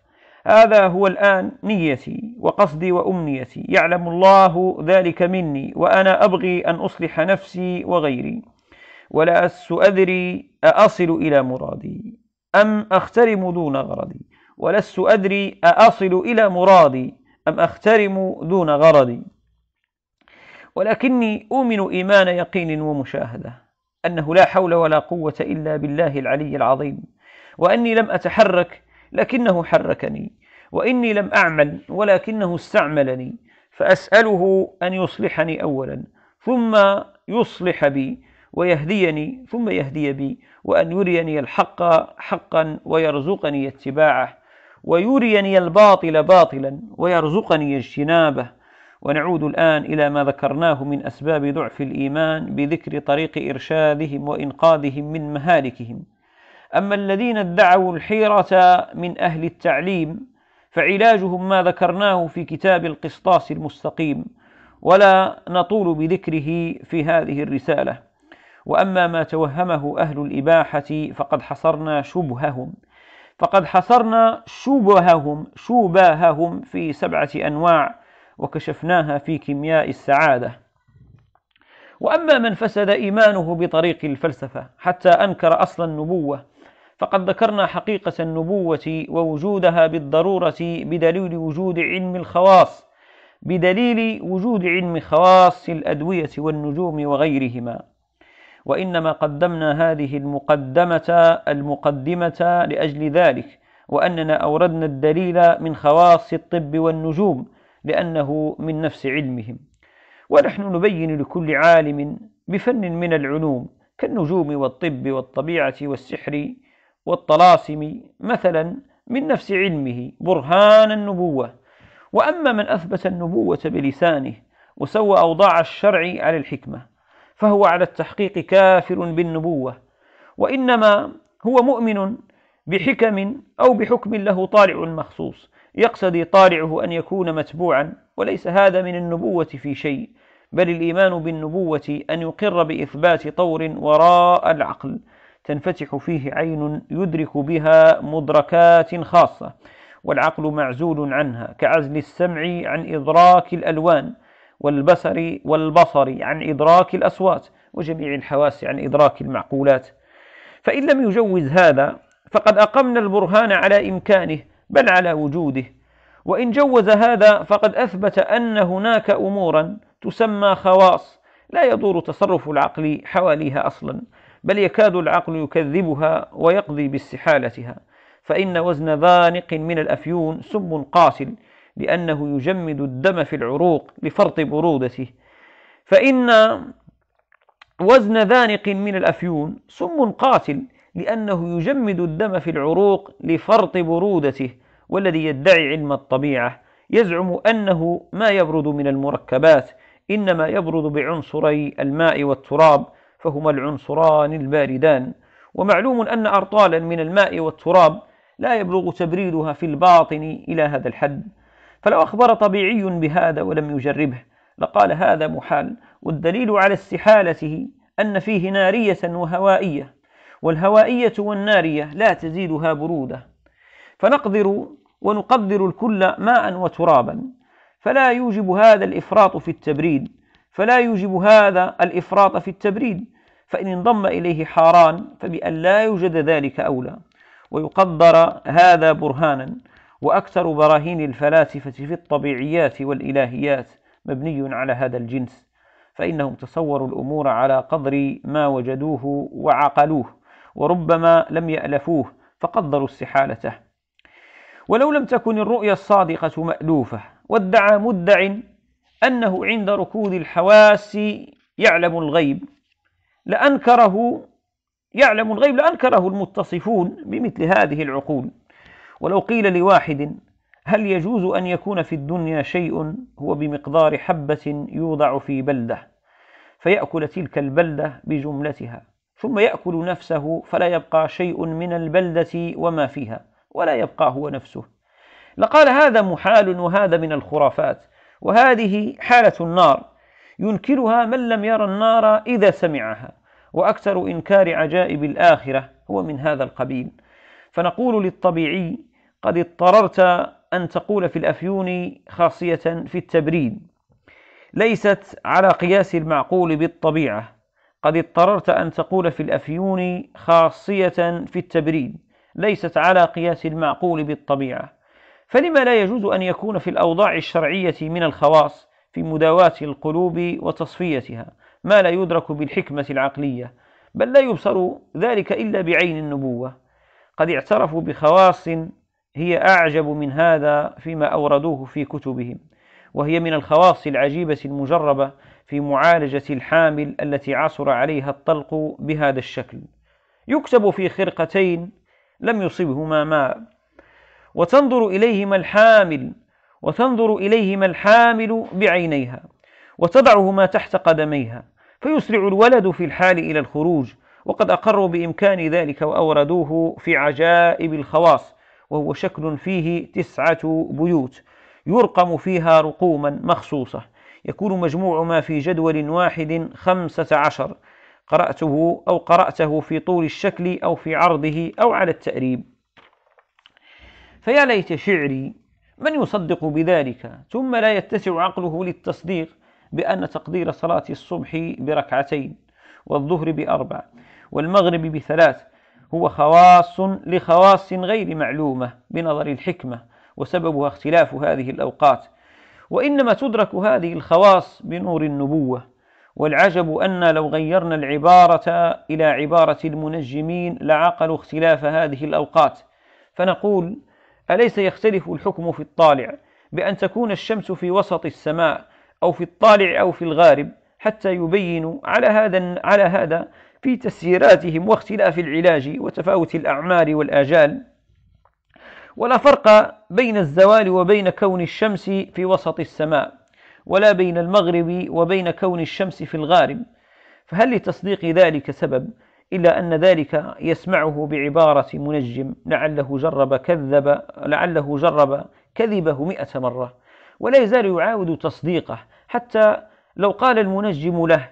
Speaker 1: هذا هو الآن نيتي وقصدي وأمنيتي يعلم الله ذلك مني وأنا أبغي أن أصلح نفسي وغيري ولا أدري أأصل إلى مرادي أم أخترم دون غرضي ولست أدري أأصل إلى مرادي أم أخترم دون غرضي ولكني أؤمن إيمان يقين ومشاهدة أنه لا حول ولا قوة إلا بالله العلي العظيم وأني لم أتحرك لكنه حركني وإني لم أعمل ولكنه استعملني فأسأله أن يصلحني أولا ثم يصلح بي ويهديني ثم يهدي بي وأن يريني الحق حقا ويرزقني اتباعه ويريني الباطل باطلا ويرزقني اجتنابه ونعود الآن إلى ما ذكرناه من أسباب ضعف الإيمان بذكر طريق إرشادهم وإنقاذهم من مهالكهم أما الذين ادعوا الحيرة من أهل التعليم فعلاجهم ما ذكرناه في كتاب القسطاس المستقيم ولا نطول بذكره في هذه الرسالة وأما ما توهمه أهل الإباحة فقد حصرنا شبههم فقد حصرنا شبههم شبههم في سبعة أنواع وكشفناها في كيمياء السعادة وأما من فسد إيمانه بطريق الفلسفة حتى أنكر أصل النبوة فقد ذكرنا حقيقة النبوة ووجودها بالضرورة بدليل وجود علم الخواص بدليل وجود علم خواص الأدوية والنجوم وغيرهما وإنما قدمنا هذه المقدمة المقدمة لأجل ذلك وأننا أوردنا الدليل من خواص الطب والنجوم لأنه من نفس علمهم ونحن نبين لكل عالم بفن من العلوم كالنجوم والطب والطبيعة والسحر والطلاسم مثلا من نفس علمه برهان النبوة وأما من أثبت النبوة بلسانه وسوى أوضاع الشرع على الحكمة فهو على التحقيق كافر بالنبوة وإنما هو مؤمن بحكم أو بحكم له طالع مخصوص يقتضي طالعه أن يكون متبوعا وليس هذا من النبوة في شيء بل الإيمان بالنبوة أن يقر بإثبات طور وراء العقل تنفتح فيه عين يدرك بها مدركات خاصة والعقل معزول عنها كعزل السمع عن إدراك الألوان والبصر والبصر عن إدراك الأصوات وجميع الحواس عن إدراك المعقولات فإن لم يجوز هذا فقد أقمنا البرهان على إمكانه بل على وجوده وإن جوز هذا فقد أثبت أن هناك أمورا تسمى خواص لا يدور تصرف العقل حواليها أصلا بل يكاد العقل يكذبها ويقضي باستحالتها فإن وزن ذانق من الأفيون سم قاتل لأنه يجمد الدم في العروق لفرط برودته فإن وزن ذانق من الأفيون سم قاتل لأنه يجمد الدم في العروق لفرط برودته والذي يدعي علم الطبيعة يزعم أنه ما يبرد من المركبات إنما يبرد بعنصري الماء والتراب فهما العنصران الباردان ومعلوم أن أرطالا من الماء والتراب لا يبلغ تبريدها في الباطن إلى هذا الحد فلو أخبر طبيعي بهذا ولم يجربه لقال هذا محال والدليل على استحالته أن فيه نارية وهوائية والهوائية والنارية لا تزيدها برودة فنقدر ونقدر الكل ماء وترابا فلا يوجب هذا الإفراط في التبريد فلا يوجب هذا الإفراط في التبريد فإن انضم إليه حاران فبأن لا يوجد ذلك أولى ويقدر هذا برهانا وأكثر براهين الفلاسفة في الطبيعيات والإلهيات مبني على هذا الجنس فإنهم تصوروا الأمور على قدر ما وجدوه وعقلوه وربما لم يألفوه فقدروا استحالته ولو لم تكن الرؤيا الصادقة مألوفة وادعى مدع أنه عند ركود الحواس يعلم الغيب لأنكره يعلم الغيب لأنكره المتصفون بمثل هذه العقول ولو قيل لواحد هل يجوز أن يكون في الدنيا شيء هو بمقدار حبة يوضع في بلدة فيأكل تلك البلدة بجملتها ثم يأكل نفسه فلا يبقى شيء من البلدة وما فيها ولا يبقى هو نفسه لقال هذا محال وهذا من الخرافات وهذه حالة النار ينكرها من لم يرى النار إذا سمعها وأكثر إنكار عجائب الآخرة هو من هذا القبيل فنقول للطبيعي قد اضطررت أن تقول في الأفيون خاصية في التبريد ليست على قياس المعقول بالطبيعة قد اضطررت أن تقول في الأفيون خاصية في التبريد ليست على قياس المعقول بالطبيعة فلما لا يجوز أن يكون في الأوضاع الشرعية من الخواص في مداواة القلوب وتصفيتها ما لا يدرك بالحكمة العقلية بل لا يبصر ذلك إلا بعين النبوة قد اعترفوا بخواص هي أعجب من هذا فيما أوردوه في كتبهم وهي من الخواص العجيبة المجربة في معالجة الحامل التي عصر عليها الطلق بهذا الشكل يكتب في خرقتين لم يصبهما ماء وتنظر إليهما الحامل وتنظر إليهما الحامل بعينيها وتضعهما تحت قدميها فيسرع الولد في الحال إلى الخروج وقد أقروا بإمكان ذلك وأوردوه في عجائب الخواص وهو شكل فيه تسعة بيوت يرقم فيها رقوما مخصوصة يكون مجموع ما في جدول واحد خمسة عشر قرأته أو قرأته في طول الشكل أو في عرضه أو على التأريب فيا ليت شعري من يصدق بذلك ثم لا يتسع عقله للتصديق بأن تقدير صلاة الصبح بركعتين والظهر بأربع والمغرب بثلاث هو خواص لخواص غير معلومة بنظر الحكمة وسببها اختلاف هذه الأوقات وإنما تدرك هذه الخواص بنور النبوة والعجب أن لو غيرنا العبارة إلى عبارة المنجمين لعقلوا اختلاف هذه الأوقات فنقول أليس يختلف الحكم في الطالع بأن تكون الشمس في وسط السماء أو في الطالع أو في الغارب حتى يبينوا على هذا على هذا في تسييراتهم واختلاف العلاج وتفاوت الأعمار والآجال ولا فرق بين الزوال وبين كون الشمس في وسط السماء ولا بين المغرب وبين كون الشمس في الغارب فهل لتصديق ذلك سبب إلا أن ذلك يسمعه بعبارة منجم لعله جرب كذب لعله جرب كذبه مئة مرة ولا يزال يعاود تصديقه حتى لو قال المنجم له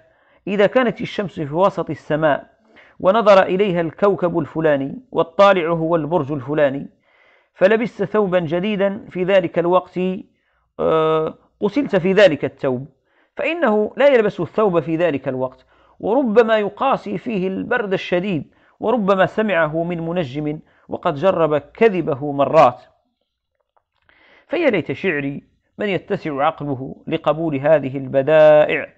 Speaker 1: إذا كانت الشمس في وسط السماء ونظر إليها الكوكب الفلاني والطالع هو البرج الفلاني فلبس ثوبا جديدا في ذلك الوقت آه، قتلت في ذلك الثوب فإنه لا يلبس الثوب في ذلك الوقت وربما يقاسي فيه البرد الشديد وربما سمعه من منجم وقد جرب كذبه مرات فيا ليت شعري من يتسع عقله لقبول هذه البدائع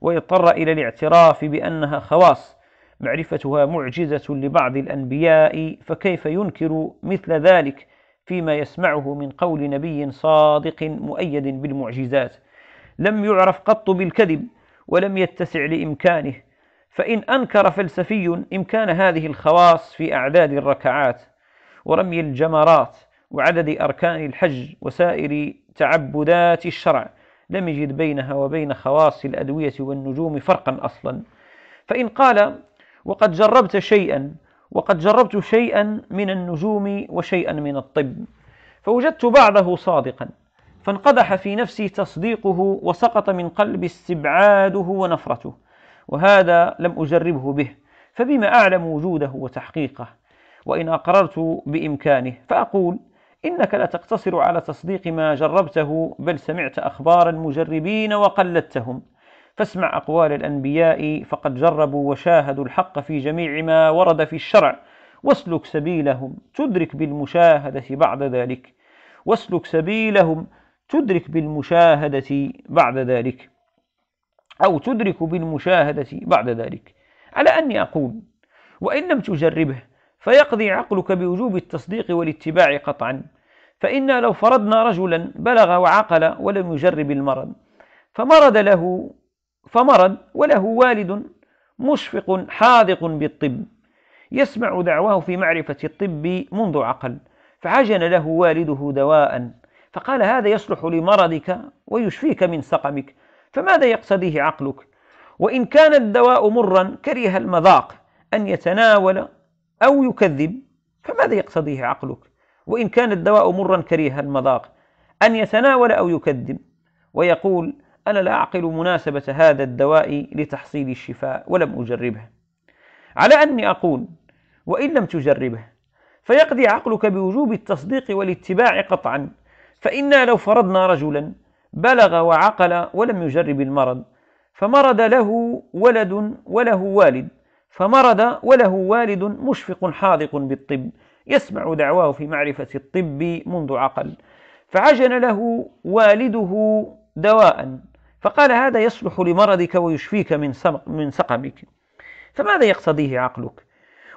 Speaker 1: ويضطر إلى الاعتراف بأنها خواص معرفتها معجزة لبعض الأنبياء فكيف ينكر مثل ذلك فيما يسمعه من قول نبي صادق مؤيد بالمعجزات لم يعرف قط بالكذب ولم يتسع لإمكانه فإن أنكر فلسفي إمكان هذه الخواص في أعداد الركعات ورمي الجمرات وعدد أركان الحج وسائر تعبدات الشرع لم يجد بينها وبين خواص الأدوية والنجوم فرقا أصلا فإن قال وقد جربت شيئا وقد جربت شيئا من النجوم وشيئا من الطب فوجدت بعضه صادقا فانقدح في نفسي تصديقه وسقط من قلبي استبعاده ونفرته وهذا لم أجربه به فبما أعلم وجوده وتحقيقه وإن أقررت بإمكانه فأقول إنك لا تقتصر على تصديق ما جربته بل سمعت أخبار المجربين وقلدتهم فاسمع أقوال الأنبياء فقد جربوا وشاهدوا الحق في جميع ما ورد في الشرع واسلك سبيلهم تدرك بالمشاهدة بعد ذلك واسلك سبيلهم تدرك بالمشاهدة بعد ذلك أو تدرك بالمشاهدة بعد ذلك على أني أقول وإن لم تجربه فيقضي عقلك بوجوب التصديق والاتباع قطعا فإنا لو فرضنا رجلا بلغ وعقل ولم يجرب المرض فمرض له فمرض وله والد مشفق حاذق بالطب يسمع دعواه في معرفة الطب منذ عقل فعجن له والده دواء فقال هذا يصلح لمرضك ويشفيك من سقمك فماذا يقتضيه عقلك وإن كان الدواء مرا كره المذاق أن يتناول أو يكذب فماذا يقتضيه عقلك وإن كان الدواء مرا كره المذاق أن يتناول أو يكذب ويقول أنا لا أعقل مناسبة هذا الدواء لتحصيل الشفاء ولم أجربه على أني أقول وإن لم تجربه فيقضي عقلك بوجوب التصديق والاتباع قطعا فإنا لو فرضنا رجلا بلغ وعقل ولم يجرب المرض فمرض له ولد وله والد فمرض وله والد مشفق حاذق بالطب يسمع دعواه في معرفة الطب منذ عقل فعجن له والده دواء فقال هذا يصلح لمرضك ويشفيك من من سقمك فماذا يقتضيه عقلك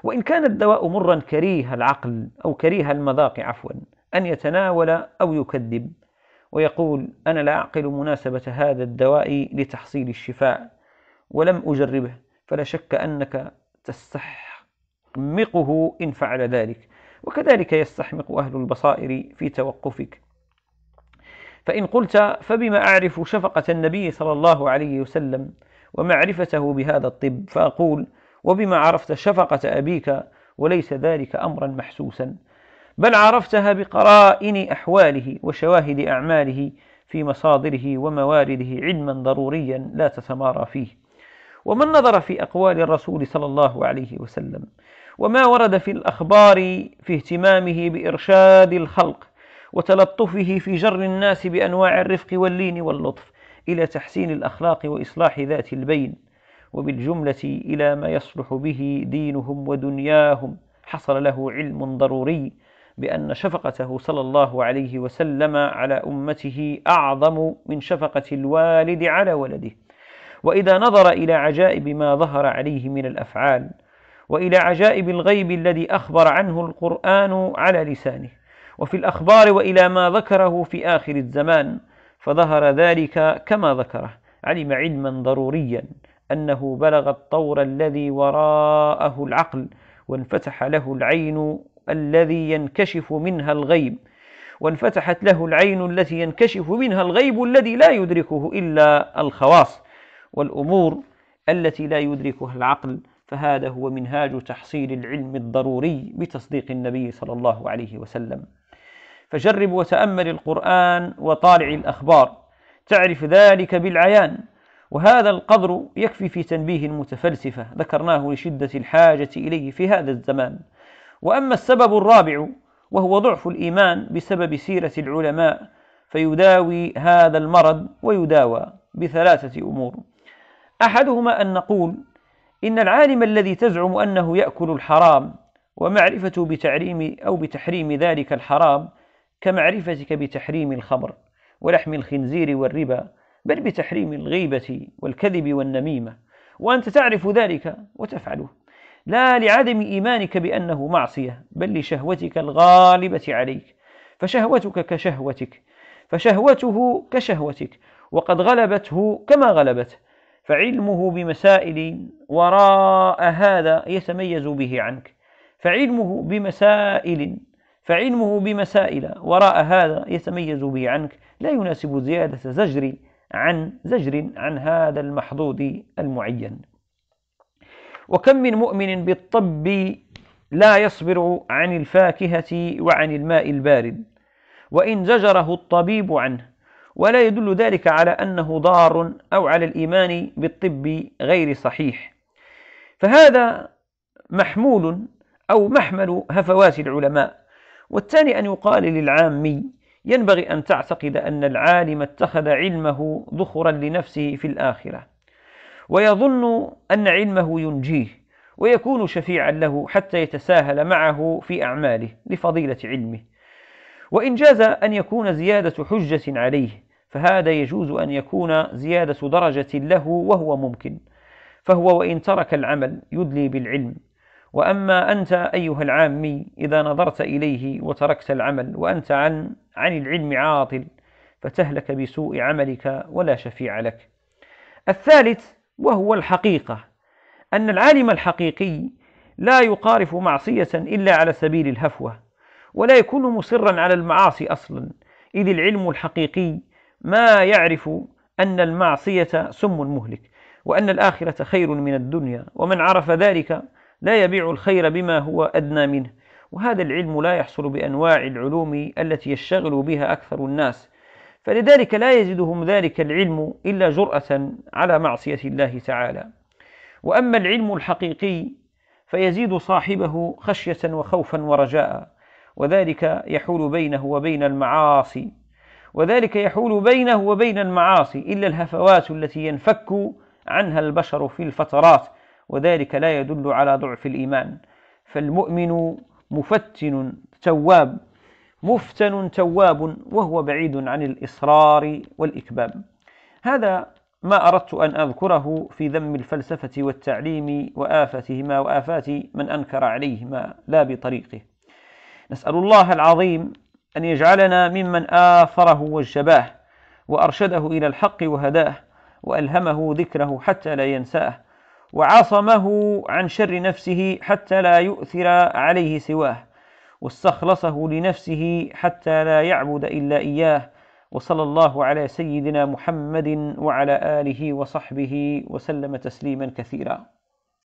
Speaker 1: وإن كان الدواء مرا كريه العقل أو كريه المذاق عفوا أن يتناول أو يكذب ويقول أنا لا أعقل مناسبة هذا الدواء لتحصيل الشفاء ولم أجربه فلا شك أنك تستحمقه إن فعل ذلك وكذلك يستحمق أهل البصائر في توقفك فإن قلت فبما أعرف شفقة النبي صلى الله عليه وسلم ومعرفته بهذا الطب فأقول وبما عرفت شفقة أبيك وليس ذلك أمرا محسوسا بل عرفتها بقرائن أحواله وشواهد أعماله في مصادره وموارده علما ضروريا لا تتمارى فيه ومن نظر في أقوال الرسول صلى الله عليه وسلم وما ورد في الأخبار في اهتمامه بإرشاد الخلق وتلطفه في جر الناس بأنواع الرفق واللين واللطف إلى تحسين الأخلاق وإصلاح ذات البين وبالجملة إلى ما يصلح به دينهم ودنياهم حصل له علم ضروري بأن شفقته صلى الله عليه وسلم على أمته أعظم من شفقة الوالد على ولده وإذا نظر إلى عجائب ما ظهر عليه من الأفعال وإلى عجائب الغيب الذي أخبر عنه القرآن على لسانه وفي الأخبار وإلى ما ذكره في آخر الزمان فظهر ذلك كما ذكره علم علما ضروريا أنه بلغ الطور الذي وراءه العقل وانفتح له العين الذي ينكشف منها الغيب وانفتحت له العين التي ينكشف منها الغيب الذي لا يدركه إلا الخواص والأمور التي لا يدركها العقل فهذا هو منهاج تحصيل العلم الضروري بتصديق النبي صلى الله عليه وسلم فجرب وتأمل القرآن وطالع الأخبار تعرف ذلك بالعيان وهذا القدر يكفي في تنبيه المتفلسفة ذكرناه لشدة الحاجة إليه في هذا الزمان وأما السبب الرابع وهو ضعف الإيمان بسبب سيرة العلماء فيداوي هذا المرض ويداوى بثلاثة أمور أحدهما أن نقول إن العالم الذي تزعم أنه يأكل الحرام ومعرفته بتعريم أو بتحريم ذلك الحرام كمعرفتك بتحريم الخمر ولحم الخنزير والربا بل بتحريم الغيبة والكذب والنميمة وأنت تعرف ذلك وتفعله لا لعدم إيمانك بأنه معصية بل لشهوتك الغالبة عليك فشهوتك كشهوتك فشهوته كشهوتك وقد غلبته كما غلبته فعلمه بمسائل وراء هذا يتميز به عنك فعلمه بمسائل فعلمه بمسائل وراء هذا يتميز به عنك لا يناسب زيادة زجر عن زجر عن هذا المحظوظ المعين وكم من مؤمن بالطب لا يصبر عن الفاكهة وعن الماء البارد وإن زجره الطبيب عنه ولا يدل ذلك على أنه ضار أو على الإيمان بالطب غير صحيح فهذا محمول أو محمل هفوات العلماء والثاني أن يقال للعامي ينبغي أن تعتقد أن العالم اتخذ علمه ذخرا لنفسه في الآخرة ويظن أن علمه ينجيه ويكون شفيعا له حتى يتساهل معه في أعماله لفضيلة علمه وإن جاز أن يكون زيادة حجة عليه فهذا يجوز أن يكون زيادة درجة له وهو ممكن فهو وإن ترك العمل يدلي بالعلم وأما أنت أيها العامي إذا نظرت إليه وتركت العمل وأنت عن عن العلم عاطل فتهلك بسوء عملك ولا شفيع لك. الثالث وهو الحقيقة أن العالم الحقيقي لا يقارف معصية إلا على سبيل الهفوة ولا يكون مصرا على المعاصي أصلا إذ العلم الحقيقي ما يعرف أن المعصية سم مهلك وأن الآخرة خير من الدنيا ومن عرف ذلك لا يبيع الخير بما هو أدنى منه وهذا العلم لا يحصل بأنواع العلوم التي يشتغل بها أكثر الناس فلذلك لا يزدهم ذلك العلم إلا جرأة على معصية الله تعالى وأما العلم الحقيقي فيزيد صاحبه خشية وخوفا ورجاء وذلك يحول بينه وبين المعاصي وذلك يحول بينه وبين المعاصي إلا الهفوات التي ينفك عنها البشر في الفترات وذلك لا يدل على ضعف الإيمان فالمؤمن مفتن تواب مفتن تواب وهو بعيد عن الإصرار والإكباب هذا ما أردت أن أذكره في ذم الفلسفة والتعليم وآفتهما وآفات من أنكر عليهما لا بطريقه نسأل الله العظيم أن يجعلنا ممن آثره وجباه وأرشده إلى الحق وهداه وألهمه ذكره حتى لا ينساه وعصمه عن شر نفسه حتى لا يؤثر عليه سواه واستخلصه لنفسه حتى لا يعبد إلا إياه وصلى الله على سيدنا محمد وعلى آله وصحبه وسلم تسليما كثيرا